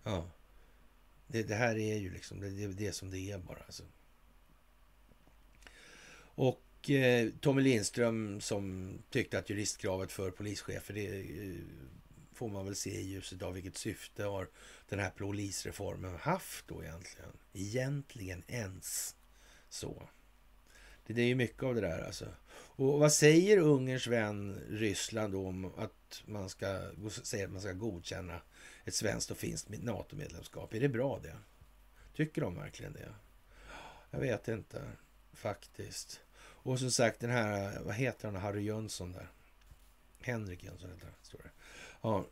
Ja. Det, det, här är ju liksom det, det, det som det är bara. Alltså. Och eh, Tommy Lindström som tyckte att juristkravet för polischefer, det eh, får man väl se i ljuset av vilket syfte har den här polisreformen haft då egentligen. Egentligen ens så. Det, det är ju mycket av det där alltså. Och vad säger Ungerns vän Ryssland då om att man ska, säger att man ska godkänna ett svenskt och finskt NATO-medlemskap. Är det bra det? Tycker de verkligen det? Jag vet inte faktiskt. Och som sagt den här, vad heter han, Harry Jönsson där? Henrik Jönsson heter han, står det. Ja.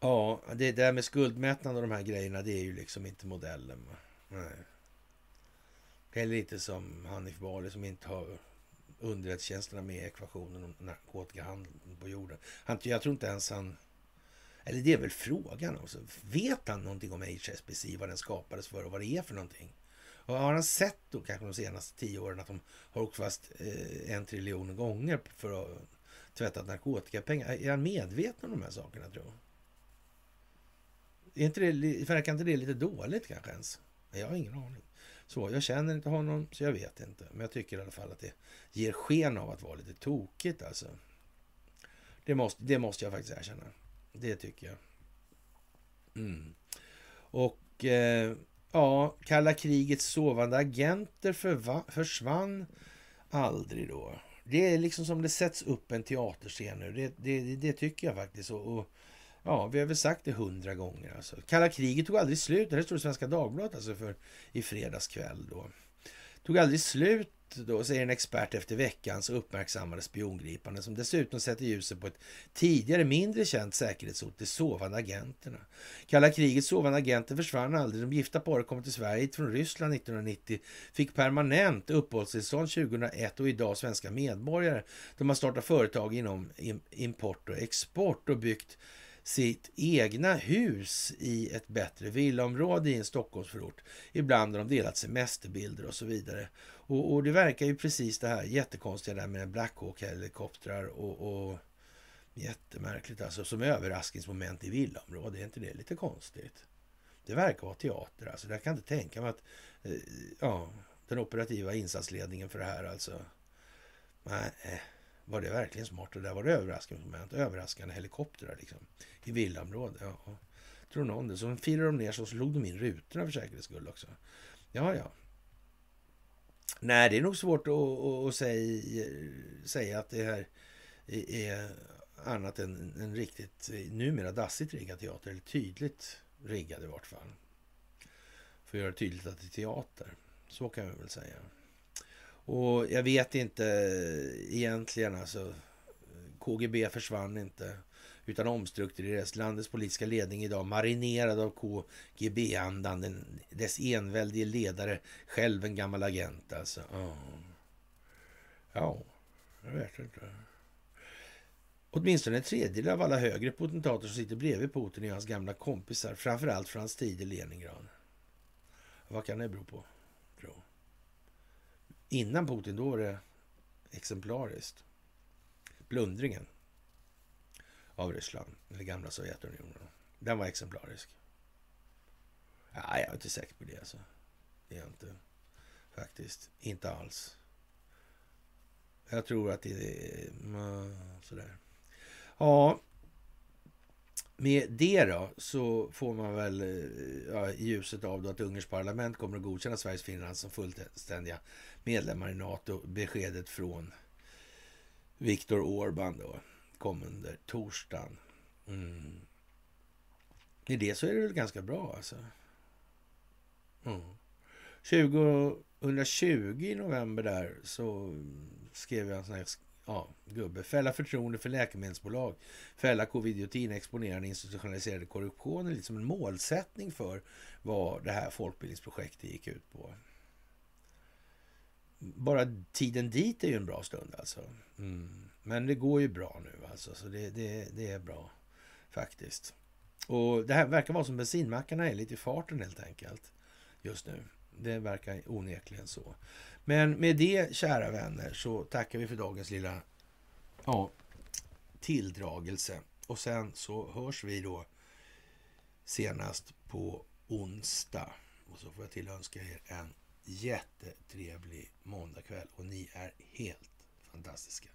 Ja, det där med skuldmättnad och de här grejerna, det är ju liksom inte modellen. Nej. Det är lite som Hanif Bali som inte har underrättelsetjänsterna med i ekvationen om narkotikahandeln på jorden. Han, jag tror inte ens han eller det är väl frågan. Också. Vet han någonting om HSBC, vad den skapades för och vad det är för någonting? Och har han sett då kanske de senaste tio åren att de har åkt fast eh, en triljon gånger för att tvätta narkotikapengar? Är han medveten om de här sakerna tror jag? Är inte det, verkar inte det lite dåligt kanske ens? Jag har ingen aning. Så, jag känner inte honom, så jag vet inte. Men jag tycker i alla fall att det ger sken av att vara lite tokigt alltså. Det måste, det måste jag faktiskt erkänna. Det tycker jag. Mm. Och eh, ja, kalla krigets sovande agenter försvann aldrig då. Det är liksom som det sätts upp en teaterscen nu. Det, det, det tycker jag faktiskt. Och, och Ja, vi har väl sagt det hundra gånger. Alltså. Kalla kriget tog aldrig slut. Det här står i Svenska Dagbladet alltså för i fredags kväll. Då. Tog aldrig slut då, säger en expert efter veckans uppmärksammade spiongripande som dessutom sätter ljuset på ett tidigare mindre känt säkerhetshot, de sovande agenterna. Kalla krigets sovande agenter försvann aldrig. De gifta paret kom till Sverige från Ryssland 1990, fick permanent uppehållstillstånd 2001 och idag svenska medborgare. De har startat företag inom import och export och byggt sitt egna hus i ett bättre villaområde i en Stockholmsförort. Ibland har de delat semesterbilder och så vidare. Och, och det verkar ju precis det här jättekonstiga där med Black Hawk-helikoptrar och, och jättemärkligt alltså som överraskningsmoment i villaområde. Är inte det lite konstigt? Det verkar vara teater alltså. Jag kan inte tänka mig att eh, ja, den operativa insatsledningen för det här alltså. Nej, eh var det verkligen smart? Och där var det överraskningsmoment. Överraskande helikoptrar liksom. I villaområdet. Ja. Tror någon det. Så firade de ner så slog de in rutorna för säkerhets skull också. Ja, ja. Nej, det är nog svårt att, att, att säga, säga att det här är annat än en riktigt numera dassigt riggad teater. Eller tydligt riggad i vart fall. För att göra det tydligt att det är teater. Så kan vi väl säga. Och jag vet inte egentligen alltså. KGB försvann inte utan omstrukturerades. Landets politiska ledning idag marinerad av KGB-andan. Dess enväldige ledare, själv en gammal agent alltså. Oh. Ja, jag vet inte. Åtminstone en tredjedel av alla högre potentater som sitter bredvid Putin är hans gamla kompisar. Framförallt från hans tid i Leningrad. Vad kan det bero på? Innan Putin, då var det exemplariskt. Plundringen av Ryssland, eller gamla Sovjetunionen. Den var exemplarisk. Ja, jag är inte säker på det alltså. Det är jag inte. Faktiskt. Inte alls. Jag tror att det är sådär. Ja, med det då så får man väl ja, i ljuset av att Ungerns parlament kommer att godkänna Sveriges Finland som fullständiga medlemmar i NATO beskedet från Viktor Orban då kommande torsdagen. Mm. I det så är det väl ganska bra alltså. Mm. 2020 i november där så skrev jag en sån här ja, gubbe. Fälla förtroende för läkemedelsbolag. Fälla covid-19 exponerande institutionaliserade korruptionen lite som en målsättning för vad det här folkbildningsprojektet gick ut på. Bara tiden dit är ju en bra stund alltså. Mm. Men det går ju bra nu alltså, så det, det, det är bra faktiskt. Och det här verkar vara som bensinmackarna är lite i farten helt enkelt just nu. Det verkar onekligen så. Men med det, kära vänner, så tackar vi för dagens lilla ja, tilldragelse. Och sen så hörs vi då senast på onsdag. Och så får jag tillönska er en jättetrevlig måndagkväll. Och ni är helt fantastiska.